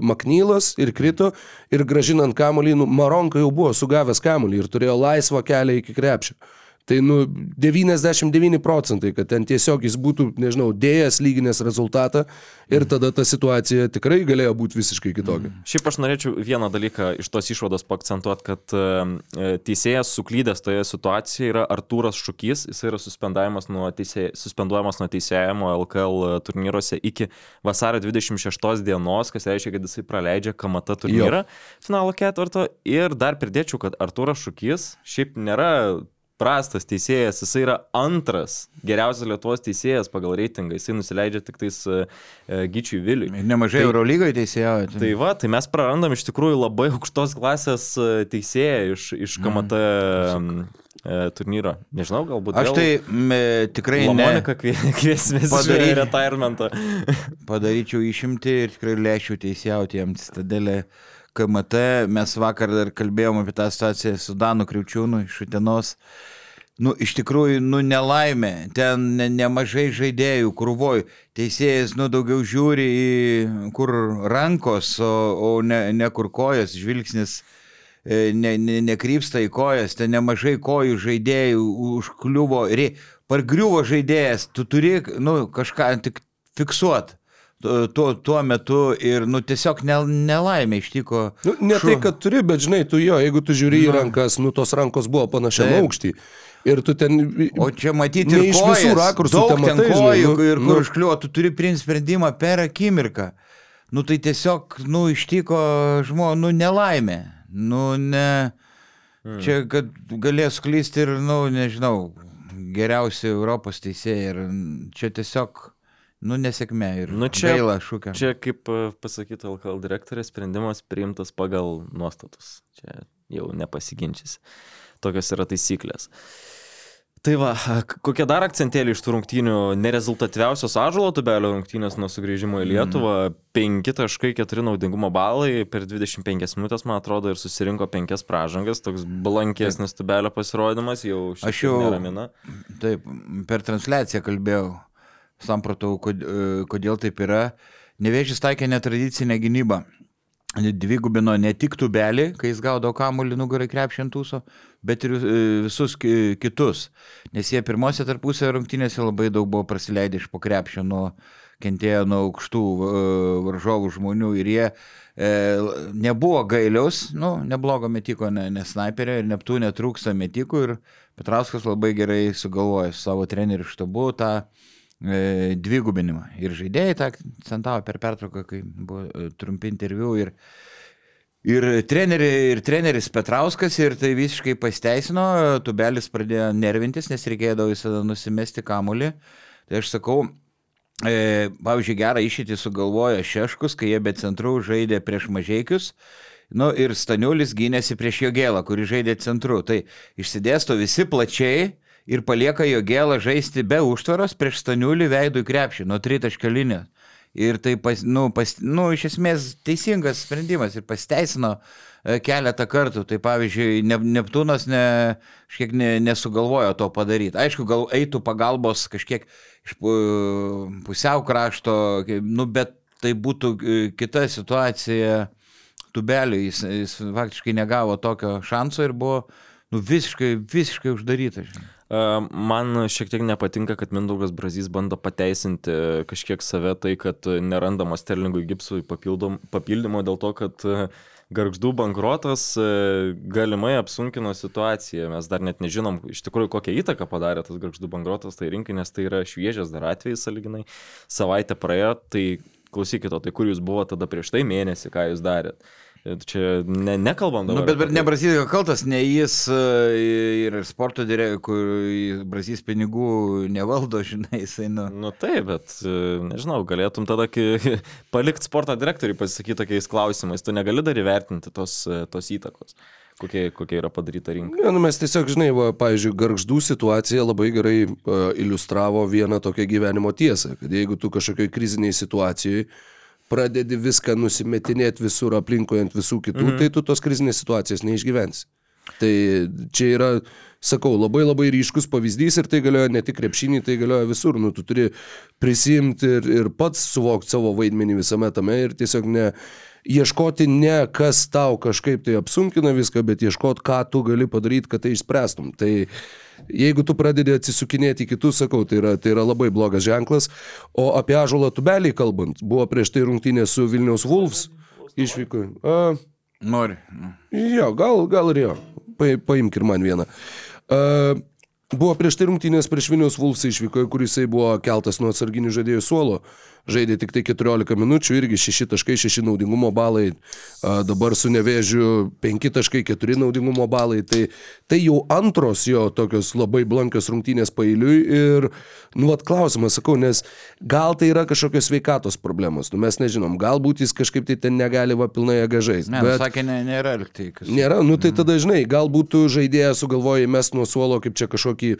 Maknylas ir krito ir gražinant kamolį, nu, Maronka jau buvo sugavęs kamolį ir turėjo laisvą kelią iki krepšio. Tai nu 99 procentai, kad ten tiesiog jis būtų, nežinau, dėjęs lyginės rezultatą ir tada ta situacija tikrai galėjo būti visiškai kitokia. Mm.
Šiaip aš norėčiau vieną dalyką iš tos išvados pakcentuoti, kad e, teisėjas suklydęs toje situacijoje yra Artūras Šukys, jis yra suspenduojamas nuo, teisė, suspenduojamas nuo teisėjimo LKL turnyruose iki vasario 26 dienos, kas reiškia, kad jisai praleidžia KMT turnyrą jo. finalo ketvirto. Ir dar pridėčiau, kad Artūras Šukys šiaip nėra prastas teisėjas, jisai yra antras geriausias Lietuvos teisėjas pagal reitingą, jisai nusileidžia tik tais uh, Gyčiui Viliui.
Ir nemažai tai, Eurolygoje teisėjauja.
Tai. tai va, tai mes prarandam iš tikrųjų labai aukštos klasės teisėją iš, iš KMT mm. turnyro. Nežinau, galbūt.
Aš tai me, tikrai
Monika kviesmės padaryti retirementą.
padaryčiau išimti ir tikrai lėšiu teisėjauti jam citadelę. KMT, mes vakar dar kalbėjom apie tą situaciją su Danu Kriučiūnu iš Utenos. Nu, iš tikrųjų, nu, nelaimė, ten ne, nemažai žaidėjų, krūvoj, teisėjas, nu, daugiau žiūri į kur rankos, o, o ne, ne kur kojas, žvilgsnis e, ne, ne, nekrypsta į kojas, ten nemažai kojų žaidėjų užkliuvo, pargriuvo žaidėjas, tu turi, nu, kažką tik fiksuot tuo, tuo metu ir, nu, tiesiog ne, nelaimė ištiko.
Nu, ne šuo. tai, kad turi, bet žinai, tu jo, jeigu tu žiūri į rankas, nu, tos rankos buvo panašiam aukštį. Ir tu ten...
O čia matyti ir iš visų rakursų. Daug ten matai, kojų žinai, nu, ir kur nu. užkliuo, tu turi priimti sprendimą per akimirką. Nu, tai tiesiog, nu, ištiko žmogų, nu, nelaimė. Nu, ne... Hmm. Čia, kad galės klysti ir, nu, nežinau, geriausi Europos teisėjai ir čia tiesiog Nu, nesėkmė ir nu, čia, gaila šūkio.
Čia, kaip e, pasakytų LKL direktorė, sprendimas priimtas pagal nuostatus. Čia jau nepasiginčys. Tokios yra taisyklės. Tai va, kokie dar akcentėliai iš tų rungtynių? Nerezultatyviausios Ažulo tubelio rungtynės nuo sugrįžimo į Lietuvą. Mm. 5.4 naudingumo balai per 25 minutės, man atrodo, ir susirinko 5 pražangas. Toks blankesnis tubelio pasirodymas jau šiek tiek neramina.
Taip, per transliaciją kalbėjau samprotau, e, kodėl taip yra. Nevėžys taikė netradicinę gynybą. Dvigubino ne tik tubelį, kai jis gaudo kamuolį nugarai krepšintūso, bet ir e, visus kitus. Nes jie pirmose tarpusio rungtynėse labai daug buvo praleidę iš po krepšio nuo kentėjo nuo aukštų e, varžovų žmonių ir jie e, nebuvo gailiaus, nu, neblogo metiko, ne, ne sniperio ir neptų netrūksta metikų ir Petrauskas labai gerai sugalvojo su savo treneriu štabu tą e, dvigubinimą. Ir žaidėjai tą akcentavo per pertrauką, kai buvo e, trumpi interviu. Ir, ir, treneri, ir treneris Petrauskas ir tai visiškai pasteisino, tubelis pradėjo nervintis, nes reikėdavo visada nusimesti kamulį. Tai aš sakau, E, pavyzdžiui, gerą išėtį sugalvojo Šeškus, kai jie be centrų žaidė prieš mažiekius Nu, ir Staniulis gynėsi prieš Jogėlą, kuri žaidė centru. Tai išsidėsto visi plačiai ir palieka Jogėlą žaisti be užtvaros prieš Staniulį veidų į krepšį nuo tritaškio linijos. Ir tai, pas, nu, pas, nu, iš esmės teisingas sprendimas ir pasteisino e, keletą kartų. Tai pavyzdžiui, ne, Neptūnas ne, kažkiek ne, nesugalvojo to padaryti. Aišku, gal eitų pagalbos kažkiek iš pu- pusiau krašto, nu, bet tai būtų e, kita situacija tubeliui. Jis, jis faktiškai negavo tokio šanso ir buvo nu, visiškai, visiškai uždarytas. žinai.
Man šiek tiek nepatinka, kad Mindaugas Brazys bando pateisinti kažkiek save tai, kad nerandama Sterlingui Gipsui papildymo dėl to, kad e, Gargždų bankrotas e, galimai apsunkino situaciją. Mes dar net nežinom iš tikrųjų, kokią įtaką padarė tas Gargždų bankrotas tai rinkai, nes tai yra šviežias dar atvejis, saliginai. Savaitę praėjo, tai klausykit, o tai kur jūs buvote tada prieš tai mėnesį, ką jūs darėt. Ir Čia ne, nekalbam dabar.
Nu, bet, bet ne. Brazilija kaltas, ne jis e, ir sporto direktorius, kur Brazilijas pinigų nevaldo, žinai, jisai, nu.
Nu taip, bet e, nežinau, galėtum tada palikti sporto direktoriui pasisakyti tokiais klausimais. Tu negali dar įvertinti tos, e, tos įtakos, kokia, kokia yra padaryta rinka.
Ne, nu mes tiesiog, žinai, va, pavyzdžiui, garždų situacija labai gerai uh, iliustravo vieną tokią gyvenimo tiesą, kad jeigu tu kažkokioj kriziniai situacijoje pradedi viską nusimetinėti visur aplinkui ant visų kitų, mhm. tai tu tos krizinės situacijos neišgyvensi. Tai čia yra, sakau, labai labai ryškus pavyzdys ir tai galioja ne tik krepšinį, tai galioja visur. Nu, tu turi prisimti ir, ir pats suvokti savo vaidmenį visame tame ir tiesiog ne, ieškoti ne kas tau kažkaip tai apsunkina viską, bet ieškoti, ką tu gali padaryti, kad tai išspręstum. Tai jeigu tu pradedi atsisukinėti kitus, sakau, tai yra, tai yra labai blogas ženklas. O apie Ažulą Tubelį kalbant, buvo prieš tai rungtynė su Vilniaus Wolves išvyko. A,
Nori.
Jo, gal, gal ir jo. Pa, paimk ir man vieną. Uh, buvo prieš tai rungtynės prieš Vilnius Vulfs išvyko, kur jisai buvo keltas nuo atsarginių žaidėjų suolo. Žaidė tik tai 14 minučių, irgi 6 taškai, 6 naudingumo balai. Dabar su nevėžiu 5 taškai, 4 naudingumo balai. Tai, tai jau antros jo tokios labai blankios rungtynės pailiui. Ir, nu, vat klausimas, sakau, nes gal tai yra kažkokios sveikatos problemos. Nu, mes nežinom, galbūt jis kažkaip tai ten negali va pilnai jėgažais.
Ne, bet... sakė, ne, nėra liktai.
Nėra, nu tai tada žinai, galbūt žaidėjas sugalvojai mes nuo suolo kaip čia kažkokį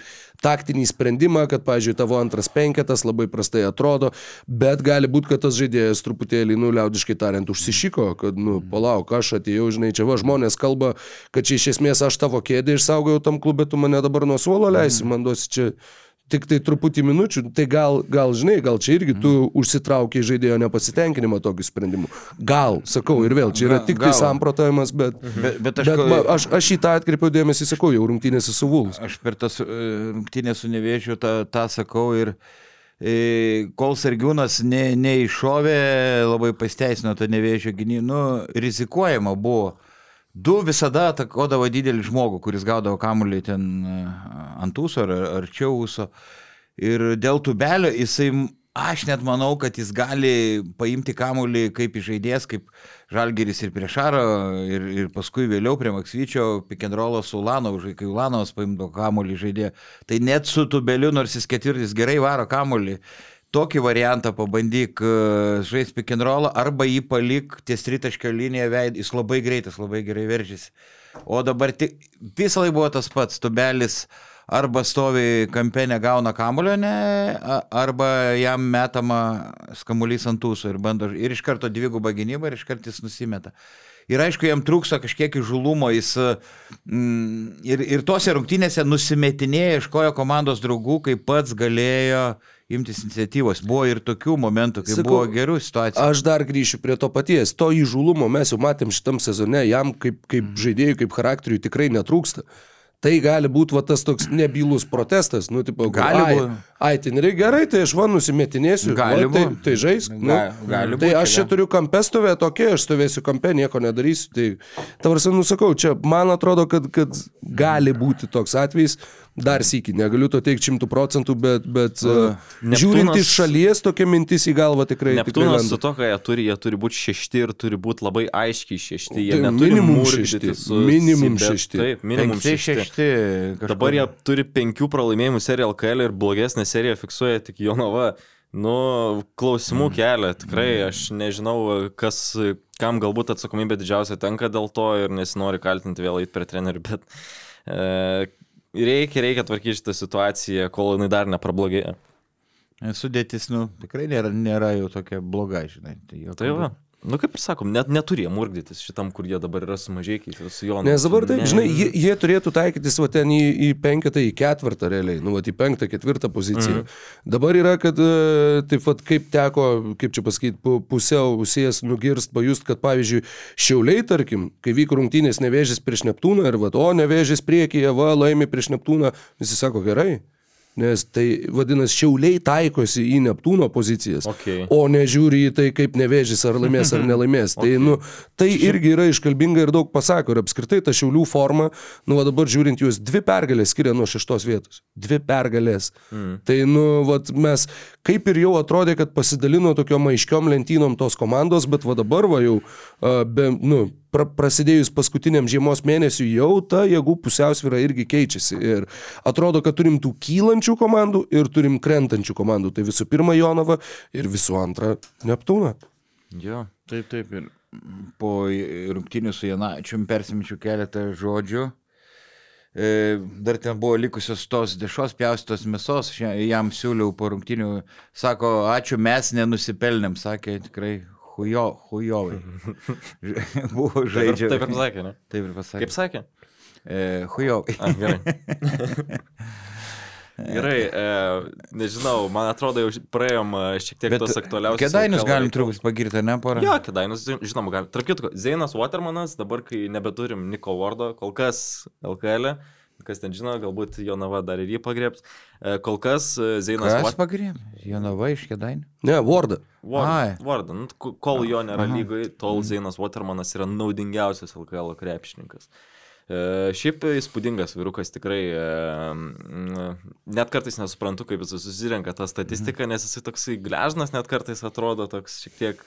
taktinį sprendimą, kad, pavyzdžiui, tavo antras penketas labai prastai atrodo, bet gali būti, kad tas žaidėjas truputėlį, nu, liaudiškai tariant, užsišyko, kad, nu, palauk, aš atėjau, žinai, čia va žmonės kalba, kad čia iš esmės aš tavo kėdę išsaugojau tam klube, tu mane dabar nuo suolo leisi, man duosi čia tik tai truputį minučių, tai gal, gal žinai, gal čia irgi tu užsitraukiai žaidėjo nepasitenkinimą tokiu sprendimu. Gal, sakau, ir vėl, čia yra tik tai
gal.
samprotavimas, bet,
Bet, bet aš,
bet ma, aš, aš į tą atkreipiau dėmesį, sakau, jau rungtynėse su Vuls.
aš per tas e, rungtynės su nevėžiu tą, tą sakau ir e, kol Sergiūnas ne, neiššovė, labai pasteisino tą nevėžio gynybą, nu, rizikuojama buvo. Du visada atakuodavo didelį žmogų, kuris gaudavo kamuolį ten e, ant ūso ar arčiau ūso. Ir dėl tubelio jisai, aš net manau, kad jis gali paimti kamuolį kaip žaidėjas, kaip Žalgeris ir prieš Šarą, ir, ir paskui vėliau prie Maksvyčio pikendrolo su Ulanovu, kai Ulanovas paimdavo kamuolį žaidėją. Tai net su tubeliu, nors jis ketvirtis gerai varo kamuolį, tokį variantą pabandyk e, žaisti pikendrolą arba jį palik ties tritaškio liniją veid, jis labai greitas, labai gerai veržiasi. O dabar tik visą laiką buvo tas pats, tubelis arba stovi kampe negauna kamulio, ne, arba jam metama skamuolys ant ūsų ir bando, ir iš karto dvigubą gynybą ir iš karto jis nusimeta. Ir aišku, jam trūksta kažkiek įžulumo, jis mm, ir, ir tose rungtynėse nusimetinėja, iškojo komandos draugų, kaip pats galėjo imtis iniciatyvos. Buvo ir tokių momentų, kai
Sakau,
Sakau, buvo gerų situacijų.
Aš dar grįšiu prie to paties. To įžulumo mes jau matėm šitam sezone, jam kaip, kaip žaidėjui, kaip charakteriui tikrai netrūksta. Tai gali būti va, tas toks nebylus protestas, nu, tipo,
Gali
ai,
būt.
ai, ten reikia gerai, tai aš va nusimetinėsiu,
Gali
va, tai, tai žaisk. Nu,
Ga- gali
tai
būt,
aš čia turiu kampe stovėti, tokie, aš stovėsiu kampe, nieko nedarysiu. Tai, tavarsi, nusakau, čia man atrodo, kad, kad gali būti toks atvejis, dar sėki, negaliu to teikti šimtų procentų, bet, bet uh,
Neptūnas-
žiūrint iš šalies, tokia mintis į galvą tikrai. tikrai
Neptūnas
lenda.
su to, ką jie turi, jie turi būti šešti ir turi būti labai aiškiai šešti. Jie
Tai
neturi
minimum šešti,
su
minimum
Sibet.
šešti.
Taip, minimum
Penkti,
šešti.
šešti. kažkur.
Dabar jie turi penkių pralaimėjimų seriją LKL ir blogesnę seriją fiksuoja tik Jonava. Nu, klausimų kelia, tikrai, aš nežinau, kas, kam galbūt atsakomybė didžiausia tenka dėl to ir nesinori kaltinti vėl eiti prie trenerių, bet e, reikia, reikia tvarkyti šitą situaciją, kol jinai dar neprablogėjo.
Sudėtis, nu, tikrai nėra, nėra jau tokia bloga, žinai. Tai,
Tai va.
būdu.
Nu, kaip ir sakom, net neturi jie murgdytis šitam, kur jie dabar yra su mažiekiais ir su Jonu.
Nes dabar taip,
Ne.
žinai, jie, jie turėtų taikytis va ten į, į penketą, į ketvirtą realiai, nu, va, į penktą, ketvirtą poziciją. Mhm. Dabar yra, kad e, taip, va, kaip teko, kaip čia pasakyti, pu- pusiau usės nugirst, pajust, kad pavyzdžiui, šiauliai, tarkim, kai vyko rungtynės nevėžys prieš Neptūną ir va, o nevėžys priekyje, va, laimi prieš Neptūną, visi sako gerai. Nes tai vadinasi, šiauliai taikosi į Neptūno pozicijas,
Okay.
o nežiūri į tai, kaip nevėžys ar laimės ar nelaimės. Tai, nu, tai irgi yra iškalbinga ir daug pasako. Ir apskritai ta šiaulių forma, nu, va dabar žiūrint, jūs dvi pergalės skiria nuo šeštos vietos. Dvi pergalės. Mm. Tai, nu, vat, mes kaip ir jau atrodė, kad pasidalino tokiom aiškiom lentynom tos komandos, bet va dabar va jau, be, nu, pra, prasidėjus paskutiniam žiemos mėnesiui, jau ta jėgų pusiausvyra irgi keičiasi. Ir atrodo, kad turim tų kylančių komandų ir turim krentančių komandų. Tai visų pirma Jonava ir visų antra Neptūna.
Jo.
Taip, taip. Ir po rungtynių su Janačium persiminčiau keletą žodžių. E, Dar ten buvo likusios tos dešos pjaustytos mėsos, jam siūliau po rungtynių, sako, ačiū, mes nenusipelnėm, sakė tikrai hujo, hujovai. buvo
Taip ir,
žaidžia.
taip ir sakė, ne?
Taip ir pasakė.
Kaip sakė?
E, hujovai.
A, gerai. Gerai, e, nežinau, man atrodo, jau praėjom šiek tiek tos aktualiausios.
Kedainius galim truputį pagirti, ne, porą?
Jo, Kedainius, žinom, galim. Tarp kitko, Zeinas Watermanas, dabar kai nebeturim Niko Wardo, kol kas LKL, e, kas ten žino, galbūt Jonava dar ir jį pagriebs. E, Kol kas e, Zeinas
Kas
Watermanas.
pagrėmė? Jonava iš Kedainių.
Ne, Vorda.
Ai.
Wardą. Nu, kol jo nėra
Aha.
lygoje, tol Zeinas Watermanas yra naudingiausias LKL krepšininkas. E, šiaip įspūdingas vyrukas tikrai, net kartais nesuprantu, kaip jis susirenka tą statistiką, nes jis toksai gležnas, net kartais atrodo toks šiek tiek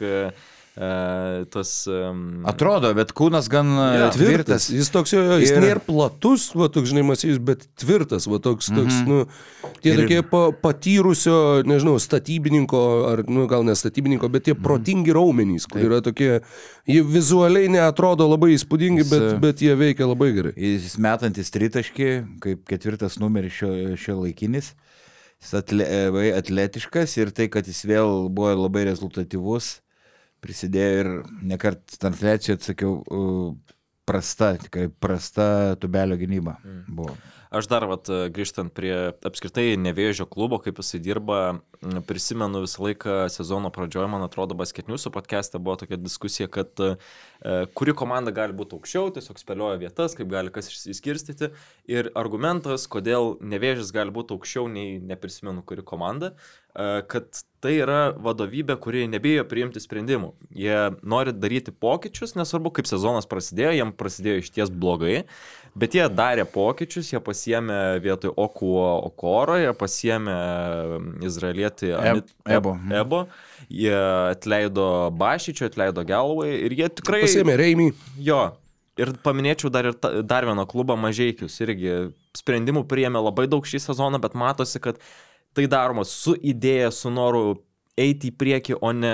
tas... Um,
Atrodo, bet kūnas gan
Jo.
jo,
Tvirtas.
tvirtas.
Jis toks jo, jo jis
Ir-
ir... nėra platus, va, toks, žinai, masys, bet tvirtas, va, toks, toks, mm -hmm. nu, tie
Ir-
tokie pa, patyrusio, nežinau, statybininko, ar, nu, gal ne statybininko, bet tie protingi raumenys, kur yra tokie, jie vizualiai neatrodo labai įspūdingi,
Jis,
bet,
e,
bet jie veikia labai gerai.
Jis metantis tritaškį, kaip ketvirtas numeris šio, šio laikinis. Jis atle, e, atletiškas ir tai, kad jis vėl buvo labai rezultatyvus, prisidėjo ir nekart transliacijoje atsakiau, prasta, tikrai prasta tubelio gynyba buvo.
Aš dar, vat, grįžtant prie apskritai nevėžio klubo, kaip jisai dirba, prisimenu visą laiką sezono pradžioje, man atrodo, basketniusų podcast'e buvo tokia diskusija, kad kuri komanda gali būti aukščiau, tiesiog spėlioja vietas, kaip gali kas išsiskirstyti. Ir argumentas, kodėl nevėžis gali būti aukščiau nei neprisimenu kuri komanda, e, kad tai yra vadovybė, kuri nebijo priimti sprendimų. Jie nori daryti pokyčius, nesvarbu, kaip sezonas prasidėjo, jiem prasidėjo iš ties blogai, bet jie darė pokyčius, jie pasiemė vietoj Okuo Okoro, jie pasiemė izraelietį Amit-
Ebo.
Ebo, jie atleido Bašyčio, atleido Galvai ir jie tikrai...
Pasėmė Reimį.
Jo. Ir paminėčiau dar ir ta, dar vieną klubą Mažiekius. Irgi sprendimų priėmė labai daug šį sezoną, bet matosi, kad tai daroma su idėja, su noru eiti į priekį, o ne,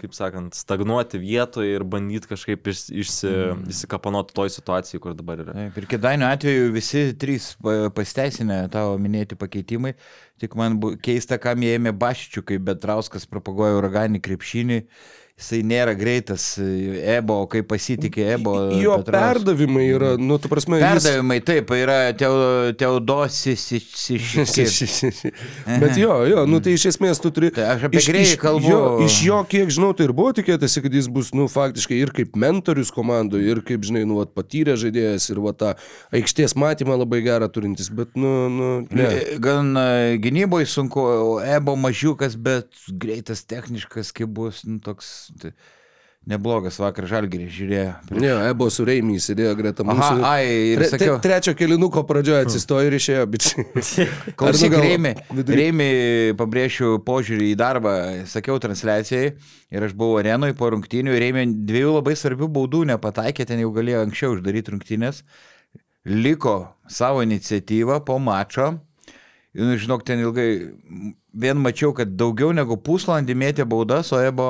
kaip sakant, stagnuoti vietoje ir bandyti kažkaip iš, išsi, mm. įsikapanoti toj situacijai, kur dabar yra.
Taip, ir kėdainių atveju visi trys pa- pasiteisinę tavo minėti pakeitimai, tik man bu, keista, kam jie ėmė Bašičių, kai Betrauskas propaguoja uraganį krepšinį, jisai nėra greitas, Ebo, o kaip pasitikė Ebo.
Jo
Petrauskas.
perdavimai yra, nu, tu prasme, jis-
Perdavimai, taip, yra teo, Teodosis iš...
Bet jo, jo, nu tai iš esmės tu turi...
Tai aš apie Grėjį kalbu.
Jo, iš jo, kiek žinau, tai ir buvo tikėtasi, kad jis bus, nu, faktiškai ir kaip mentorius komandai, ir kaip, žinai, nu, vat, patyrę žaidėjas, ir va tą aikštės matymą labai gerą turintis, bet, nu, nu, ne.
Gan e, gynyboje sunku, Ebo mažiukas, bet greitas, techniškas, kaip bus, nu, toks neblogas vakar žalgerį žiūrėjo.
Ne, Ebo su Reimiai sėdėjo greta
Aha,
mūsų.
ai, ir
Tre,
sakiau.
tre, trečio kelinuko pradžioje atsistojo ir išėjo.
Klausyk,
Ar nu gal
Reimi,
vidury-
Reimi, pabrėšiu požiūrį į darbą, sakiau transliacijai ir aš buvau arenoje po rungtynių ir Reimi dviejų labai svarbių baudų nepataikė, ten jau galėjo anksčiau uždaryti rungtynės, liko savo iniciatyvą po mačo Nu, žinok, ten ilgai, vien mačiau, kad daugiau negu pusvalandį mėtė baudas, o Ebo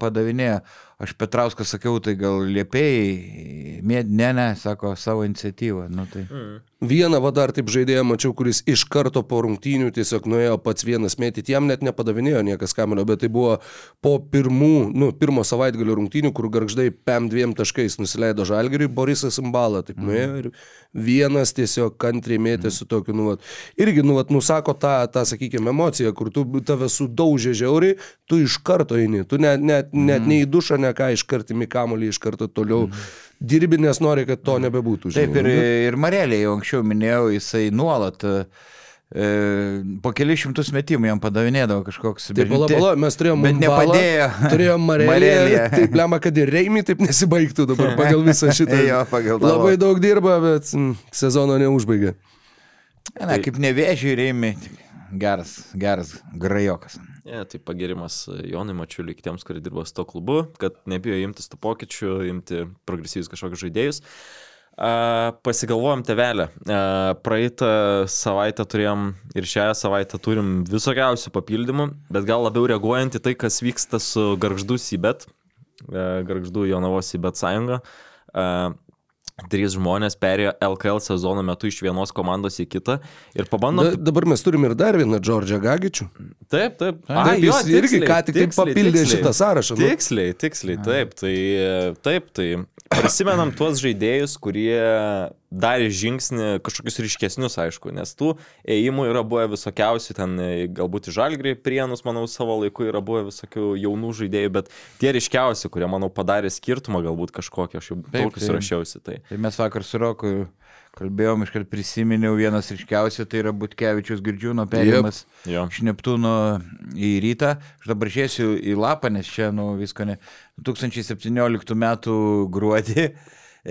padavinėjo. Aš Petrauskas sakiau, tai gal liepėjai, mėd, ne, ne, sako, savo iniciatyvą. Nu, tai.
Mm.
Vieną va dar taip žaidėją mačiau, kuris iš karto po rungtynių tiesiog nuėjo pats vienas mėtyti. Jam net nepadavinėjo niekas kamelio, bet tai buvo po pirmų, nu, pirmo savaitgalio rungtynių, kur garždai PM dviem taškais nusileido žalgiriui, Borisas Imbala taip nuėjo ir vienas tiesiog kantriai mėtė su tokiu, nu, vat, irgi, nu, vat, nusako tą, tą, sakykime, emociją, kur tu tave sudaužė žiauriai, tu iš karto eini, tu net, net, net nei į dušą, ne ką, iš karto į kamolį, iš karto toliau. Dirbi, nes nori, kad to nebebūtų.
Taip,
žinai,
ir,
nu,
ir Marelė jau anksčiau minėjau, jisai nuolat e, po kelius šimtus metimų jam padavinėdavo kažkoks...
Taip, pala, pala, mes turėjom
Bet
Mumbalą. Turėjom Marelį. Taip, lemma, kad ir Reimi taip nesibaigtų dabar pagal visą šitą.
Jo, pagal tavo.
Labai daug dirba, bet mm, sezono neužbaigė.
Na, kaip nevėžiai rėmė, geras, geras grajokas.
Ja, tai pagirimas Jonui Mačiuliui, kitiems, kurie dirbo su to klubu, kad nebijo imtis tų pokyčių, imti progresyvius kažkokius žaidėjus. A, pasigalvojom tevelę. A, praeitą savaitę turėjom ir šią savaitę turim visokiausių papildymų, bet gal labiau reaguojant į tai, kas vyksta su Garždu Sibet, a, Garždu Jonavos Sibet sąjunga. A, Trys žmonės perėjo LKL sezono metu iš vienos komandos į kitą ir pabandom
Da, dabar mes turim ir dar vieną Džordžią Gagičių.
Taip, taip.
Taip, jis irgi ką tik taip papildė šitą sąrašą. nu.
Tiksliai, tiksliai, taip. Tai, taip, tai prisimenam tuos žaidėjus, kurie darė žingsnį kažkokius ryškesnius, aišku, nes tų ėjimų yra buvę visokiausių, ten e, galbūt į Žalgrį prienus, manau, savo laiku yra buvę visokių jaunų žaidėjų, bet tie ryškiausi, kurie, manau, padarė skirtumą galbūt kažkokį, aš jau
Taip,
tokius
tai-.
Tai.
Tai mes vakar su Roku kalbėjom, iškart prisiminiau, vienas ryškiausių tai yra Butkevičius Girdžiūno perėjimas yep.
Jo.
iš Neptūno į rytą. Aš dabar žiūrėsiu į lapą, nes čia nu, visko ne. 2017 m. gruodį.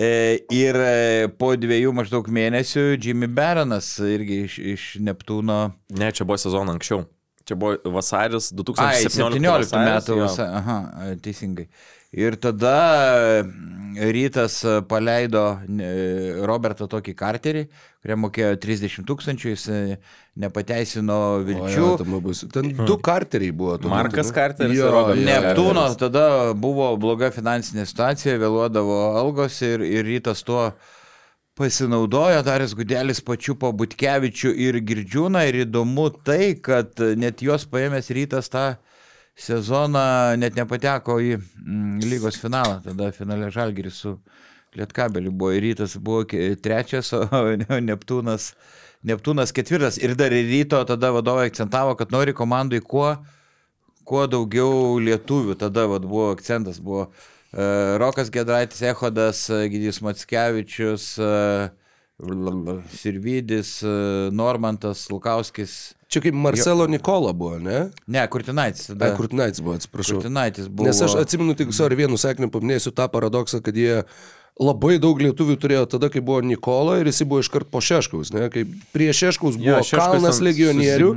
e, Ir e, po dviejų maždaug mėnesių Jimmy Baronas irgi iš, iš Neptūno.
Ne, čia buvo sezoną anksčiau. Čia buvo vasaris
Ai,
2017
17
vasaris,
metų. Vasa, aha, teisingai. Ir tada mm, rytas paleido e, Robertą tokį karterį, kuriam mokėjo 30 tūkstančių, jis e, nepateisino
O, jo,
vilčių.
tam bus. Ten du karteriai buvo. tuo
Markas
metu?
Karteris ir
Jo.
Neptūno tada buvo bloga finansinė situacija, vėluodavo algos ir, ir rytas tuo pasinaudojo, Daris Gudelis pačiupo Butkevičių ir Girdžiūną ir įdomu tai, kad net juos paėmęs rytas tą sezoną net nepateko į mm, lygos finalą, tada finale Žalgiris su Lietkabeliu buvo ir rytas buvo trečias, o Neptūnas, Neptūnas ketvirtas ir dar ir ryto tada vadovai akcentavo, kad nori komandai kuo kuo daugiau lietuvių. Tada vat, buvo akcentas, buvo Rokas Gedraitis, Ehodas, uh, Gydys Matskevičius, uh, Sirvidis, Normantas, Lukauskis.
Čia kaip Marcelo Nikola buvo, ne?
Ne, Kurtinaitis. Tada.
Ai, Kurtinaitis buvo, atsiprašau.
Kurtinaitis buvo.
Nes aš atsimenu tik, sorry, vienu sakiniu paminėsiu tą paradoksą, kad jie labai daug lietuvių turėjo tada, kai buvo Nikola ir jis buvo iškart po Šeškaus, ne? Kai prie Šeškaus buvo
Jo,
ja,
Šeškaus
kalnas legionierių.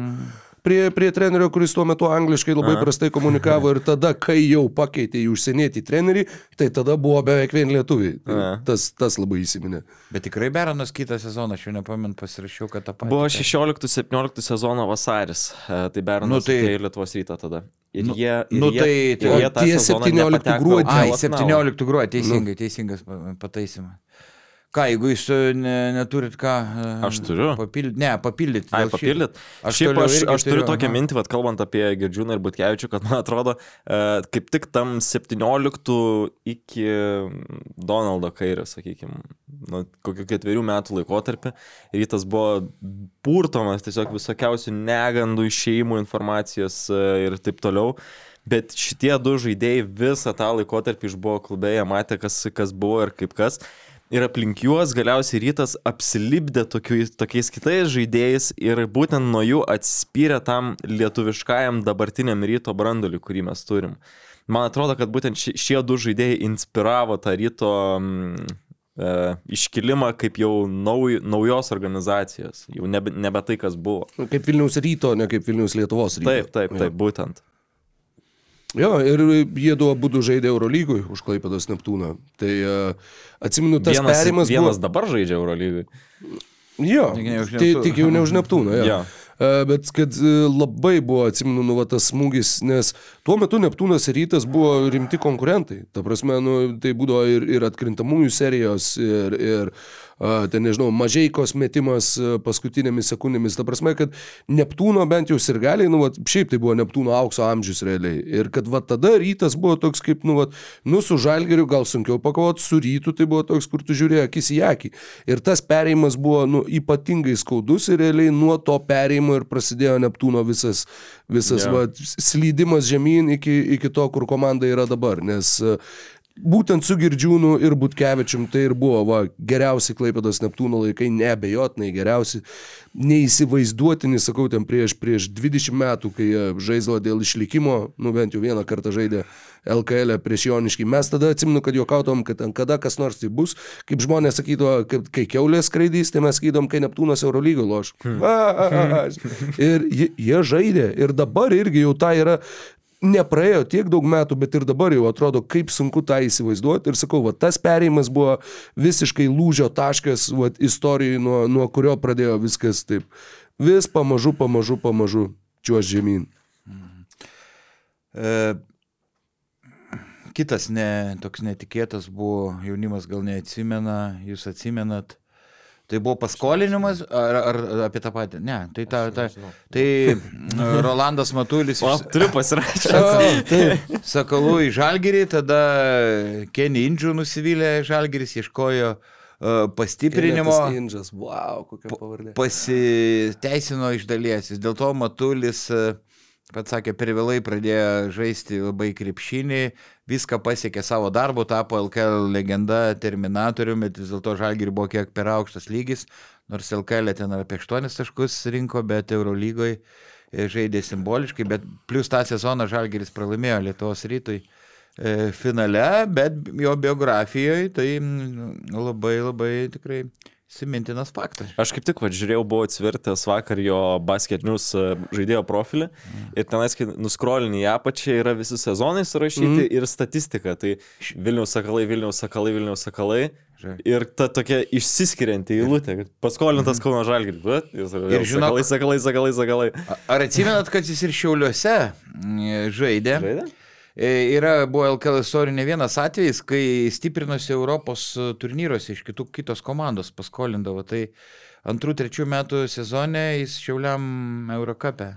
Prie, prie trenerio, kuris tuo metu angliškai labai
Aha.
prastai komunikavo ir tada, kai jau pakeitė į užsienietį trenerį, tai tada buvo beveik vien lietuviai.
Aha.
Tas, tas labai įsiminė.
Bet tikrai Beranas kitą sezoną, aš jau nepamenu, pasirašiau, kad tą patį.
Buvo 16-17 sezono vasaris, e, tai Bernas
Nu,
nu,
tai-
tai Lietuvos rytą tada. Ir
Nu-
jie, ir
nu,
jie,
tai-
ir
tai-
jie tą
tie
sezoną
17
nepateko
gruodžio.
Ai,
į finalą.
17 gruodžio, teisingai, teisingas pa- pataisimas. Ką, jeigu jūs e, ne, neturit ką... e,
Aš turiu.
Papildyti. Ne, papildyti.
Ai,
dėl šito.
papildyt.
Aš
Šiaip aš, aš turiu
turiu,
tokią
aha.
mintį, vad kalbant apie Girdžiūną ir Butkevičių, kad man atrodo, e, kaip tik tam 17 iki Donaldo Kairio, sakykime, nu, kokiu ketverių metų laikotarpį, rytas buvo purtomas tiesiog visokiausių negandų, išėjimų informacijos ir taip toliau. Bet šitie du žaidėjai visą tą laikotarpį išbuvo klube, jie matė, kas, kas buvo ir kaip kas. Ir aplink juos galiausiai rytas apsilipdė tokiu, tokiais kitais žaidėjais ir būtent nuo jų atsispyrė tam lietuviškajam dabartiniam ryto branduliu, kurį mes turim. Man atrodo, kad būtent ši, šie du žaidėjai inspiravo tą ryto mm, e, iškilimą kaip jau nauj, naujos organizacijos, jau nebe, nebe tai, kas buvo.
Kaip Vilniaus ryto, ne kaip Vilniaus Lietuvos ryto.
Taip, taip, taip, būtent.
Jo, ir jie du abu žaidė Eurolygui už Klaipėdos Neptūną. Tai uh, atsimenu, tas
Vienas,
perimas
vienas
buvo...
dabar žaidžia Eurolygai.
Jo,
Tik
tai tik jau ne už Neptūną. Jo.
Jo.
E, Bet kad e, labai buvo, atsimenu, nu, va, tas smūgis, nes tuo metu Neptūnas ir Rytas buvo rimti konkurentai. Ta prasme, nu, tai būdavo ir, ir atkrintamųjų serijos, ir, ir a, ten, nežinau, mažeikos metimas paskutinėmis sekundėmis. Ta prasme, kad Neptūno bent jau ir galiai, nu, va, šiaip tai buvo Neptūno aukso amžius realiai. Ir kad va tada Rytas buvo toks kaip, nu, va, nu su Žalgeriu gal sunkiau pakovoti, su Rytu tai buvo toks, kur tu žiūrėjai akis į akį. Ir tas perėjimas buvo, nu, ypatingai skaudus ir realiai nuo to perėjimo ir prasidėjo Neptūno visas, visas yeah. va, slydimas žemyn iki, iki to, kur komanda yra dabar. Nes būtent su Girdžiūnu ir Butkevičium tai ir buvo va, geriausi Klaipėdos Neptūno laikai, neabejotinai geriausi, neįsivaizduotini, sakau, ten prieš, prieš 20 metų, kai žaisdavo dėl išlikimo, nu bent jau vieną kartą žaidė LKL prieš Joniškį. Mes tada atsimenu, kad juokautom, kad ten kada kas nors tai bus, kaip žmonės sakydavo, kad kai keulės skraidys, tai mes sakydom, kai Neptūnas Eurolygo loš. A, a, a, a. Ir jie, jie žaidė ir dabar irgi jau tai yra nepraėjo tiek daug metų, bet ir dabar jau atrodo, kaip sunku tą įsivaizduoti. Ir sakau, va, tas perėjimas buvo visiškai lūžio taškas va, istorijai, nuo, nuo kurio pradėjo viskas taip. Vis pamažu, pamažu, pamažu čiuos žemyn.
E, kitas ne, toks netikėtas buvo, jaunimas gal neatsimena, jūs atsimenat. Tai buvo paskolinimas, ar, ar apie tą patį? Ne, tai, ta, ta, tai e, Rolandas Matulis
O, turiu pasirašyti.
Sakalų į Žalgirį, tada Kenny Indžių nusivylė Žalgiris, ieškojo e, pastiprinimo.
Inžas, wow, kokia pavardė.
pasiteisino iš dalies. Vis dėlto Matulis, e, pats sakė, per vėlai pradėjo žaisti labai krepšinį, viską pasiekė savo darbu, tapo LKL legenda, terminatoriumi, bet vis dėlto Žalgirį buvo kiek per aukštas lygis, nors LKL ten apie 8 taškus rinko, bet Eurolygoje žaidė simboliškai, bet plus tą sezoną Žalgiris pralaimėjo Lietuvos rytui e, finale, bet jo biografijoje tai mm, labai labai tikrai simintinas faktas.
Aš kaip tik, va, žiūrėjau, buvau atsvirtęs vakar jo basket news e, žaidėjo profilį ir tenais, kai nuskrolini į apačią, yra visi sezonai surašyti mm. ir statistika. Tai Vilniaus sakalai, Vilniaus sakalai, Vilniaus sakalai. Ir ta tokia išsiskirianti eilutė, kad paskolintas Kauno Žalgiris. bet Ir,
Ir
ir
žinok,
sakalai, sakalai, sakalai, sakalai.
Ar atsimenat, kad jis ir Šiauliuose mm, žaidė?
Žaidė?
E, Yra buvo LKL istorijų ne vienas atvejis, kai stiprinosi Europos e, turnyruose iš kitų, kitos komandos paskolindavo. Tai antrų, trečių metų sezone jis Šiauliam Eurocapė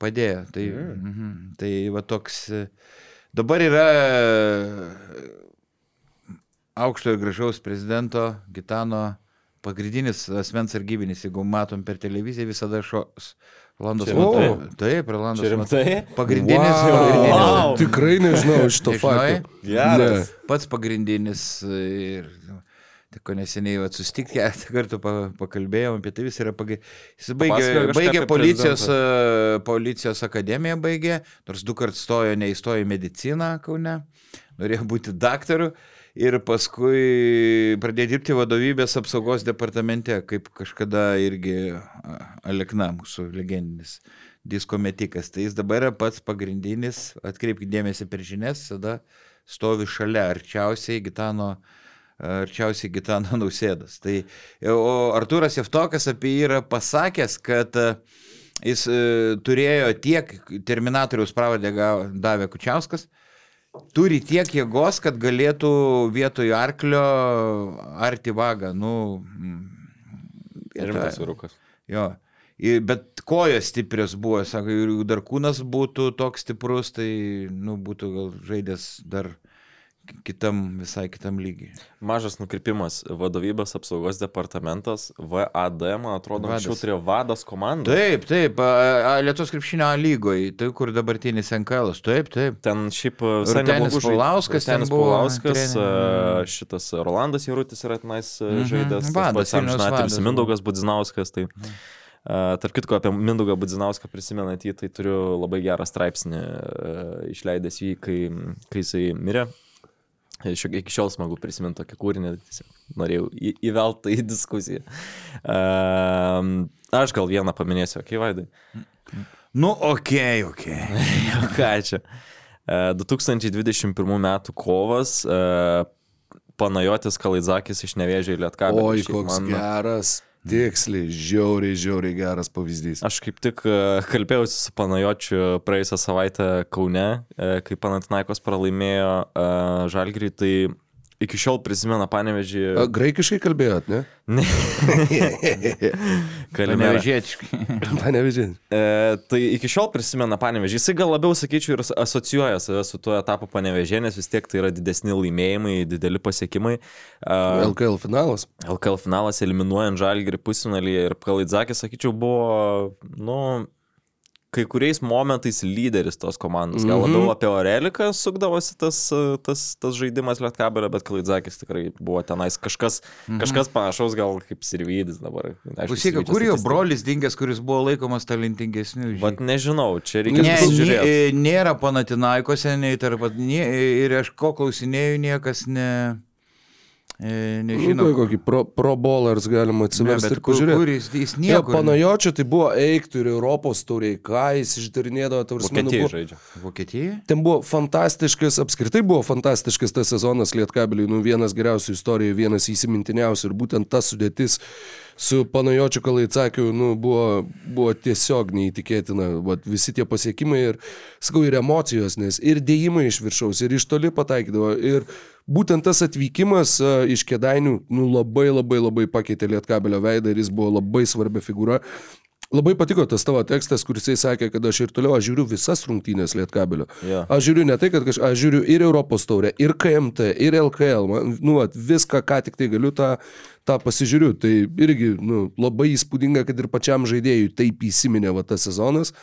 padėjo. Tai, mm. mhm, tai va toks. e, Dabar yra aukšto ir gražaus prezidento Gitano pagrindinis asmens sargybinis, jeigu matom per televiziją, visada šos.
Rimtai?
Matu- Taip,
Čia
Matu-
rimtai?
Pagrindinis,
Wow.
pagrindinis.
Wow.
Tikrai nežinau šito
Nežinojai?
fakto.
Geras.
Pats pagrindinis ir tik ko neseniai susitikti keletą kartų pa, pakalbėjom apie tai, jis yra pagė... Jis baigė, baigė policijos,
prezidentą.
e, policijos akademiją, baigė, nors du kart stojo, neįstojo į mediciną Kaune, norėjo būti daktaru. Ir paskui pradėjo dirbti vadovybės apsaugos departamente, kaip kažkada irgi Alekna, mūsų legendinis disko metikas. Tai jis dabar yra pats pagrindinis, atkreipkite dėmesį per žinias, tada stovi šalia arčiausiai Gitano, arčiausiai Gitano nausėdas. Tai, o Artūras Jeftokas apie jį yra pasakęs, kad jis e, turėjo tiek Terminatoriaus pravardę davė Kučiauskas, turi tiek jėgos, kad galėtų vietoj arklio arti vagą. Nu, mm,
Rimtas vyrukas.
Jo. Ir, bet kojos stiprios buvo, sako, ir jeigu dar kūnas būtų toks stiprus, tai, nu, būtų gal žaidęs dar kitam, visai kitam lygiai.
Mažas nukrypimas. Vadovybės apsaugos departamentas VAD, man atrodo,
Vadas.
anksčiau turėjo vadas komandą.
Taip, taip, Lietuvos krepšinio lygoje, tai kur dabartinis NKL, taip, taip.
Ten šiaip e,
Rūtenis buvo
Paulauskas,
treneris.
e, šitas Rolandas Jarutis yra tenais e,
Mhm,
žaidęs,
vadas, vadas Mhm.
Mindaugas Budzinauskas. Tai, uh, tarp kitko, apie Mindaugą Budzinauską prisimenat jį, tai turiu labai gerą straipsnį uh, išleidęs jį, kai, kai jisai mirė. Iki šiol smagu prisiminti tokį kūrinį, tiesiog norėjau įveltą į diskusiją. Uh, aš gal vieną paminėsiu, kai vaidai.
Nu, okei, okay, okei. Okay.
Ką čia? E, 2021 m. kovas. e, Panajotis Kalaidzakis iš Nevėžio į Lietkabelį.
Oi, koks
man-
geras. Tiksliai, žiauriai, žiauriai geras pavyzdys.
Aš kaip tik e, kalbėjausi su Panajočiu praėjusią savaitę Kaune, e, kai Panatinaikos pralaimėjo e, Žalgirį, tai iki šiol prisimena Panevežį.
A, graikiškai kalbėjot, ne?
Ne. Kalimera.
Nevežėtiškai.
Panevežė.
E, tai iki šiol prisimena Panevežį. Jisai gal labiau, sakyčiau, ir asocijuoja save su tuo etapu Panevežė, nes vis tiek tai yra didesni laimėjimai, dideli pasiekimai. E,
LKL finalas.
LKL finalas eliminuojant Žalgirį pusfinalyje ir Kalaidzakis, sakyčiau, buvo, nu, kai kuriais momentais lyderis tos komandos. Gal
Mhm.
labiau apie Oreliką sukdavosi tas, tas, tas žaidimas Lietkabelio, bet Kalaidzakis tikrai buvo tenais kažkas, kažkas panašaus, gal kaip Sirvydis dabar.
Klausyk, kur jo brolis dingęs, kuris buvo laikomas talentingesniu?
Vat nežinau, čia reikia
Ne,
pasižiūrėti.
nė- nėra panatinaikose, nei tarp, nė, ir aš ko klausinėjau, niekas ne, e,
Nu,
nežino.
tai kokį pro, pro bowlers galima
Ne,
atsiversti
bet
ir
kur,
pažiūrėti.
kur jis, jis
Jo,
nieko.
panajočio tai buvo eiktų ir Europos tauriai, ką jis išdarinėdavo, tarsi
Vokietijai žaidžia.
Vokietija?
Ten buvo fantastiškas, apskritai buvo fantastiškas tas sezonas Lietkabeliui, nu vienas geriausių istorijų, vienas įsimintiniausių ir būtent ta sudėtis su Panajočiu Kalaitsakiu, nu, buvo, buvo tiesiog neįtikėtina, Vat, visi tie pasiekimai ir, sakau, ir emocijos, nes ir dėjimai iš viršaus, ir iš toli pataikydavo, ir būtent tas atvykimas iš kėdainių, nu, labai labai labai pakeitė Lietkabelio veidą ir jis buvo labai svarbi figūra. Labai patiko tas tavo tekstas, kuris jisai sakė, kad aš ir toliau aš žiūriu visas rungtynės Lietkabelio.
Jo.
Aš žiūriu ne tai, kad kaž... aš žiūriu ir Europos taurę, ir KMT, ir LKL, man, nu, at, viską, ką tik tai galiu, tą, tą pasižiūriu. Tai irgi nu, labai įspūdinga, kad ir pačiam žaidėjui taip įsiminė va tas sezonas.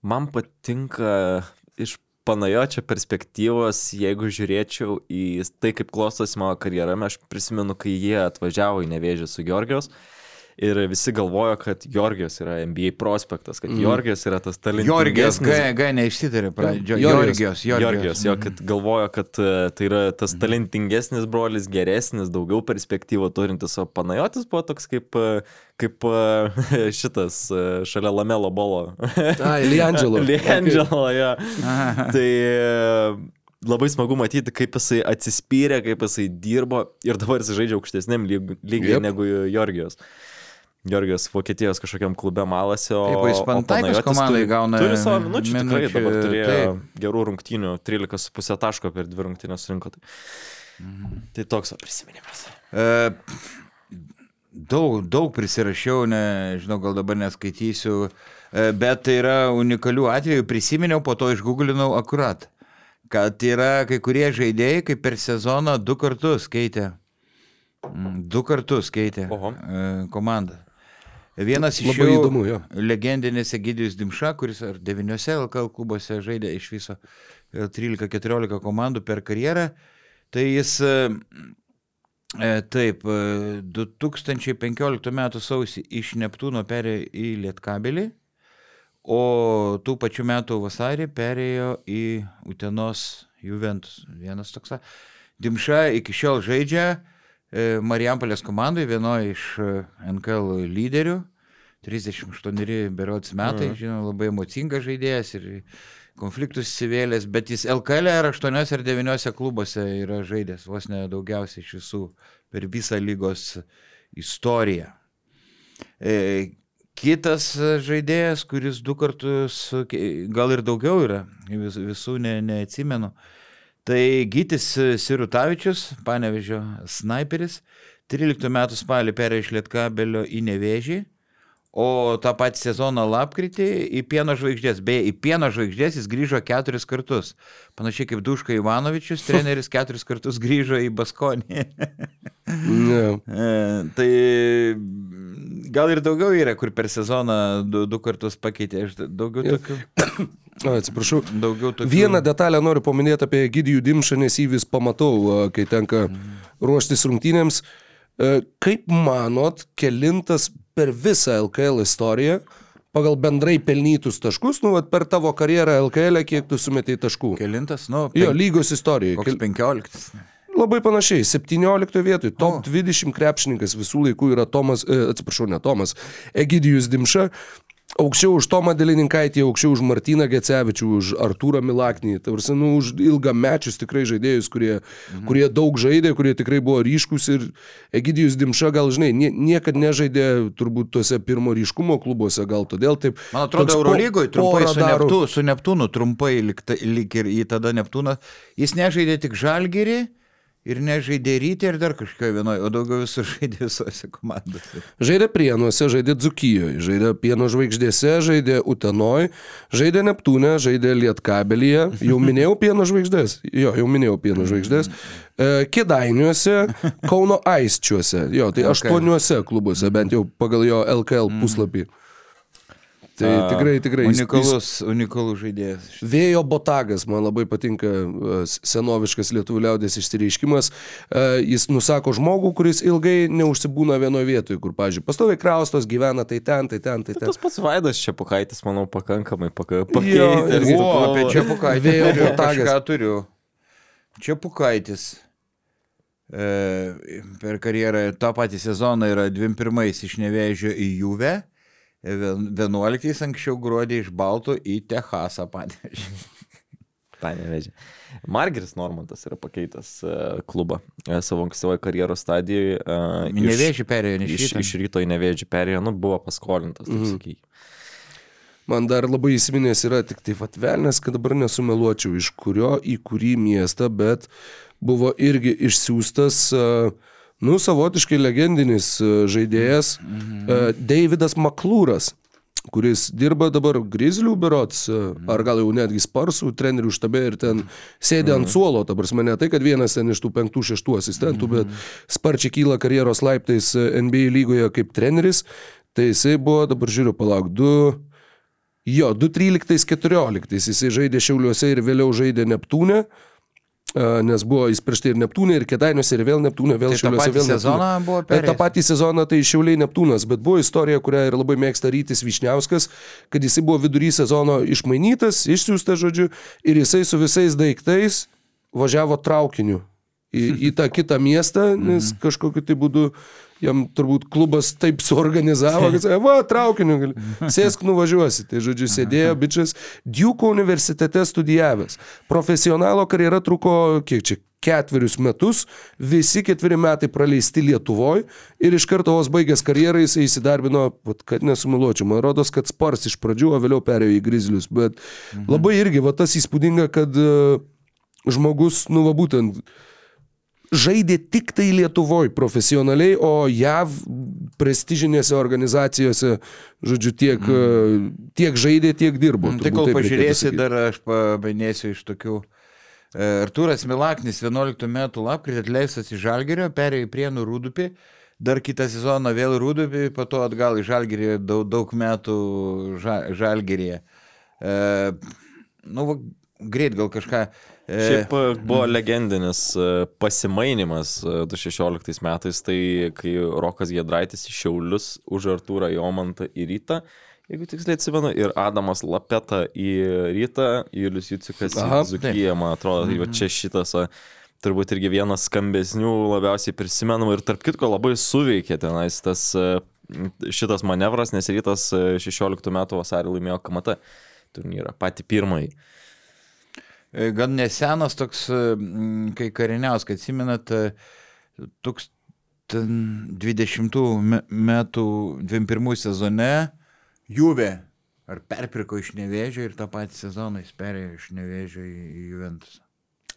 Man patinka iš panajočio perspektyvos, jeigu žiūrėčiau į tai, kaip klostosi mano karjera, aš prisimenu, kai jie atvažiavo į Nevėžį su Georgijos. Ir visi galvojo, kad Georgijos yra NBA prospektas, kad mm. Georgijos yra tas
Jorgijos,
talentingesnis.
G, G neišsitarė pradžio.
Jorgijos.
Jorgijos,
Georgijos, jo, kad galvojo, kad e, tai yra tas talentingesnis brolis, geresnis, daugiau perspektyvų turintis, o Panajotis buvo toks kaip, e, kaip e, šitas šalia Lamelo bolo.
Ai, Liangelo.
Liangelo, jo. Tai e, labai smagu matyti, kaip jisai atsispyrė, kaip jisai dirbo ir dabar jisai žaidžia aukštesniam lyg- lygiai
Jep.
negu Jorgijos. Georgijos Vokietijos kažkokiam klube malasi, o...
Taip, jis
Panajotis
komandai gauna
Turi savo minučių, tikrai dabar turėjo
taip.
gerų rungtynių, 13,5 taško per dvi rungtynės rinko. Tai,
Mhm.
tai toks prisiminimas.
E, Daug, daug prisirašiau, nežinau, gal dabar neskaitysiu, e, bet tai yra unikalių atvejų, prisiminiau, po to išgooglinau akurat, kad yra kai kurie žaidėjai, kaip per sezoną du kartus keitė. Mm, Du kartus keitė
Oho.
e, komandą. Vienas iš
Labai
jų
įdomu, jo.
legendinis Egidijus Dimša, kuris ar devyniose LKL klubuose žaidė iš viso e, 13-14 komandų per karjerą, tai jis e, e, taip, e, 2015 m. sausį iš Neptūno perėjo į Lietkabelį, o tų pačių metų vasarį perėjo į Utenos Juventus. Vienas toks. Dimša iki šiol žaidžia e, Marijampolės komandai, vienoje iš e, NKL lyderių. 38 berods metai,
Mhm.
žinoma, labai emocingas žaidėjas ir konfliktus įsivėlęs, bet jis LKL ar 8 ar 9 klubuose yra žaidęs, vos ne daugiausiai iš visų per visą lygos istoriją. E, kitas žaidėjas, kuris du kartus, gal ir daugiau yra, vis, visų ne, neatsimenu, tai Gytis Sirutavičius, panevežio sniperis, 13 metų spalį perėjo iš Lietkabelio į Nevežį, o tą patį sezoną lapkritį į Pieno žvaigždės. Beje, į Pieno žvaigždės jis grįžo keturis kartus. Panašiai kaip Duška Ivanovičius, treneris keturis kartus grįžo į Baskonį.
Ne.
E, tai gal ir daugiau yra, kur per sezoną du, du kartus pakeitė. Aš daugiau tokių.
A, atsiprašau.
Daugiau tokių.
Vieną detalę noriu paminėti apie Gidijų Dimšą, nes jį vis pamatau, kai tenka ruoštis rungtynėms. E, Kaip manot, kelintas per visą LKL istoriją, pagal bendrai pelnytus taškus, nu, vat per tavo karjerą LKL, kiek tu sumetėjai taškų?
Kelintas, nu,
Jo,
pen...
lygos istorija.
koks penkioliktas.
Labai panašiai, 17 vietoj, top o. 20 krepšininkas visų laikų yra Tomas, e, atsiprašau, ne Tomas, Egidijus Dimša. Aukščiau už Tomą Delininkaitį, aukščiau už Martyną Gecevičių, už Artūrą Milaknį. Varsi, nu, už ilgamečius tikrai žaidėjus, kurie, mhm. kurie daug žaidė, kurie tikrai buvo ryškus ir Egidijus Dimša gal, žinai, nie, niekad nežaidė turbūt tuose pirmo ryškumo klubuose, gal todėl taip.
Man atrodo, Eurolygoje trumpai su,
radaru.
Neptu, su Neptūnu, trumpai lik, lik ir į tada Neptūną. Jis nežaidė tik Žalgirį ir nežaidė Rytį ir dar kažkokio vienoje, o daugiau visur žaidė visose komandose.
Žaidė Prienuose, žaidė Dzukijoje, žaidė Pieno žvaigždėse, žaidė Utenoj, žaidė Neptūne, žaidė Lietkabelyje. Jau minėjau Pieno žvaigždės. Jo, jau minėjau Pieno žvaigždės. E, Kėdainiuose, Kauno Aisčiuose. Jo, tai
Okay.
aštuoniuose klubuose, bent jau pagal jo LKL puslapį. Tai tikrai, tikrai. jis- jis-
Unikalus, unikalus žaidėjas.
Vėjo botagas, man labai patinka e, senoviškas lietuvių liaudės išsireiškimas. E, Jis nusako žmogų, kuris ilgai neužsibūna vienoje vietoje, kur, pavyzdžiui, pastoviai kraustos, gyvena tai ten, tai ten, tai ten.
Tas pats Vaidas čia pakaitis, manau, pakankamai pakeitė.
O, apie Čiapukaitį.
Vėjo
turiu,
botagas.
Kažką turiu. Čiapukaitis. E, per karjerą tą patį sezoną yra 21 iš Nevėžio į Juvę, 11 anksčiau gruodį iš Baltų į Techasą panešė.
Panevežė. Margeris Normantas yra pakeitęs e, klubą e, savo ankstyvoje karjeros stadijoje. e,
Nevėžį perėjo, ne
Iš, iš ryto į nevėžį perėjo, nu, buvo paskolintas, taip
Mhm.
sakykime.
Man dar labai įsiminęs yra tik tai atvelnės, kad dabar nesumeluočiau, iš kurio į kurį miestą, bet buvo irgi išsiųstas, e, nu, savotiškai legendinis e, žaidėjas mhm. Davidas Maklūras kuris dirba dabar Grizzlių berots, e, ar gal jau netgi Sparsų trenerių štabe ir ten sėdi ant suolo, ta prasme ne tai, kad vienas ten iš tų penktų, šeštų asistentų, bet sparčiai kyla karjeros laiptais NBA lygoje kaip treneris, tai jisai buvo, dabar žiūriu, palauk, 2, jo, 2.13-14 jisai žaidė Šiauliuose ir vėliau žaidė Neptūne, e, nes buvo jis prieš tai ir Neptūne, ir Kedainiuose, ir vėl Neptūne, vėl
Tai tą
Šiauliuose, vėl
sezoną buvo
E,
perėjęs?
patį sezoną tai Šiauliai Neptūnas, bet buvo istorija, kurią ir labai mėgsta Rytis Višniauskas, kad jisai buvo vidury sezono išmainytas, išsiųstas žodžiu, ir jisai su visais daiktais važiavo traukiniu į, į tą kitą miestą, nes kažkokiu tai būdu jam turbūt klubas taip suorganizavo, kad sakė, va, traukiniu, gali. sėsk nuvažiuosi. Tai žodžiu, sėdėjo bičias Duke universitete studijavęs. Profesionalo karjera truko, kiek čia, ketverius metus, visi ketveri metai praleisti Lietuvoje ir iš karto vos baigęs karjerą jisai įsidarbino, vat, kad nesumiluočiau, man rodos, kad Spars iš pradžių, o vėliau perėjo į Grizzlius, bet labai irgi va tas įspūdinga, kad e, žmogus, nu va būtent, žaidė tik tai Lietuvoje profesionaliai, o JAV prestižinėse organizacijose, žodžiu, tiek, mm. tiek žaidė, tiek dirbo.
Tai
turbūt
kol pažiūrėsi, dar aš paminėsiu iš tokių. E, Artūras Milaknis 11 metų lapkritį atleistas iš Žalgerio, perėjo į Prienų Rūdupį, dar kitą sezoną vėl į Rūdupį, po to atgal į Žalgerį daug, daug metų ža, Žalgeryje. E, nu, va, greit gal kažką. E,
Šiaip e, buvo legendinis e, pasimainimas e, 2016 metais, tai kai Rokas Gedraitis iš Šiaulius už Artūrą Jomantą į rytą, jeigu tiksliai atsimenu, ir Adamas Lapeta į rytą, Julius Jucikas į Zukiją, man atrodo, tai va čia šitas turbūt irgi vienas skambesnių labiausiai prisimenamų ir tarp kitko labai suveikė tenais tas e, šitas manevras, nes rytas e, 16 metų vasarį laimėjo KMT turnyrą, patį pirmąjį.
E, Gan nesenas toks, e, kai kariniaus, kad atsimenat, e, toks ten 20 me- metų 21 sezone Juve ar perpirko iš Nevėžio ir tą patį sezoną jis perėjo iš Nevėžio į, į Juventus.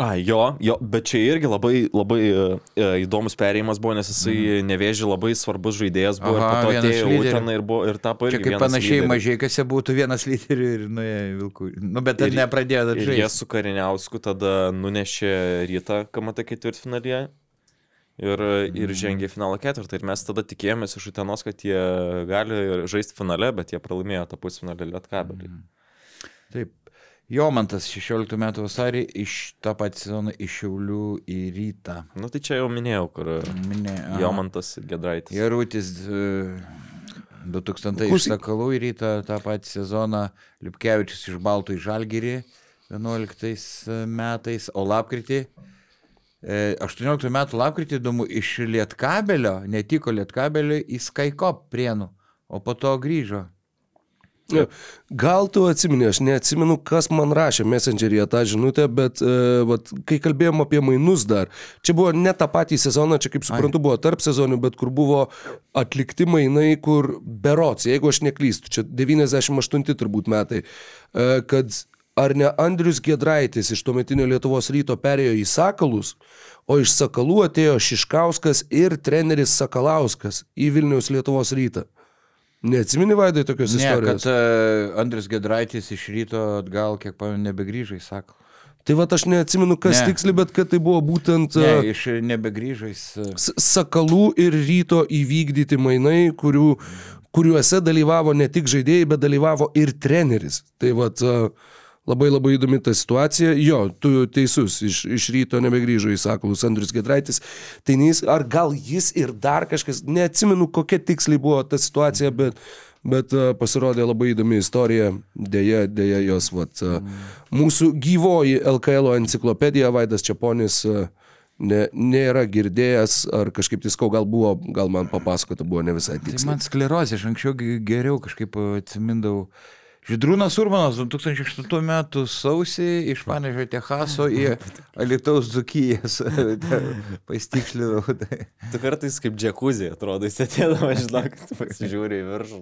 A, jo, jo, bet čia irgi labai, labai e, e, įdomus perėjimas buvo, nes jisai mhm. nevėži labai svarbus žaidėjas buvo
Aha,
ir po to atėjo. Uteną ir, buvo, ir tapo
Čia
irgi
kaip
vienas
panašiai
lyderių.
mažai, kas jie būtų vienas lyderių ir nuėjo Vilkų. Nu, bet
Ir-
nepradėjo dar
Ir jie
žaisti.
su Kariniausku tada nunešė rytą KMT ketvirtfinalyje ir, ir
Mhm.
žengė į finalo ketvirtą. Ir mes tada tikėjomės iš Utenos, kad jie gali žaisti finale, bet jie pralaimėjo tą pusfinalį Lietkabelį.
Mhm. Taip. Jomantas 16 metų vasarį iš tą patį sezoną iš Šiaulių į rytą.
Nu tai čia jau minėjau, kur
Minė, aha.
Jomantas Gedraitis.
Jarutis e, 2000 iš
Klausyk.
Sakalų į rytą tą patį sezoną, Lipkevičius iš Baltų į Žalgirį 11 metais, o lapkritį, e, 18 metų lapkritį įdomu, iš Lietkabelio, netiko Lietkabelio į Skaikop prienų, o po to grįžo.
Gal tu atsimeni, aš neatsimenu, kas man rašė Messengeryje tą žinutę, bet uh, vat, kai kalbėjom apie mainus dar, čia buvo ne tą patį sezoną, čia kaip suprantu buvo tarp sezonių, bet kur buvo atlikti mainai, kur berots, jeigu aš neklystu, čia 98 turbūt metai, uh, kad ar ne Andrius Gedraitis iš tuometinio Lietuvos ryto perėjo į Sakalus, o iš Sakalų atėjo Šiškauskas ir treneris Sakalauskas į Vilniaus Lietuvos rytą. Neatsimeni vaidai tokios
Ne,
istorijos?
kad uh, Andris Gedraitis iš ryto atgal, kiek pamenu, nebegrįžai, sako.
Tai va aš neatsimenu, kas
Ne.
tiksliai, bet kad tai buvo būtent
Ne,
ne,
iš nebegrįžai. jis, e,
Sakalų ir ryto įvykdyti mainai, kurių, kuriuose dalyvavo ne tik žaidėjai, bet dalyvavo ir treneris. Tai va labai labai įdomi ta situacija. Jo, tu teisus, iš, iš ryto nebegrįžo į Sakalus Andrius Gedraitis. Tai neis, ar gal jis ir dar kažkas, neatsimenu, kokia tiksliai buvo ta situacija, bet, bet a, pasirodė labai įdomi istorija. Deja, deja jos, vat, a, mūsų gyvoji LKL enciklopedija Vaidas Čiaponis. a, ne, nėra girdėjęs, ar kažkaip tai skau, gal buvo, gal man papasakota buvo ne visai
Tai
tiksliai.
man sklerozė, aš anksčiau geriau kažkaip atsimindavau. Žydrūnas Urmanas 2008 metų sausį iš Panežio Tehaso į Alitaus Dzukijas pastikslinau. Tai.
Tu kartais kaip džekuzė, atrodo, jis atėdavo, žinok, pasižiūri į viršų,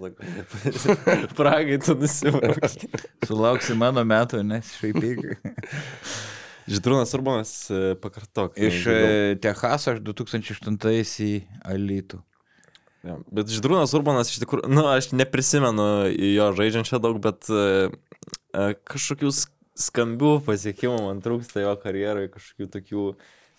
pragai tu nusivargi.
Sulauksi mano metų, nes šaipyk.
Žydrūnas Urbanas, pakartok.
Iš e, Tehaso aš 2008 į Alitų.
Jo, Bet Žydrūnas Urbanas iš tikrųjų, nu, aš neprisimenu jo žaidžiančio daug, bet e, kažkokių sk- skambių pasiekimų man trūksta jo karjerai, kažkokių tokių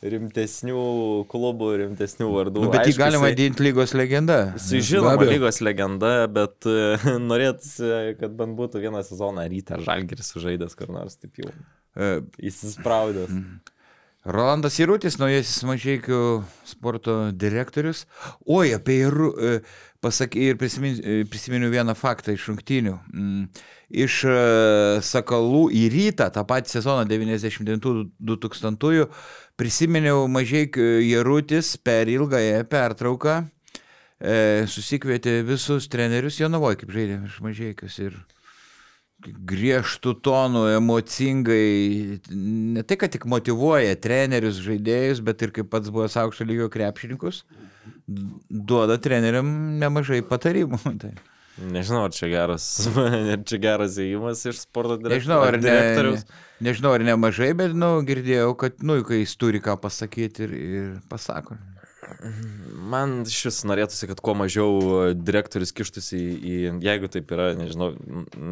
rimtesnių klubų, rimtesnių vardų.
Nu, bet jį galima vadinti lygos legenda.
Be
žinoma lygos legenda, bet e, norėtųsi, kad bent būtų vieną sezoną rytą žalgeris sužaidęs kur nors taip jau
E,
įsispraudęs.
Rolandas Įrutis, naujasis mažiekių sporto direktorius. Oi, apie Įru, e, pasaky, ir prisimin, e, prisiminiau vieną faktą iš rungtynių. Mm, Iš e, Sakalų į rytą, tą patį sezoną 99-2000, prisiminiau mažiekių Įrutis per ilgąją pertrauką. Susikvietė visus trenerius Jonavoje, kaip žaidė iš mažiekius. Ir griežtų tonų, emocingai, ne tai, kad tik motivuoja trenerius, žaidėjus, bet ir kaip pats buvo aukšto lygio krepšininkus, duoda treneriam nemažai patarimų. Tai.
Nežinau, ar čia geras, ar čia geras įėjimas iš sporto direk-
Nežinau, ar,
direktoriaus.
ne, nežinau, ar nemažai, bet, nu, girdėjau, kad, nu, kai jis turi ką pasakyti ir, ir pasako.
Man iš vis norėtųsi, kad kuo mažiau direktorius kištųsi į, jeigu taip yra, nežinau,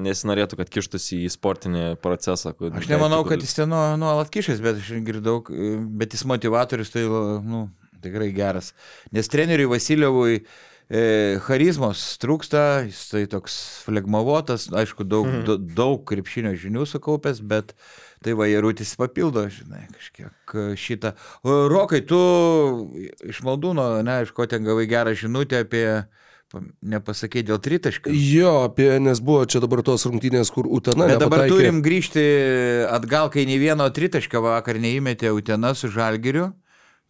nesinorėtų, kad kištųsi į sportinį procesą. kur-
Aš nemanau, kad jis ten nuo- nuolat kišęs, bet aš girdau, bet jis motivatorius tai, nu, tikrai geras. Nes treneriui Vasilievui e, charizmos trūksta, jis tai toks flegmavotas, aišku, daug,
Mhm.
mm. daug krepšinio žinių sukaupęs, bet tai va, Jarutis papildo, žinai, kažkiek e, šitą. O, Rokai, tu iš Maldūno, ne, iš ko ten gavai gerą žinutę apie, pa- nepasakė dėl tritaškių.
Jo, apie, nes buvo čia dabar tos rungtynės, kur Utena.
Bet dabar
nepataikė.
turim grįžti atgal, kai nei vieno tritaškio vakar neįmetė Utena su Žalgiriu.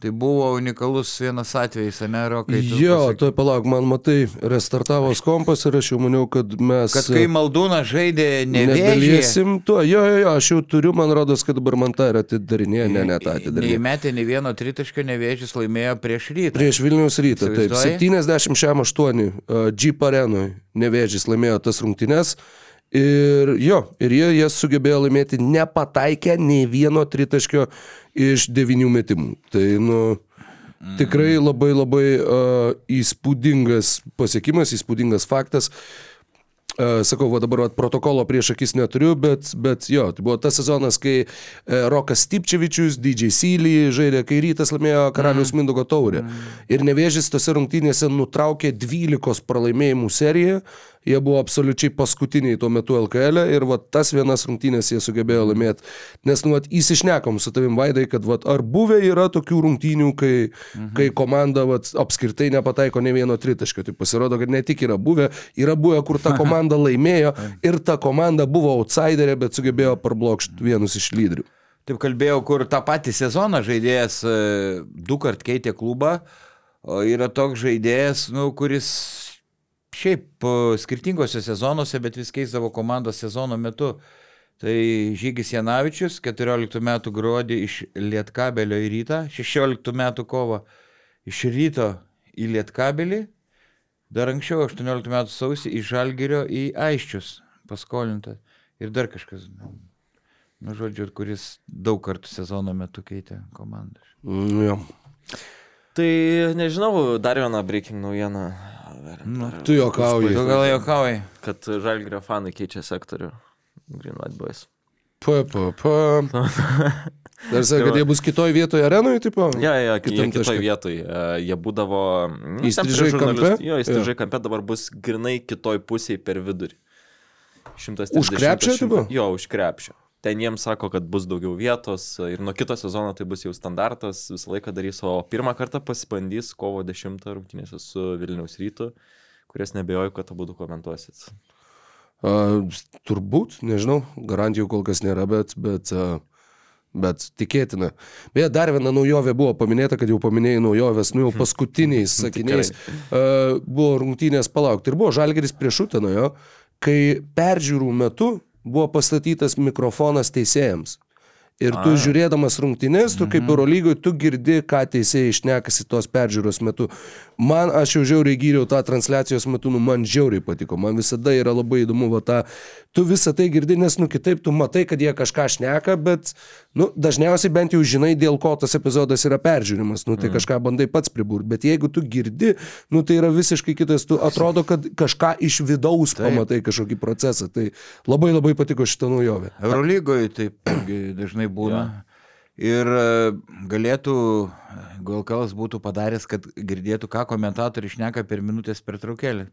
Tai buvo unikalus vienas atvejis, ne, Rokai? tu
Jo,
pasakyk.
tai palauk, man matai, restartavo kompas ir aš jau maniau, kad mes...
Kad kai Maldūna žaidė nevėžį,
Nedalėsim tuo, jo, jo, jo, aš jau turiu, man rodos, kad dabar man tą ir atidarinėja, ne, ne tą atidarinėja.
neįmetė nei vieno tritaškio nevėžys laimėjo prieš rytą.
Prieš Vilniaus rytą, taip,
Įsivaizduoji?
78 uh, Jeep arenui nevėžys laimėjo tas rungtynes. Ir jo, ir jie jas sugebėjo laimėti nepataikę nei vieno tritaškio iš devinių metimų. Tai, nu, tikrai labai labai uh, įspūdingas pasiekimas, įspūdingas faktas. Uh, sakau, va dabar vat, protokolo prieš akis neturiu, bet, bet jo, tai buvo tas sezonas, kai uh, Rokas Stipčevičius, DJ Syly žaidė, kai rytas laimėjo Karalius mm. Mindogo taurę. Mm. Ir nevėžys tose rungtynėse nutraukė 12 pralaimėjimų seriją, jie buvo absoliučiai paskutiniai tuo metu LKL e ir va tas vienas rungtynės jie sugebėjo laimėti. Nes, nu, vat, įsišnekom su tavim vaidai, kad vat, ar buvę yra tokių rungtynių, kai, mhm. kai komanda vat, apskritai nepataiko ne vieno tritaškio. Tai pasirodo, kad ne tik yra buvę, yra buvę, kur ta komanda laimėjo ir ta komanda buvo outsiderė, bet sugebėjo parblokšti vienus iš lyderių.
Taip kalbėjau, kur tą patį sezoną žaidėjas e, du kart keitė klubą, yra toks žaidėjas, nu, kuris šiaip po skirtingose sezonuose, bet vis keisdavo komandos sezono metu. Tai Žygis Janavičius 14 metų gruodį iš Lietkabelio į rytą, 16 metų kovo iš ryto į Lietkabelį, dar anksčiau 18 metų sausį iš Žalgirio į Aiščius paskolinta ir dar kažkas. Nu, žodžiu, kuris daug kartų sezono metu keitė komandą.
Mm, jo.
Tai nežinau, dar vieną breaking naujieną.
Nu,
Tu juokauji.
Tu gal juokauji?
Kad Žalgirio fanai keičia sektorių. Green White Boys.
Pa, pa, pa. Dar sakai, kad jie bus kitoj vietoje arenoje, tipo?
Ja, ja,
Kitam
kitoje
taške.
vietoje. Jie būdavo... nu,
Įstrižai kampe?
Jo, įstrižai kampe dabar bus grinai kitoj pusėje per vidurį. 130,
Už krepšio, tipo?
Jo, už krepšio. Ten jiems sako, kad bus daugiau vietos ir nuo kito sezono tai bus jau standartas, visą laiką darys, o pirmą kartą pasibandys kovo 10 rungtynėse su Vilniaus rytu, kurias nebejoju, kad abu komentuosit.
A, turbūt, nežinau, garantijų kol kas nėra, bet, bet, a, bet tikėtina. Beje, dar viena naujovė buvo paminėta, kad jau paminėjai naujovės, nu jau paskutiniais sakiniais. A, buvo rungtynės palaukti ir buvo žalgeris prieš Uteno, jo, kai peržiūrų metu buvo pastatytas mikrofonas teisėjams. Ir tu žiūrėdamas rungtynės, tu kaip Eurolygoje, tu girdi, ką teisėjai išnekasi tos peržiūros metu. Man, aš jau žiauriai gyriau tą transliacijos metu, nu man žiauriai patiko, man visada yra labai įdomu, va tą, tu visą tai girdi, nes, nu kitaip, tu matai, kad jie kažką šneka, bet, nu, dažniausiai bent jau žinai, dėl ko tas epizodas yra peržiūrimas, nu, tai mm. kažką bandai pats pribūrti, bet jeigu tu girdi, nu, tai yra visiškai kitas, tu atrodo, kad kažką iš vidaus Taip. pamatai kažkokį procesą, tai labai labai patiko šitą naujovę.
Eurolygoje taip dažnai būna. Ir e, galėtų, gal kalas būtų padaręs, kad girdėtų, ką komentatoriai išneka per minutės pertraukėlį.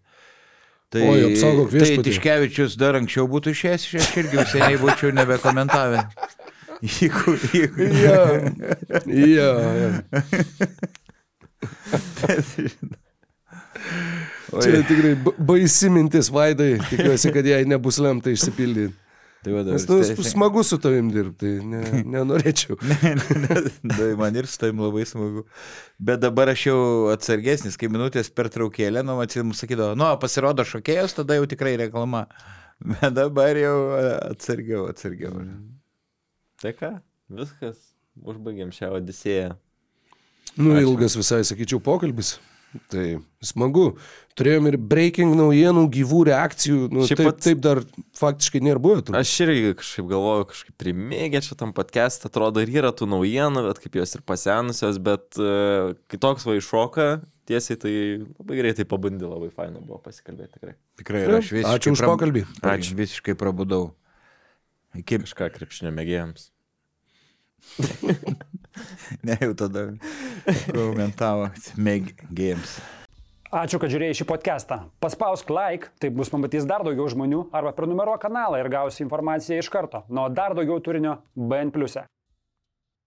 Tai,
Oi, apsaugok
tai
viešpatie.
Tiškevičius dar anksčiau būtų išėjęs, aš irgi seniai būčiau nebekomentavę. Jeigu, jeigu.
Ja, ja, ja. Čia tikrai ba- baisi mintis, Vaidai, tikiuosi, kad jai nebus lemta išsipildyti.
Tai va,
Nes
dabar
nu,
staiga-
smagu su tavim dirbti, ne, nenorėčiau.
Tai man ir su tavim labai smagu. Bet dabar aš jau atsargesnis, kai minutės per traukėlę, nu, atsim sakydavo, nu, pasirodo šokėjas, tada jau tikrai reklama. Bet dabar jau atsargiau, atsargiau.
Tai ką, viskas, užbaigėm šią odisėją.
Nu, ilgas visai, sakyčiau, pokalbis. Tai smagu. Turėjom ir breaking naujienų, gyvų reakcijų. Nu,
Šiaip
taip,
pats-
taip dar faktiškai nėra buvę. turbūt.
Aš irgi kažkaip galvoju, kažkaip primėgė čia tam podcast, atrodo ir yra tų naujienų, bet kaip jos ir pasenusios, bet uh, kai toks va iššoka, tiesiai tai labai greitai pabandė, labai faina buvo pasikalbėti tikrai.
Tikrai ir aš visiškai.
Ačiū už pokalbį.
Ačiū. Visiškai prabudau. Iki,
Kažką krepšinio mėgėjams.
ne jau tada komentavo. Meg Games.
Ačiū, kad žiūrėjai šį podcastą. Paspausk like, taip bus pamatys dar daugiau žmonių, arba prenumeruok kanalą ir gausi informaciją iš karto. Nuo dar daugiau turinio BN ⁇. e.